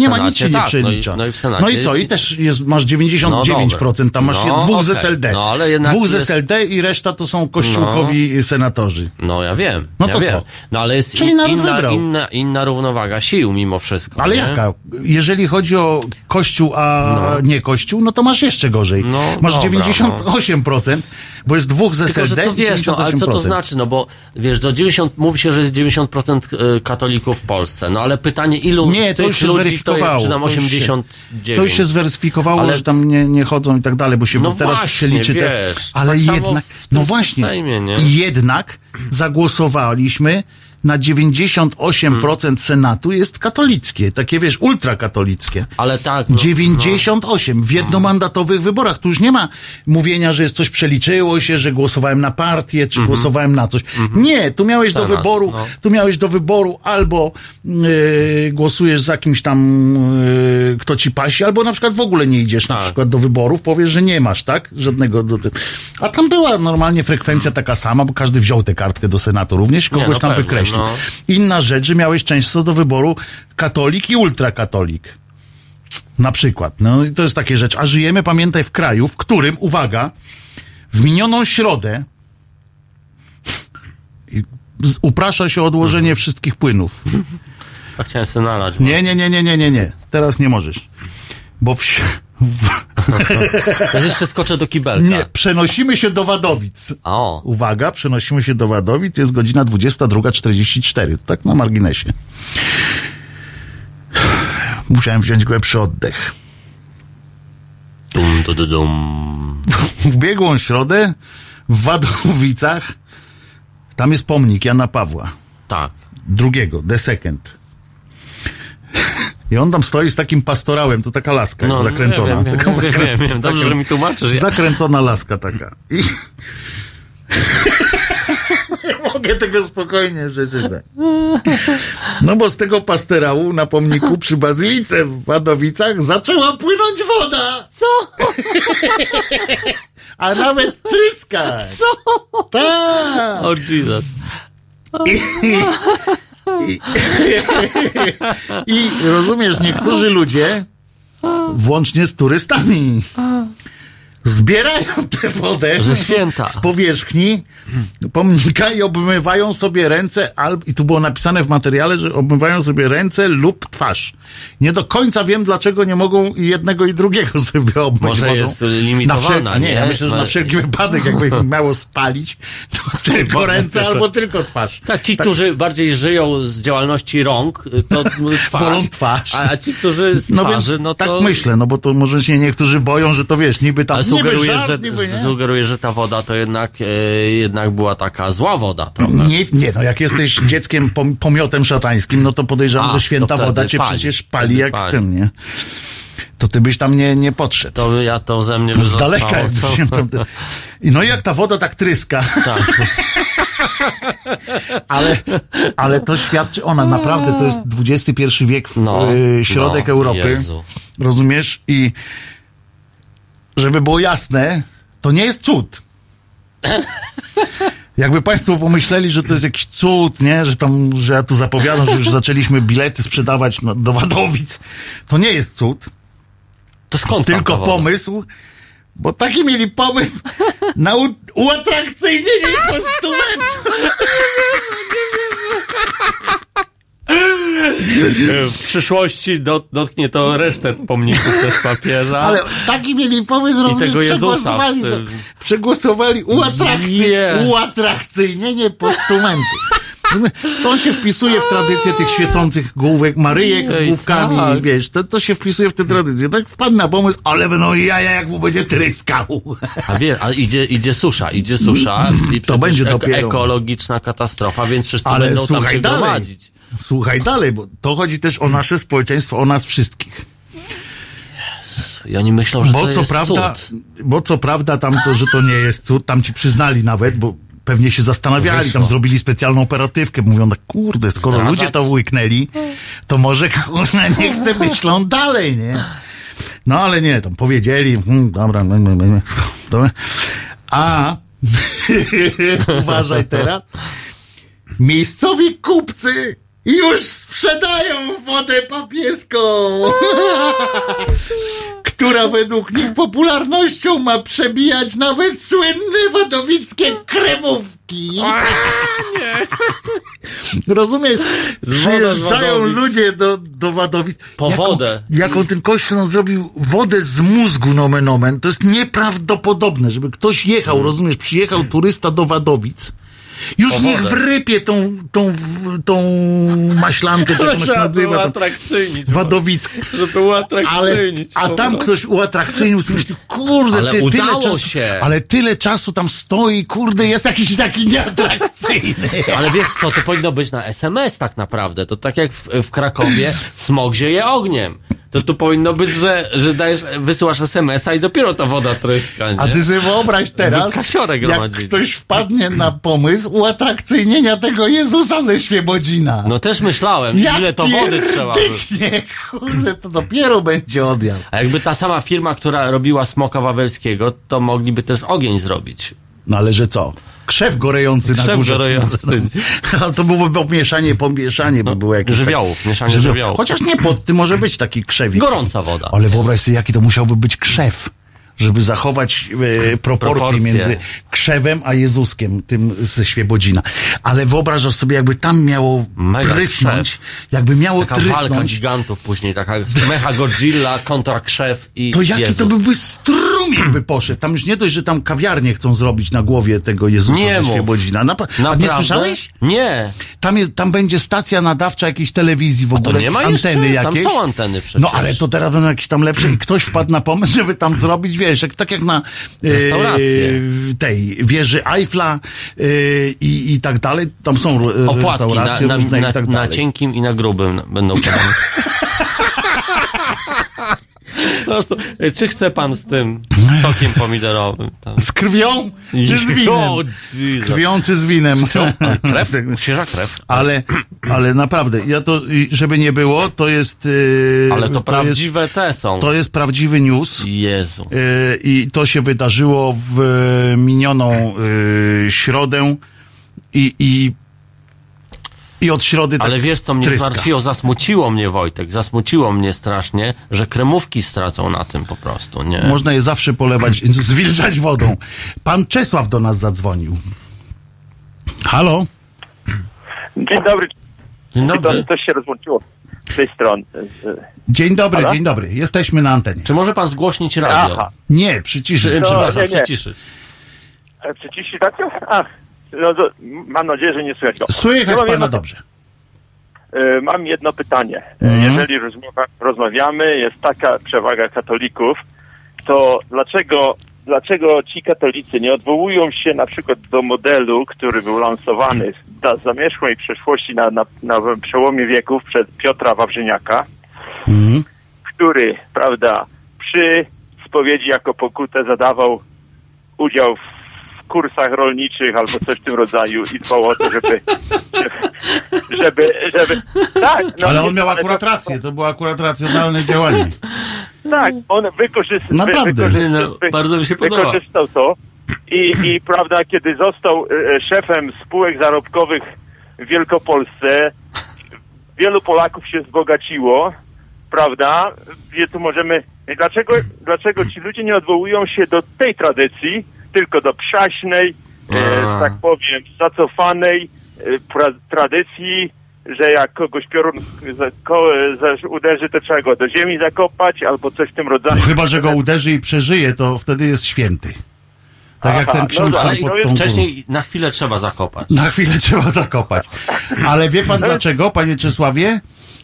Nie ma, nic się nie tak, przelicza. no i- no i w Senacie No i co? jest- I też jest, masz 99%, tam masz No, dwóch z okej. SLD. No, ale jednak dwóch z jest- SLD i reszta to są kościółkowi senatorzy. No ja wiem. No ja to wiem. co? No ale jest Czyli in, inna, inna, inna równowaga sił mimo wszystko. Ale nie? jaka? Jeżeli chodzi o kościół, a No. nie kościół, no to masz jeszcze gorzej. No, masz dobra, 98%, bo jest dwóch z Tylko, że SLD to wiesz, no, ale co to 98%. znaczy? No bo wiesz, do 90, mówi się, że jest 90% y, katolików w Polsce. No ale pytanie, ilu Nie, z to już ludzi jest, czy nam To już się- 89? To już się zweryfikowało, Ale- że tam nie, nie chodzą i tak dalej, bo się No teraz się właśnie, liczy te, wiesz, ale tak jednak, no właśnie, Sejmie, jednak zagłosowaliśmy na 98% Senatu jest katolickie. Takie, wiesz, ultrakatolickie. Ale tak. no, 98 w jednomandatowych wyborach. Tu już nie ma mówienia, że jest coś przeliczyło się, że głosowałem na partię, czy głosowałem na coś. Nie, tu miałeś do Senat, wyboru, no. tu miałeś do wyboru albo yy, głosujesz za kimś tam, yy, kto ci pasi, albo na przykład w ogóle nie idziesz na przykład do wyborów, powiesz, że nie masz, tak? Żadnego do. A tam była normalnie frekwencja taka sama, bo każdy wziął tę kartkę do Senatu również, Nie, kogoś no tam pewnie, wykreślił. No. Inna rzecz, że miałeś często do wyboru katolik i ultrakatolik. Na przykład. No i to jest takie rzecz. A żyjemy, pamiętaj, w kraju, w którym, uwaga, w minioną środę uprasza się odłożenie wszystkich płynów. A chciałem sobie nalać. Nie, nie, nie, nie, nie, nie, nie. Teraz nie możesz. Bo w, Ja jeszcze skoczę do kibelka. nie, przenosimy się do Wadowic. O. Uwaga, przenosimy się do Wadowic, jest godzina 22.44. Tak na marginesie. Musiałem wziąć głębszy oddech. Dum, du, du, dum. w ubiegłą środę w Wadowicach tam jest pomnik Jana Pawła. Tak. Drugiego, the second. I on tam stoi z takim pastorałem, to taka laska jest No, zakręcona. wiem, wiem, taka wiem, wiem, wiem. Dobrze, że mi tłumaczysz. Ja- Zakręcona laska taka. I... Nie mogę tego spokojnie przeczytać. No bo z tego pastorału na pomniku przy Bazylice w Wadowicach zaczęła płynąć woda. Co? A nawet tryskać. Co? Tak. O Jesus. I, i, I rozumiesz, niektórzy ludzie, włącznie z turystami, zbierają tę wodę Że święta. z powierzchni pomnika i obmywają sobie ręce, i tu było napisane w materiale, że obmywają sobie ręce lub twarz. Nie do końca wiem, dlaczego nie mogą i jednego i drugiego sobie obmyć Może wodą. jest limitowana, a nie, ja nie? myślę, że na wszelki wypadek, jakby im miało spalić, to tylko ręce albo tylko twarz. Tak, ci, którzy bardziej żyją z działalności rąk, to twarz. Wolą twarz. A, a ci, którzy z No twarzy, więc no tak to... myślę, no bo to może się niektórzy boją, że to wiesz, niby tam sugeruje, żart, że, niby sugeruje, że ta woda to jednak, e, jednak była taka zła woda trochę. Nie, nie, no jak jesteś dzieckiem pom- pomiotem szatańskim, no to podejrzewam, A, że święta woda cię pali. przecież pali jak pali. tym, nie? To ty byś tam nie, nie podszedł. To ja to ze mnie by Z daleka się tam... I no i jak ta woda tak tryska, Tak. ale, ale to świadczy, ona naprawdę, to jest XXI wiek, w, No, y, środek no, Europy, Jezu. rozumiesz? I żeby było jasne, to nie jest cud. Jakby Państwo pomyśleli, że to jest jakiś cud, nie? Że tam, że ja tu zapowiadam, że już zaczęliśmy bilety sprzedawać no, do Wadowic. To nie jest cud. To skąd Tylko pomysł, bo taki mieli pomysł na u- uatrakcyjnienie postumentu. W przyszłości dot, dotknie to resztę pomników też papieża. Ale taki mieli pomysł, I rozumiesz, tego Jezusa przegłosowali, tym. to, przegłosowali uatrakcy, uatrakcyjnienie postumentu. To się wpisuje w tradycję tych świecących główek Maryjek z główkami, tak. wiesz, to, to się wpisuje w tę tradycję. Tak wpadł na pomysł, ale będą jaja, jak mu będzie tryskał. A wie, a idzie, idzie susza, idzie susza i To będzie dopiero. ekologiczna katastrofa, więc wszyscy Ale będą tam się dalej. gromadzić. Słuchaj dalej, bo to chodzi też o nasze społeczeństwo, o nas wszystkich. I oni myślą, że Bo to co jest prawda, cud. bo co prawda tam to, że to nie jest cud, tam ci przyznali nawet, bo pewnie się zastanawiali, tam Wyszło. zrobili specjalną operatywkę, mówią tak, kurde, skoro ludzie to łyknęli, to może kurde, niech se myślą dalej, nie? No ale nie, tam powiedzieli, hmm, dobra, no, no, no, dobra. a uważaj teraz, miejscowi kupcy już sprzedają wodę papieską, która według nich popularnością ma przebijać nawet słynne wadowickie kremówki. Rozumiesz? Przyjeżdżają ludzie do, do Wadowic. Po jaką, wodę. Jaką ten kościół nam zrobił wodę z mózgu nomen omen. To jest nieprawdopodobne, żeby ktoś jechał, Mm. rozumiesz, przyjechał turysta do Wadowic Już O niech wrypie tą, tą, tą maślankę, czy jak ona się nazywa. atrakcyjnić. Żeby Ale, uatrakcyjnić. a po tam ktoś uatrakcyjnił, myśli, kurde, Ale ty, tyle czasu, się. ale tyle czasu tam stoi, kurde, jest jakiś taki nieatrakcyjny. Ale wiesz co, to powinno być na SMS tak naprawdę. To tak jak w, w Krakowie smog zieje ogniem. To tu powinno być, że, że dajesz, wysyłasz SMS-a i dopiero ta woda tryska, nie? A ty sobie wyobraź teraz, By kasiorę jak ktoś wpadnie na pomysł uatrakcyjnienia tego Jezusa ze Świebodzina. No też myślałem, ile to wody trzeba. pierdyknie, kurde, to dopiero będzie odjazd. A jakby ta sama firma, która robiła smoka wawelskiego, to mogliby też ogień zrobić. No ale że co? Krzew gorejący na Krzew górze. gorejący. A to byłoby pomieszanie, pomieszanie, by było jakieś... żywiołów, mieszanie żywioł- żywiołów. Chociaż nie, pod tym może być taki krzewik. Gorąca woda. Ale wyobraź sobie, jaki to musiałby być krzew, żeby zachować e, proporcje, Proporcje. między krzewem a Jezuskiem, tym ze Świebodzina. Ale wyobrażasz sobie, jakby tam miało Mega trysnąć, krzew. jakby miało Taka walka trysnąć, gigantów później, taka mecha Godzilla kontra krzew i to jaki Jezus. to byłby strumień by poszedł. Tam już nie dość, że tam kawiarnię chcą zrobić na głowie tego Jezusa Nie ze. Świebodzina. Napa- a nie Naprawdę? słyszałeś? Nie. Tam, jest, tam będzie stacja nadawcza jakiejś telewizji w ogóle, jakieś jeszcze? anteny Tam jakieś. są anteny przecież. No ale to teraz będą jakieś tam lepsze i ktoś wpadł na pomysł, żeby tam zrobić, wiesz, jak, tak jak na e, Restaurację. tej wieży Eiffla e, i, i tak dalej. Tam są Opłatki restauracje na, na, różne na, i tak na dalej. cienkim i na grubym będą. Po prostu, y, czy chce pan z tym sokiem pomidorowym? Tam. Z krwią czy z winem? Z krwią czy z winem? Krew? Świeża krew. Ale, ale naprawdę, ja to, żeby nie było, to jest... e, Ale to jest, prawdziwe te są. To jest prawdziwy news. Jezu. E, I to się wydarzyło w minioną środę i, i, i od środy tak Ale wiesz, co mnie tryska. zmartwiło? Zasmuciło mnie, Wojtek. Zasmuciło mnie strasznie, że kremówki stracą na tym po prostu, nie? Można je zawsze polewać, zwilżać wodą. Pan Czesław do nas zadzwonił. Halo? Dzień dobry. Dzień dobry. To, coś się rozłączyło z tej strony. Dzień dobry, Halo? dzień dobry. Jesteśmy na antenie. Czy może pan zgłośnić radio? Aha. Nie, przyciszyć. Czy, No, przepraszam, nie, nie. przyciszyć. E, tak? Ach, no mam nadzieję, że nie słychać go. Słychać Ja pana dobrze. e, Mam jedno pytanie. Mhm. Jeżeli rozmowa, rozmawiamy, jest taka przewaga katolików, to dlaczego, dlaczego ci katolicy nie odwołują się na przykład do modelu, który był lansowany na zamierzchłej przeszłości na, na, na przełomie wieków przez Piotra Wawrzyniaka, Mhm. który, prawda, przy spowiedzi jako pokutę zadawał udział w kursach rolniczych albo coś w tym rodzaju i dbał o to, żeby, żeby, żeby, tak. no, Ale on miał ale akurat to- rację, to było akurat racjonalne działanie. Tak, on wykorzystał, Naprawdę. No, bardzo mi się podoba. wykorzystał to i, i prawda, kiedy został e, szefem spółek zarobkowych w Wielkopolsce, wielu Polaków się wzbogaciło, prawda? Wie, tu możemy. Dlaczego, dlaczego ci ludzie nie odwołują się do tej tradycji, tylko do przaśnej, e, tak powiem, zacofanej e, pra, tradycji, że jak kogoś piorun za, ko, za, uderzy, to trzeba go do ziemi zakopać, albo coś w tym rodzaju. No chyba, że go uderzy i przeżyje, to wtedy jest święty. Tak jak Aha, ten no ksiądz tak, tam pod to tą jest górą. wcześniej na chwilę trzeba zakopać. Na chwilę trzeba zakopać. Ale wie pan dlaczego, panie Czesławie?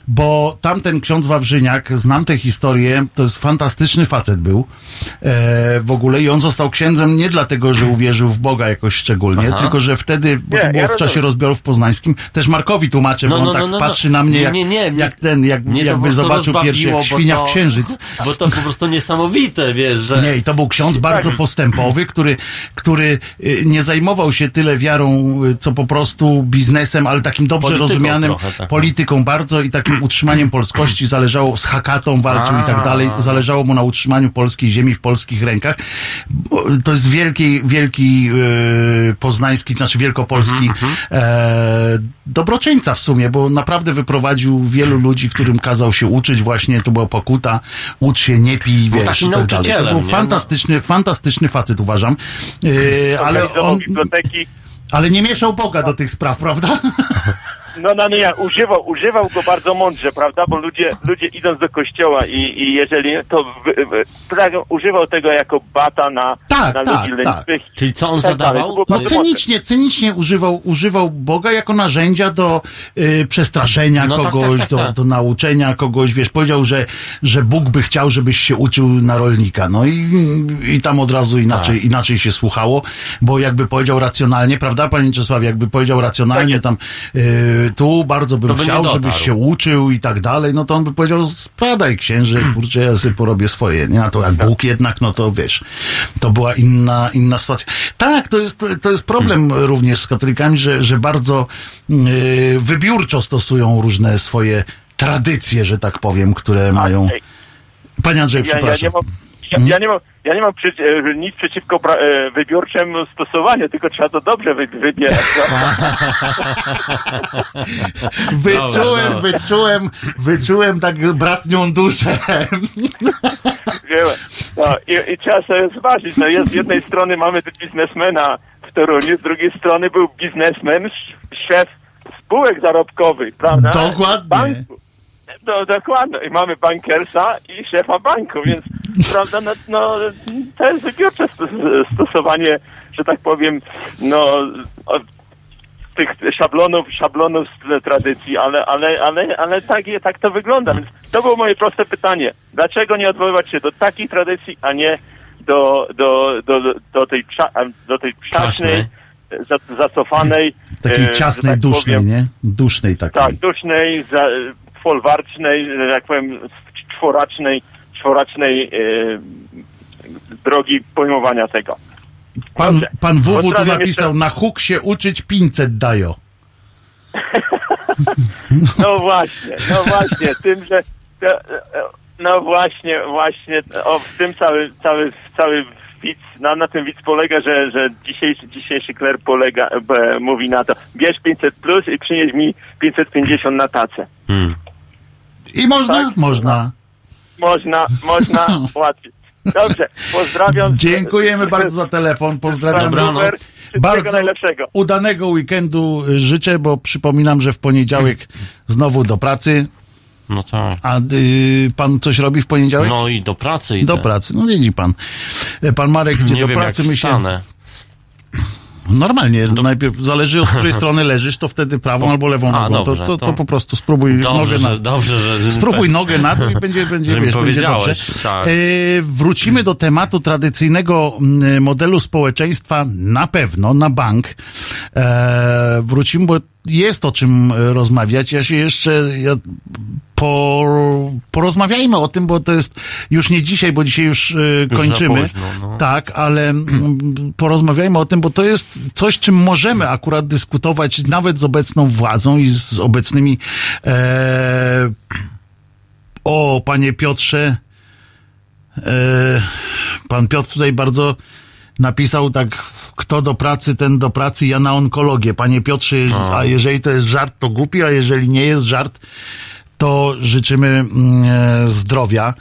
Bo tamten ksiądz Wawrzyniak, znam tę historię, to jest fantastyczny facet był e, w ogóle i on został księdzem nie dlatego, że uwierzył w Boga jakoś szczególnie, Aha. tylko że wtedy, bo Nie, to było ja w czasie rozbiorów poznańskim, też Markowi tłumaczę, No, bo on no, tak no, no, patrzy no. na mnie, Nie, jak, nie, nie, jak ten, jak, jakby zobaczył pierwszy jak bo świnia to- w księżyc. Bo to po prostu niesamowite, wiesz, że... Nie, i to był ksiądz bardzo Tak. postępowy, który, który y, nie zajmował się tyle wiarą, y, co po prostu biznesem, ale takim dobrze Polityką rozumianym trochę, tak. polityką bardzo i takim utrzymaniem polskości. Zależało, z Hakatą walczył i tak dalej. Zależało mu na utrzymaniu polskiej ziemi w polskich rękach. To jest wielki, wielki y, poznański, znaczy wielkopolski Mhm, e, dobroczyńca w sumie, bo naprawdę wyprowadził wielu ludzi, którym kazał się uczyć właśnie, to była pokuta, ucz się, nie pij, wiesz, i tak dalej. To był nie? fantastyczny, fantastyczny facet, uważam. Yy, ale on, ale nie mieszał Boga do tych spraw, prawda? no, no nie, używał, używał go bardzo mądrze, prawda? Bo ludzie, ludzie idąc do kościoła i, i jeżeli to wy, wy, tak, używał tego jako bata na, Tak, na tak, ludzi tak. Czyli co on Tak zadawał? No cynicznie, cynicznie używał, używał Boga jako narzędzia do y, przestraszenia No tak, kogoś, tak, tak, do, tak. do nauczenia kogoś, wiesz, powiedział, że, że Bóg by chciał, żebyś się uczył na rolnika. No i, i tam od razu inaczej, Tak. inaczej się słuchało, bo jakby powiedział racjonalnie, prawda, panie Czesławie, jakby powiedział racjonalnie tam y, tu bardzo bym To chciał, żebyś się uczył i tak dalej, no to on by powiedział, spadaj księże, kurczę, ja sobie porobię swoje, nie? A to jak Bóg jednak, no to wiesz, to była inna, inna sytuacja. Tak, to jest, to jest problem również z katolikami, że, że bardzo yy, wybiórczo stosują różne swoje tradycje, że tak powiem, które mają... Panie Andrzej, Ja, ja przepraszam. nie mam, ja, ja nie mam, ja nie mam przy, e, nic przeciwko pra, e, wybiórczemu stosowaniu, tylko trzeba to dobrze wy, wybierać. Wyczułem, Dobra, wyczułem, wyczułem tak bratnią duszę. No, i, I trzeba sobie zważyć, no jest z jednej strony mamy tu biznesmena w Toruniu, z drugiej strony był biznesmen, sz- szef spółek zarobkowych, prawda? Dokładnie. Banku. No, dokładnie. I mamy bankersa i szefa banku, więc prawda, no, no to jest wybiórcze stos- stosowanie, że tak powiem, no tych szablonów, szablonów z tradycji, ale, ale, ale, ale tak, tak to wygląda. Więc to było moje proste pytanie. Dlaczego nie odwoływać się do takiej tradycji, a nie do, do, do, do tej, do tej przacznej, za, zacofanej, Takiej e, ciasnej, tak dusznej, powiem, nie? Dusznej takiej. tak, dusznej, za, folwarcznej, że jak powiem, czworacznej, czworacznej e, drogi pojmowania tego. Pan, Dobrze. pan WW tu napisał, na huk się uczyć 500 dają. No właśnie, no właśnie, tym, że to, no właśnie, właśnie, o, w tym cały, cały, cały widz, na, na tym widz polega, że, że dzisiejszy, dzisiejszy kler polega, b, mówi na to, bierz 500 plus i przynieś mi 550 na tacę. Hmm. I można? Tak? Można. Można, można, łatwiej. Dobrze, pozdrawiam. Dziękujemy bardzo za telefon. Pozdrawiam. Wszystkiego Bardzo najlepszego. udanego weekendu życzę, bo przypominam, że w poniedziałek znowu do pracy. No tak. A y, pan coś robi w poniedziałek? No i do pracy idę. Do pracy. No widzi pan. Pan Marek idzie Nie do wiem, pracy, jak my się... wstanę. Normalnie, najpierw zależy od której strony leżysz, to wtedy prawą albo lewą A, nogą. dobrze, to, to, to to- po prostu spróbuj Dobrze, nogę na... dobrze, że... Spróbuj nogę na to i będzie, będzie, wiesz, będzie dobrze. tak. E, wrócimy do tematu tradycyjnego mm, modelu społeczeństwa na pewno, na bank. E, wrócimy, bo jest o czym e, rozmawiać. Ja się jeszcze ja, po, porozmawiajmy o tym, bo to jest już nie dzisiaj, bo dzisiaj już, e, za kończymy. późno, no. Tak, ale mm, porozmawiajmy o tym, bo to jest coś, czym możemy akurat dyskutować nawet z obecną władzą i z obecnymi e, o, panie Piotrze, e, pan Piotr tutaj bardzo napisał tak, kto do pracy, ten do pracy, ja na onkologię. Panie Piotrze, a jeżeli to jest żart, to głupi, a jeżeli nie jest żart, to życzymy mm, e, zdrowia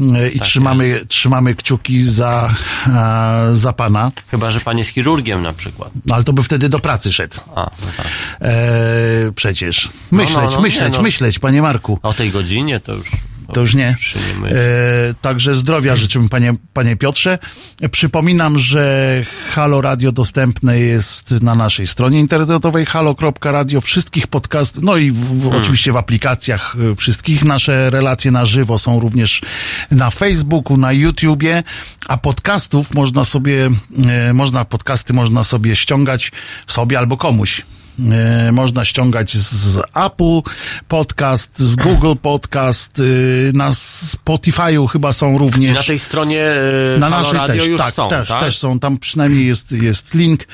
e, i trzymamy, trzymamy kciuki za, e, za pana. Chyba, że pan jest chirurgiem na przykład. No, ale to by wtedy do pracy szedł. A, no tak. E, przecież. Myśleć, no, no, myśleć, no. myśleć, panie Marku. O tej godzinie to już... To już nie. E, także zdrowia życzymy, panie, panie Piotrze. Przypominam, że Halo Radio dostępne jest na naszej stronie internetowej halo.radio, wszystkich podcastów, no i w, w, Hmm. oczywiście w aplikacjach e, wszystkich. Nasze relacje na żywo są również na Facebooku, na YouTubie, a podcastów można sobie, e, można, podcasty można sobie ściągać sobie albo komuś. E, można ściągać z Apple Podcast, z Google Podcast, y, na Spotify'u chyba są również. Na tej stronie e, Na naszej Radio też, tak, są, też, tak? też są. Tam przynajmniej jest, jest link. E,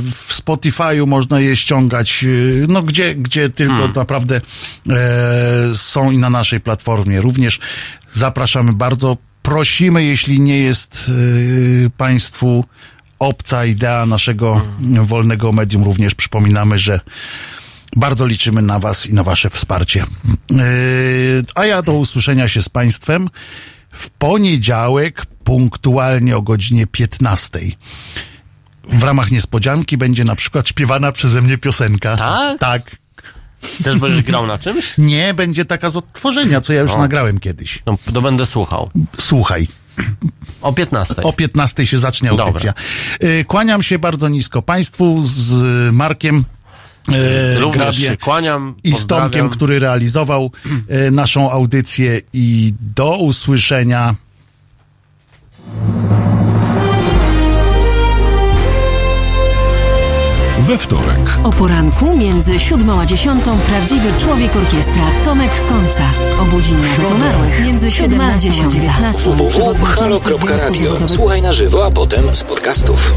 W Spotify'u można je ściągać, e, no gdzie, gdzie tylko Hmm. naprawdę e, są i na naszej platformie również. Zapraszamy bardzo. Prosimy, jeśli nie jest Państwu obca idea naszego wolnego medium, również przypominamy, że bardzo liczymy na Was i na Wasze wsparcie. Yy, A ja do usłyszenia się z Państwem w poniedziałek, punktualnie o godzinie 15. W ramach niespodzianki będzie na przykład śpiewana przeze mnie piosenka. Tak? Tak. Też będziesz grał na czymś? Nie, będzie taka z odtworzenia, co ja już O. nagrałem kiedyś. No, to będę słuchał. Słuchaj. O 15. O 15 się zacznie audycja. Y, Kłaniam się bardzo nisko Państwu z Markiem. y, Również Grabie się kłaniam. I z. Tomkiem, który realizował y, naszą audycję i do usłyszenia. We wtorek. O poranku między siódmą a dziesiątą prawdziwy człowiek orkiestra Tomek Końca. Obudzi nawet umarłych między siódmą a dziesiątą. www.halo.radio. Słuchaj na żywo, a potem z podcastów.